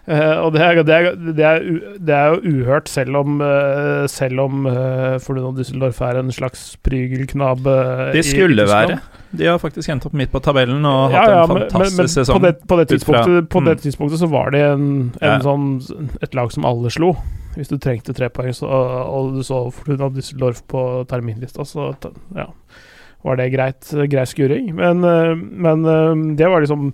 eh, og det er, det, er, det, er, u- det er jo uhørt, selv om, uh, selv om uh, Fortuna Düsseldorf er en slags prygelknabe. Det De skulle være. De har faktisk endt opp midt på tabellen og Ja, hatt ja, en fantastisk men, men sesong. På det, på, det tidspunktet, på det Mm. tidspunktet så var det en, en Ja. sånn, et lag som alle slo. Hvis du trengte tre poeng, så, og du så Fortuna Düsseldorf på terminlista, så ja, var det greit, grei skuring. Men, men det var liksom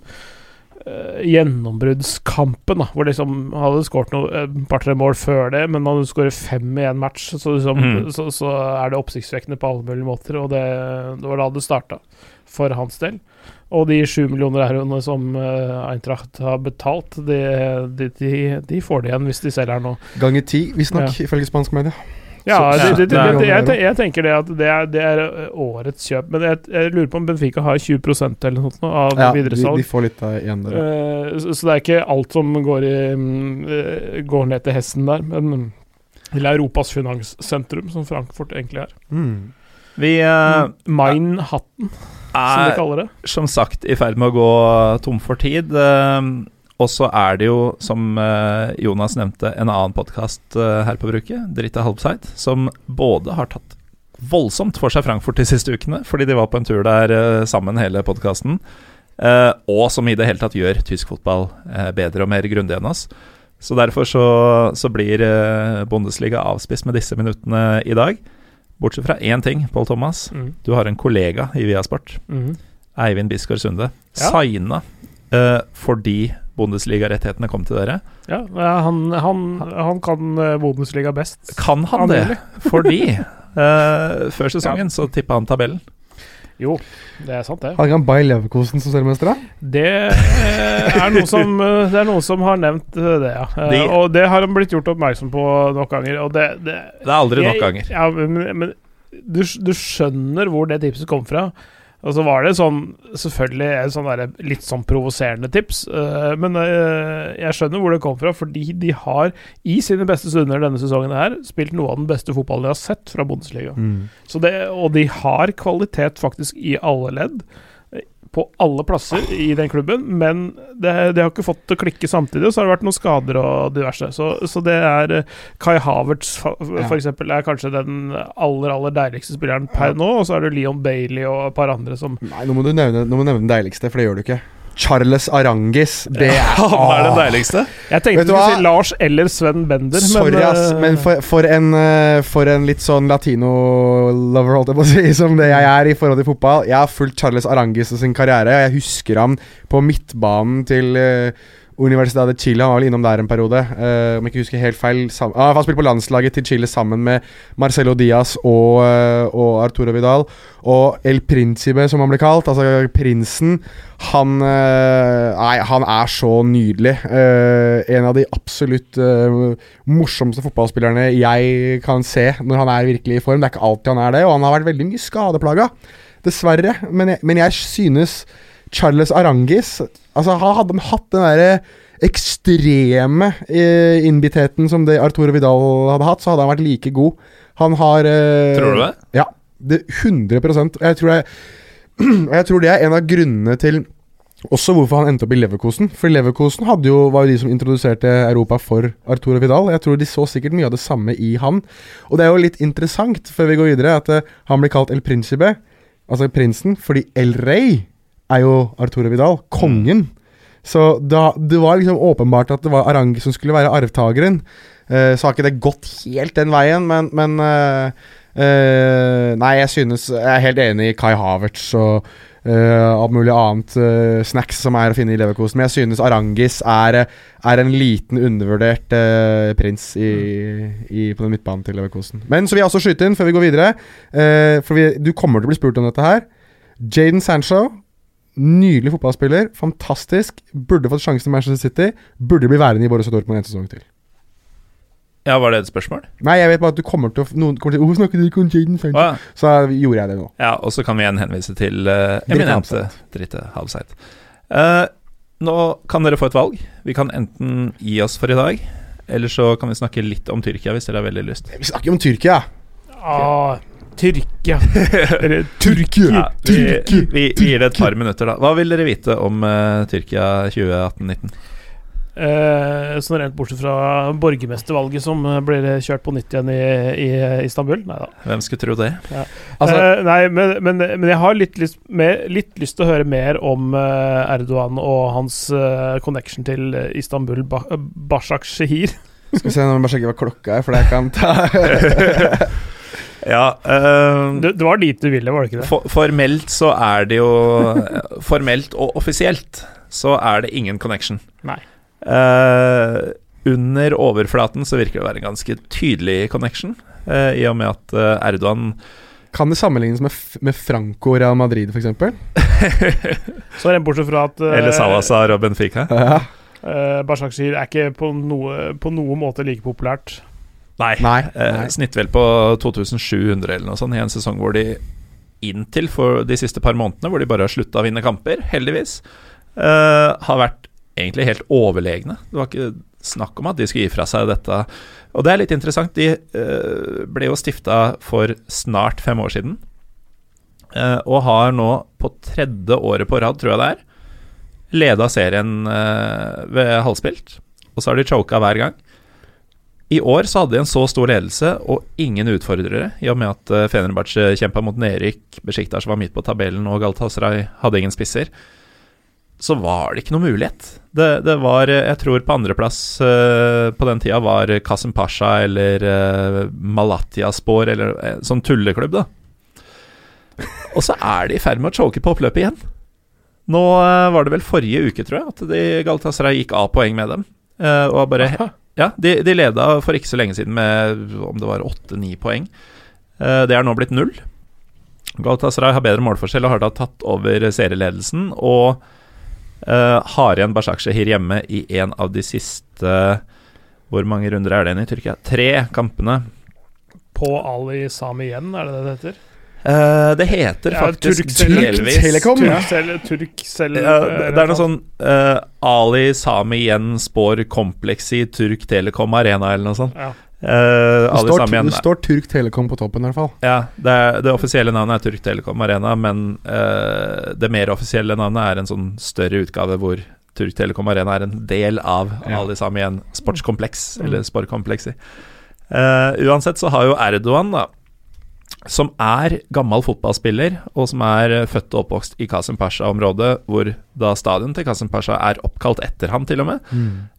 gjennombruddskampen, da, hvor de liksom hadde skåret et par-tre mål før det, men når du skårer fem i en match, så, liksom, mm. så, så er det oppsiktsvekkende på alle mulige måter, og det, det var da det starta, for hans del. Og de sju millioner euroene som uh, Eintracht har betalt, de, de, de, de får det igjen hvis de selger nå. Ganger ti, visstnok, ifølge spansk media. Ja, det, det, det, det jeg, jeg tenker det at det er, det er eh, årets kjøp, men jeg, jeg lurer på om Benfica har 20% eller noe sånt av Ja, de, videresalg. de får litt av igjen der. Eh, så, så det er ikke alt som går, i, mm, eh, går ned til hesten der, men til Europas finanssentrum, som Frankfurt egentlig er. Mm. Vi uh, Mine-hatten, som de er kaller det. som sagt i ferd med å gå tom for tid. eh, og så er det jo, som eh, Jonas nevnte, en annen podkast her på bruket, Dritte Halbside, som både har tatt voldsomt for seg Frankfurt de siste ukene, fordi de var på en tur der eh, sammen hele podkasten, og som i det hele tatt gjør tysk fotball eh, bedre og mer grundig enn oss. Så derfor så, så blir eh, Bundesliga avspist med disse minuttene i dag. Bortsett fra én ting, Pål Thomas. Mm. Du har en kollega i Viasport. mm. Eivind Bisgaard Sunde, Ja. signa eh, fordi Bundesliga-rettighetene kom til dere. Ja, ja, han, han, han kan eh, Bundesliga best. Kan han det? Fordi uh, før sesongen så tippa han tabellen. Jo, det er sant, det. Har ikke han Bayer Leverkosen som seriemester, da? Det eh, er noe som Det er noen som har nevnt det, ja. De- og det har han blitt gjort oppmerksom på nok ganger. Og det, det Det er aldri nok ganger. Ja, men, men du, du skjønner hvor det tipset kom fra. Og så var det sånn Selvfølgelig sånn der, litt sånn provoserende tips, uh, men uh, jeg skjønner hvor det kom fra, fordi de har i sine beste stunder denne sesongen her spilt noe av den beste fotballen de har sett fra Bundesliga. Mm. Så det, og de har kvalitet faktisk i alle ledd. På alle plasser i den klubben, men det, det har ikke fått til å klikke samtidig. Og så har det vært noen skader og diverse. Så, så det er eh, Kai Havertz eksempel er kanskje den aller aller deiligste spilleren per nå. Og så er det Leon Bailey og et par andre som Nei, nå må du nevne, nå må du nevne den deiligste, for det gjør du ikke. Charles Arangis. Det er Han er den deiligste. Jeg tenkte du du skulle si Lars eller Sven Bender, Sorry, men, ass, eh, men for, for, en, eh, for en litt sånn latino-lover, holdt jeg på å si, som det jeg er i forhold til fotball. Jeg har fulgt Charles Arangis og sin karriere, og jeg husker ham på midtbanen til uh, Universidad de Chile. Han var vel innom der en periode, Uh, om jeg ikke husker helt feil. Sam ah, han spilte på landslaget til Chile sammen med Marcelo Diaz og, uh, og Arturo Vidal. Og El Principe, som han ble kalt, altså prinsen, han uh, Nei, han er så nydelig. En av de absolutt morsomste fotballspillerne jeg kan se når han er virkelig i form. Det er ikke alltid han er det, og han har vært veldig mye skadeplaga. Dessverre. Men jeg, men jeg synes Charles Arangis Altså Hadde han hatt den derre ekstreme eh, innbittheten som det Arturo Vidal hadde hatt, så hadde han vært like god. Han har eh, Tror du det? Ja. Det, 100% Jeg tror, jeg, jeg tror det er en av grunnene til også hvorfor han endte opp i Leverkosen. For Leverkosen jo, var jo de som introduserte Europa for Arturo Vidal. Jeg tror de så sikkert mye av det samme i han. Og det er jo litt interessant, før vi går videre, at eh, han blir kalt El Principe, altså prinsen, fordi El Rey er jo Arturo Vidal, kongen. Så da, det var liksom åpenbart at det var Arangi som skulle være arvtakeren. Uh, så har ikke det gått helt den veien, men, men uh, uh, Nei, jeg synes Jeg er helt enig i Kai Havertz og alt mulig annet snacks som er å finne i Leverkosen. Men jeg synes Arangis er, er en liten undervurdert prins i, i, på den midtbanen til Leverkosen. Men så vil jeg også skyte inn, før vi går videre, for vi, du kommer til å bli spurt om dette her. Jaden Sancho, nydelig fotballspiller, fantastisk. Burde fått sjansen i Manchester City. Burde bli værende i Borussia Dortmund en sesong til. Ja, var det et spørsmål? Nei, jeg vet bare at du kommer til å Noen kommer til å snakke om Jaden Sancho? Ja. Så gjorde jeg det nå. Ja, og så kan vi igjen henvise til uh, Dritte eminente Dritte Halvseit. Uh, nå kan dere få et valg. Vi kan enten gi oss for i dag, eller så kan vi snakke litt om Tyrkia hvis dere har veldig lyst. Vi snakker om Tyrkia. Ah, Tyrkia. Eller Tyrkia! Vi, Tyrkia! vi, vi gir det et par minutter, da. Hva vil dere vite om uh, Tyrkia 2018-19? Eh, sånn rent bortsett fra borgermestervalget som eh, blir kjørt på nytt igjen i, i Istanbul. Nei da. Hvem skulle tro det? Altså, eh, nei, men, men, men jeg har litt lyst, mer, litt lyst til å høre mer om eh, Erdogan og hans uh, connection til eh, Istanbul ba Bashak Shehir. skal vi se når jeg bare sjekker hva klokka er, for jeg kan ta Ja, uh, Det, det var dit du ville, var det ikke det? for, formelt så er det jo Formelt og offisielt så er det ingen connection. Nei. Uh, under overflaten så virker det å være en ganske tydelig connection, uh, i og med at eh, Erdogan Kan det sammenlignes med, med Franco Real Madrid, f.eks.? Så rent bortsett fra at eh, Eller Salazar og Benfica. Uh, eh, Bashak Shehir er ikke på noe, på noen måte like populært. Nei. Nei. Eh, nei. snitt vel på 2700 eller noe sånt i en sesong hvor de inntil for de siste par månedene, hvor de bare har slutta å vinne kamper, heldigvis, eh, har vært egentlig helt overlegne. Det var ikke snakk om at de skulle gi fra seg dette. Og det er litt interessant. De eh, ble jo stifta for snart fem år siden, eh, og har nå på tredje året på rad, tror jeg det er, leda serien eh, ved halvspilt. Og så har de choka hver gang. I år så hadde de en så stor ledelse og ingen utfordrere, i og med at uh, Fenerbahçe kjempa mot nedrykk, Besjiktas var midt på tabellen og Galatasaray hadde ingen spisser. Så var det ikke noe mulighet. Det, det var, eh, jeg tror på andreplass uh, på den tida var Kasim Pasha eller uh, Malatyaspor, eller uh, sånn tulleklubb, da. Og så er de i ferd med å choke på oppløpet igjen. Nå uh, var det vel forrige uke, tror jeg, at de Galatasaray gikk av poeng med dem. eh, og bare Aha. Ja, de, de leda for ikke så lenge siden med om det var åtte-ni poeng. Eh, det er nå blitt null. Galatasaray har bedre målforskjell og har da tatt over serieledelsen. Og uh, har igjen Bashakshehir hjemme i en av de siste Hvor mange runder er det igjen i Tyrkia? Tre kampene. På Ali Sami igjen, er det det det heter? Eh, det heter Ja, faktisk Turkcell- delvis Telekom. Turkcell Turkcell det, er noe sånn eh, Ali Sami igjen spår kompleksi Turk Telekom Arena eller noe sånt. Ja. Eh, Det står, det står Turk Telekom på toppen, i hvert fall. Ja, det, det offisielle navnet er Turk Telekom Arena, men uh, det mer offisielle navnet er en sånn større utgave hvor Turk Telekom Arena er en del av Ja. Ali Sami igjen sportskompleks, Mm. eller sportkompleksi. Uh, uansett så har jo Erdogan, da, som er gammel fotballspiller, og som er eh, født og oppvokst i Kasim Pasha-området, hvor da stadion til Kasim Pasha er oppkalt etter ham, til og med.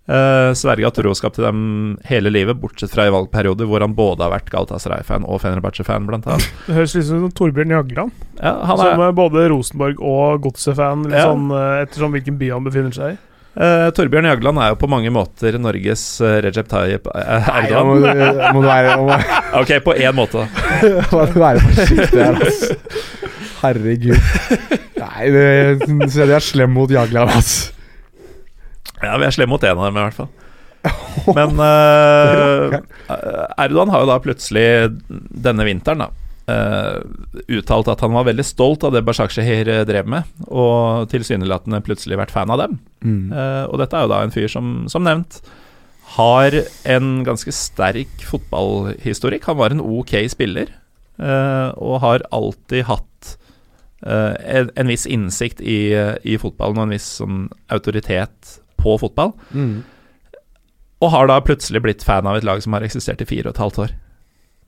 Uh, har troskap til dem hele livet, bortsett fra i valgperioder hvor han både har vært Galatasaray-fan og Fenerbahçe-fan, blant annet. Det høres litt ut som Torbjørn Jagland. Ja, han Som er, er både Rosenborg og Godset-fan, litt Ja. sånn, eh, ettersom hvilken by han befinner seg i. eh, Torbjørn Jagland er jo på mange måter Norges uh, Recep Tayyip Erdogan. Nei, må, du- må du være, må, Ok, på én måte, må du være forsiktig her, altså. Herregud. Nei, det så de er slem mot Jagland, altså. Ja, vi er slemme mot en av dem, i hvert fall. Men uh, Erdogan har jo da plutselig denne vinteren da eh, uttalt at han var veldig stolt av det Bashakshehir drev med, og tilsynelatende plutselig vært fan av dem. Mm. Uh, og dette er jo da en fyr som, som nevnt, har en ganske sterk fotballhistorikk. Han var en ok spiller, uh, og har alltid hatt eh, en, en viss innsikt i, i fotballen og en viss sånn autoritet på fotball. Mm. Og har da plutselig blitt fan av et lag som har eksistert i fire og et halvt år.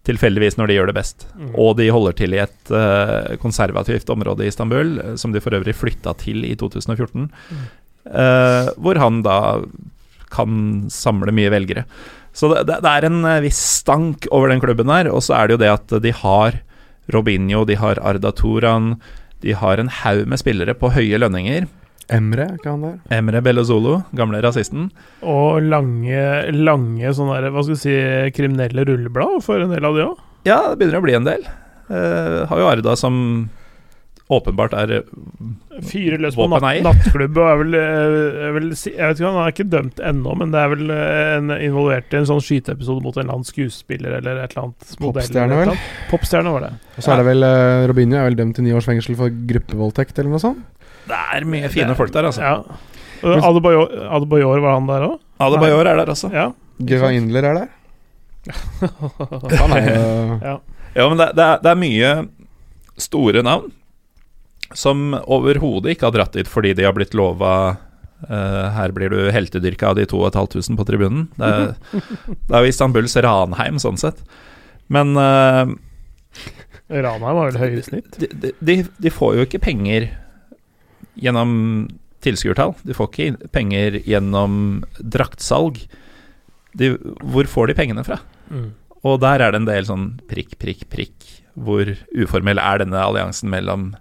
Tilfeldigvis når de gjør det best. Mm. Og de holder til i et uh, konservativt område i Istanbul, eh, som de for øvrig flytta til i 2014. Mm. Uh, hvor han da kan samle mye velgere. Så det, det, er en viss stank over den klubben her. Og så er det jo det at de har Robinho, de har Arda Turan, De har en haug med spillere på høye lønninger. Emre, ikke han der? Emre Bellozolo, gamle rasisten. Og lange, lange sånne der, hva skal vi si, kriminelle rulleblad for en del av de òg. Ja, det begynner å bli en del. Uh, har jo Arda som åpenbart er eh, Fyrer løs på natt, nattklubb og er vel, eh, er vel Jeg vet ikke, Han er ikke dømt ennå, men det er vel eh, en, involvert i en sånn skyteepisode mot en eller annen skuespiller eller et eller annet. Popstjerne, vel? Popstjerne var det. Og så er det vel uh, Robinho er vel dømt til ni års fengsel for gruppevoldtekt eller noe sånt? Det er mye fine folk der, altså. Ja. Adebayor, Adebayor var han der òg? Adebayor er der også. Ja. Geva Indler er der. Han er jo ja. Ja, men det, det, er, det er mye store navn som overhodet ikke har dratt dit fordi de har blitt lova Uh, Her blir du heltedyrka av de 2500 på tribunen. Det er, det er jo Istanbuls Ranheim, sånn sett. Men uh, Ranheim har vel høyere snitt. de, de, de får jo ikke penger gjennom tilskuertall. De får ikke penger gjennom draktsalg. De, hvor får de pengene fra? Mm. Og der er det en del sånn prikk, prikk, prikk. Hvor uformell er denne alliansen mellom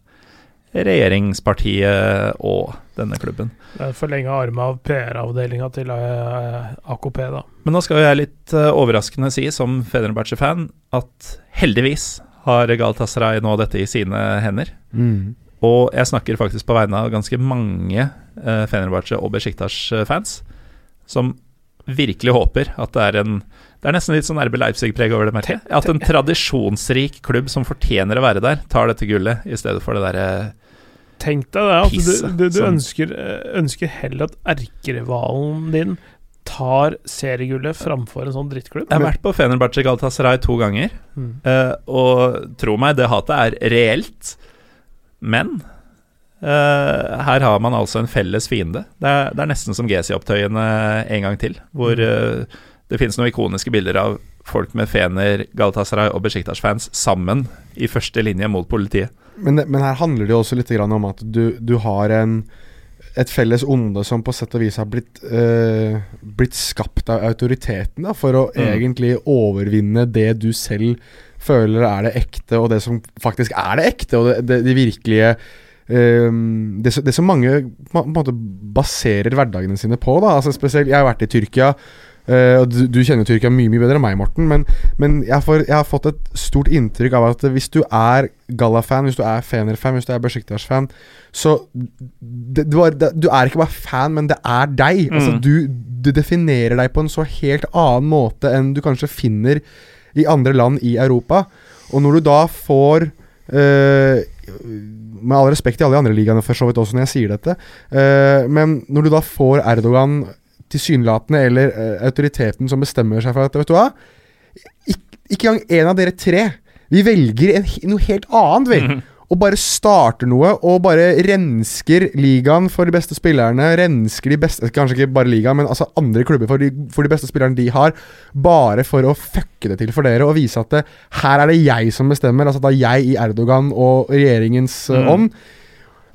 regjeringspartiet og denne klubben? Det er forlenga arm av PR-avdelinga til eh, AKP, da. Men nå skal jo jeg litt eh, overraskende si, som Fenerbahçe-fan, at heldigvis har Galatasaray nå dette i sine hender. mm. Og jeg snakker faktisk på vegne av ganske mange uh, Fenerbahçe og Besiktas-fans som virkelig håper at det er en Det er nesten litt sånn RB Leipzig-preg over det, merker jeg. At en tradisjonsrik klubb som fortjener å være der, tar dette gullet i stedet for det derre Tenk deg det, at du, du, du ønsker, eh, ønsker heller at erkerivalen din tar seriegullet framfor en sånn drittklubb. Jeg har vært på Fenerbahçe Galatasaray to ganger, Mm. eh, og tro meg, det hatet er reelt. Men Uh, her har man altså en felles fiende. Det er, det er nesten som GC-opptøyene en gang til, hvor uh, det finnes noen ikoniske bilder av folk med Fener, Galatasaray og Besiktas-fans sammen i første linje mot politiet. Men, men her handler det jo også litt grann om at du, du har en et felles onde som på sett og vis har blitt, eh, blitt skapt av autoriteten da, for å Mm. egentlig overvinne det du selv føler er det ekte, og det som faktisk er det ekte, og det, det, de virkelige um, det, som- det som mange på en måte baserer hverdagene sine på. da, altså spesielt, Jeg har vært i Tyrkia, Uh, du, du kjenner Tyrkia mye mye bedre enn meg, Morten. Men, men jeg, får, jeg har fått et stort inntrykk av at hvis du er Galla-fan, hvis du er Fener-fan, hvis du er Besjiktas-fan, så det, du, er, det, du er ikke bare fan, men det er deg. Altså, Mm. du, du definerer deg på en så helt annen måte enn du kanskje finner i andre land i Europa. Og når du da får Uh, Med all respekt til alle de andre ligaene, for så vidt også, når jeg sier dette, Uh, men når du da får Erdogan tilsynelatende, eller uh, autoriteten som bestemmer seg for at Vet du hva? Ik ikke engang en av dere tre. Vi velger en, noe helt annet, vi. Mhm. Og bare starter noe, og bare rensker ligaen for de beste spillerne. Rensker de beste Kanskje ikke bare ligaen, men altså andre klubber for de, for de beste spillerne de har. Bare for å fucke det til for dere, og vise at det, her er det jeg som bestemmer. Altså da jeg i Erdogan og regjeringens eh, Mm. ånd.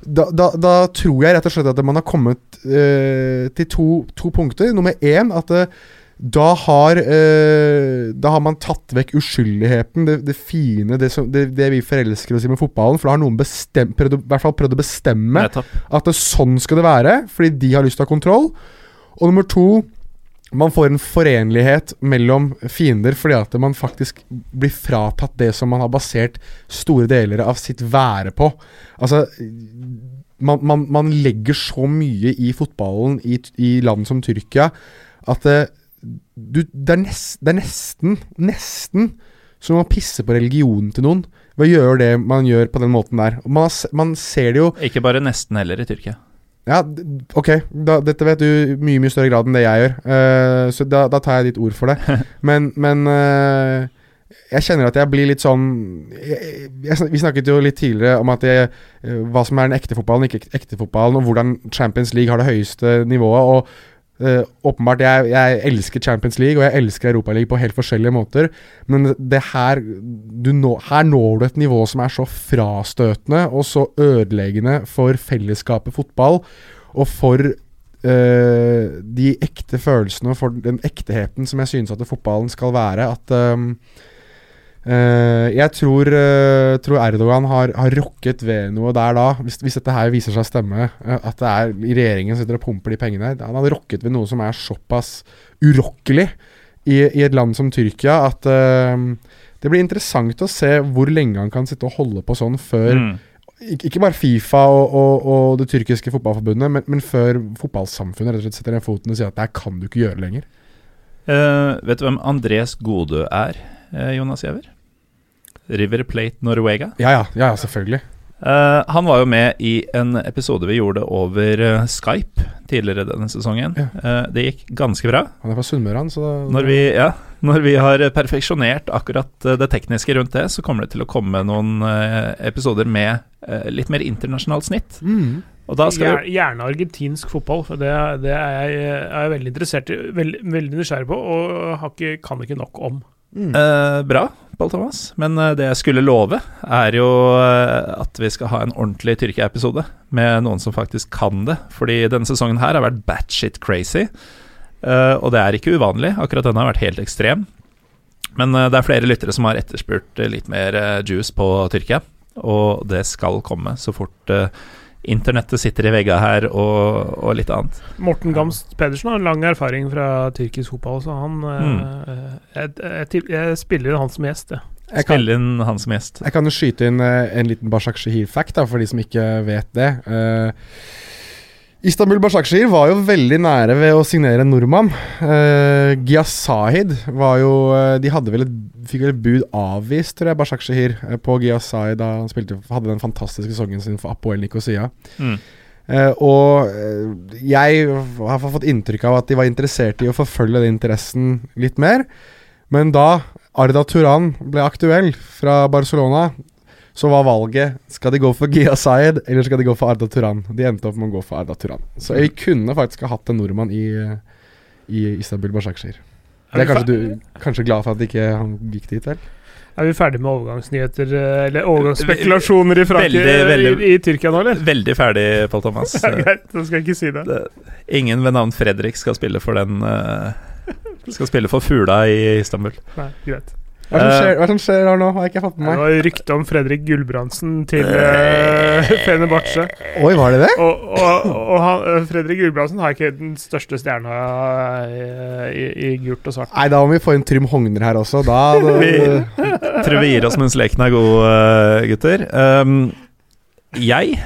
Da, da, da tror jeg rett og slett at man har kommet uh, til to, to punkter. Nummer én at eh, da har, eh, da har man tatt vekk uskyldigheten, det, det fine, det, som, det, det vi forelsker oss i med fotballen. For da har noen bestemt, prøvd, i hvert fall prøvd å bestemme at det, sånn skal det være, fordi de har lyst til å ha kontroll. Og nummer to man får en forenlighet mellom fiender fordi at man faktisk blir fratatt det som man har basert store deler av sitt være på. Altså Man, man, man legger så mye i fotballen i, i land som Tyrkia at det, du, det, er nest, det er nesten Nesten som å pisse på religionen til noen ved å gjøre det man gjør på den måten der. Man, man ser det jo Ikke bare nesten heller i Tyrkia. ja, ok. Da, dette vet du mye mye større grad enn det jeg gjør. uh, så da, da tar jeg ditt ord for det. Men, men uh, jeg kjenner at jeg blir litt sånn jeg, jeg, Vi snakket jo litt tidligere om at jeg, eh, hva som er den ekte fotballen, ikke ekte fotballen, og hvordan Champions League har det høyeste nivået. Og eh, åpenbart, jeg, jeg elsker Champions League, og jeg elsker Europaligaen på helt forskjellige måter. Men det her nå, Her når du et nivå som er så frastøtende og så ødeleggende for fellesskapet fotball, og for uh, de ekte følelsene og for den ekteheten som jeg synes at fotballen skal være. At ehm, Eh, jeg tror, uh, tror Erdogan har, har rokket ved noe der da, hvis, hvis dette her viser seg å stemme. Uh, at det er regjeringen sitter og pumper de pengene. Han har rokket ved noe som er såpass urokkelig i, i et land som Tyrkia at det blir interessant å se hvor lenge han kan sitte og holde på sånn før Mm. ikke, ikke bare Fifa og, og, og det tyrkiske fotballforbundet, men, men før fotballsamfunnet rett og slett setter ned foten og sier at det her kan du ikke gjøre lenger. Vet du hvem Andres Godø er, Jonas Giæver? River Plate Norwega. Ja, ja, ja, ja selvfølgelig. Uh, han var jo med i en episode vi gjorde over uh, Skype tidligere denne sesongen. Ja. Uh, det gikk ganske bra. Han er fra Sunnmøre, han, så da, Når vi, ja, når vi har perfeksjonert akkurat det tekniske rundt det, så kommer det til å komme noen episoder med litt mer internasjonalt snitt. mm. Og da skal Gjer- Gjerne argentinsk fotball, for det, det er, jeg, er jeg veldig interessert i. veld, veldig nysgjerrig på, og har ikke, kan ikke nok om. Mm. Eh, bra, Pål Thomas. Men eh, det jeg skulle love, er jo eh, at vi skal ha en ordentlig Tyrkia-episode med noen som faktisk kan det. Fordi denne sesongen her har vært batshit crazy. Eh, og det er ikke uvanlig. Akkurat denne har vært helt ekstrem. Men det er flere lyttere som har etterspurt litt mer juice på Tyrkia. Og det skal komme så fort internettet sitter i veggene her, og, og litt annet. Morten Gamst Pedersen har lang erfaring fra tyrkisk fotball, så han eh, jeg, jeg, jeg spiller han som gjest, jeg. Jeg, kan, inn han som gjest. jeg kan jo skyte inn eh, en liten Bashak Shahir-fact, for de som ikke vet det. Eh, Istanbul Bashakshir var jo veldig nære ved å signere en nordmann. Uh, Giasahid var jo eh, De hadde vel et, fikk vel et bud avvist, tror jeg, Bashakshir, uh, på Giyasahid da han spilte, hadde den fantastiske sesongen sin for Apoel Nikosia. Mm. Uh, og uh, jeg har fått inntrykk av at de var interessert i å forfølge den interessen litt mer. Men da Arda Turan ble aktuell fra Barcelona, så var valget Skal de gå for Gia Sayed eller skal de gå for Arda Turan. De endte opp med å gå for Arda Turan. Så vi kunne faktisk ha hatt en nordmann i, i Istanbul Bashakshir. Det er kanskje du kanskje glad for at ikke han gikk dit, vel? Er vi ferdig med overgangsnyheter, eh, eller overgangsspekulasjoner i, Frankrike, Veldig, veldig- i, i Tyrkia nå, eller? Veldig ferdig, Pål Thomas. Ja, greit, da skal jeg ikke si det. det, ingen ved navn Fredrik skal spille for den eh, Skal spille for Fula i Istanbul. Nei, greit. Hva det som skjer, hva er som skjer her nå? Har jeg ikke fått med Det meg. var rykte om Fredrik Gulbrandsen til uh, Fenerbahçe. Oi, var det det? Og, og, og han, eh, Fredrik Gulbrandsen har ikke den største stjerna i, i, i gult og svart. Nei, da må vi få inn Trym Hogner her også. Da, da Vi- Tror vi gir oss mens leken er god, eh, gutter. Um, jeg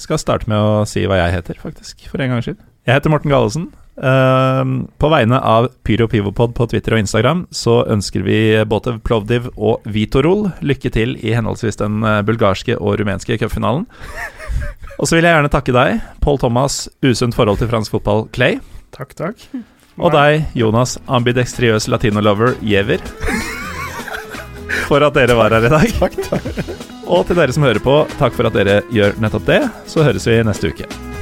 skal starte med å si hva jeg heter, faktisk, for en gangs skyld. Jeg heter Morten Galesen. Um, på vegne av Pyro Pivopod på Twitter og Instagram så ønsker vi både Plovdiv og Vitorol lykke til i henholdsvis den eh, bulgarske og rumenske cupfinalen. Og så vil jeg gjerne takke deg, Paul Thomas, usunt forhold til fransk fotball, Clay. Takk, takk. Og deg, Jonas, ambidekstriøs latino-lover Giæver. For at dere var her i dag. Takk, takk. Og til dere som hører på, takk for at dere gjør nettopp det. Så høres vi neste uke.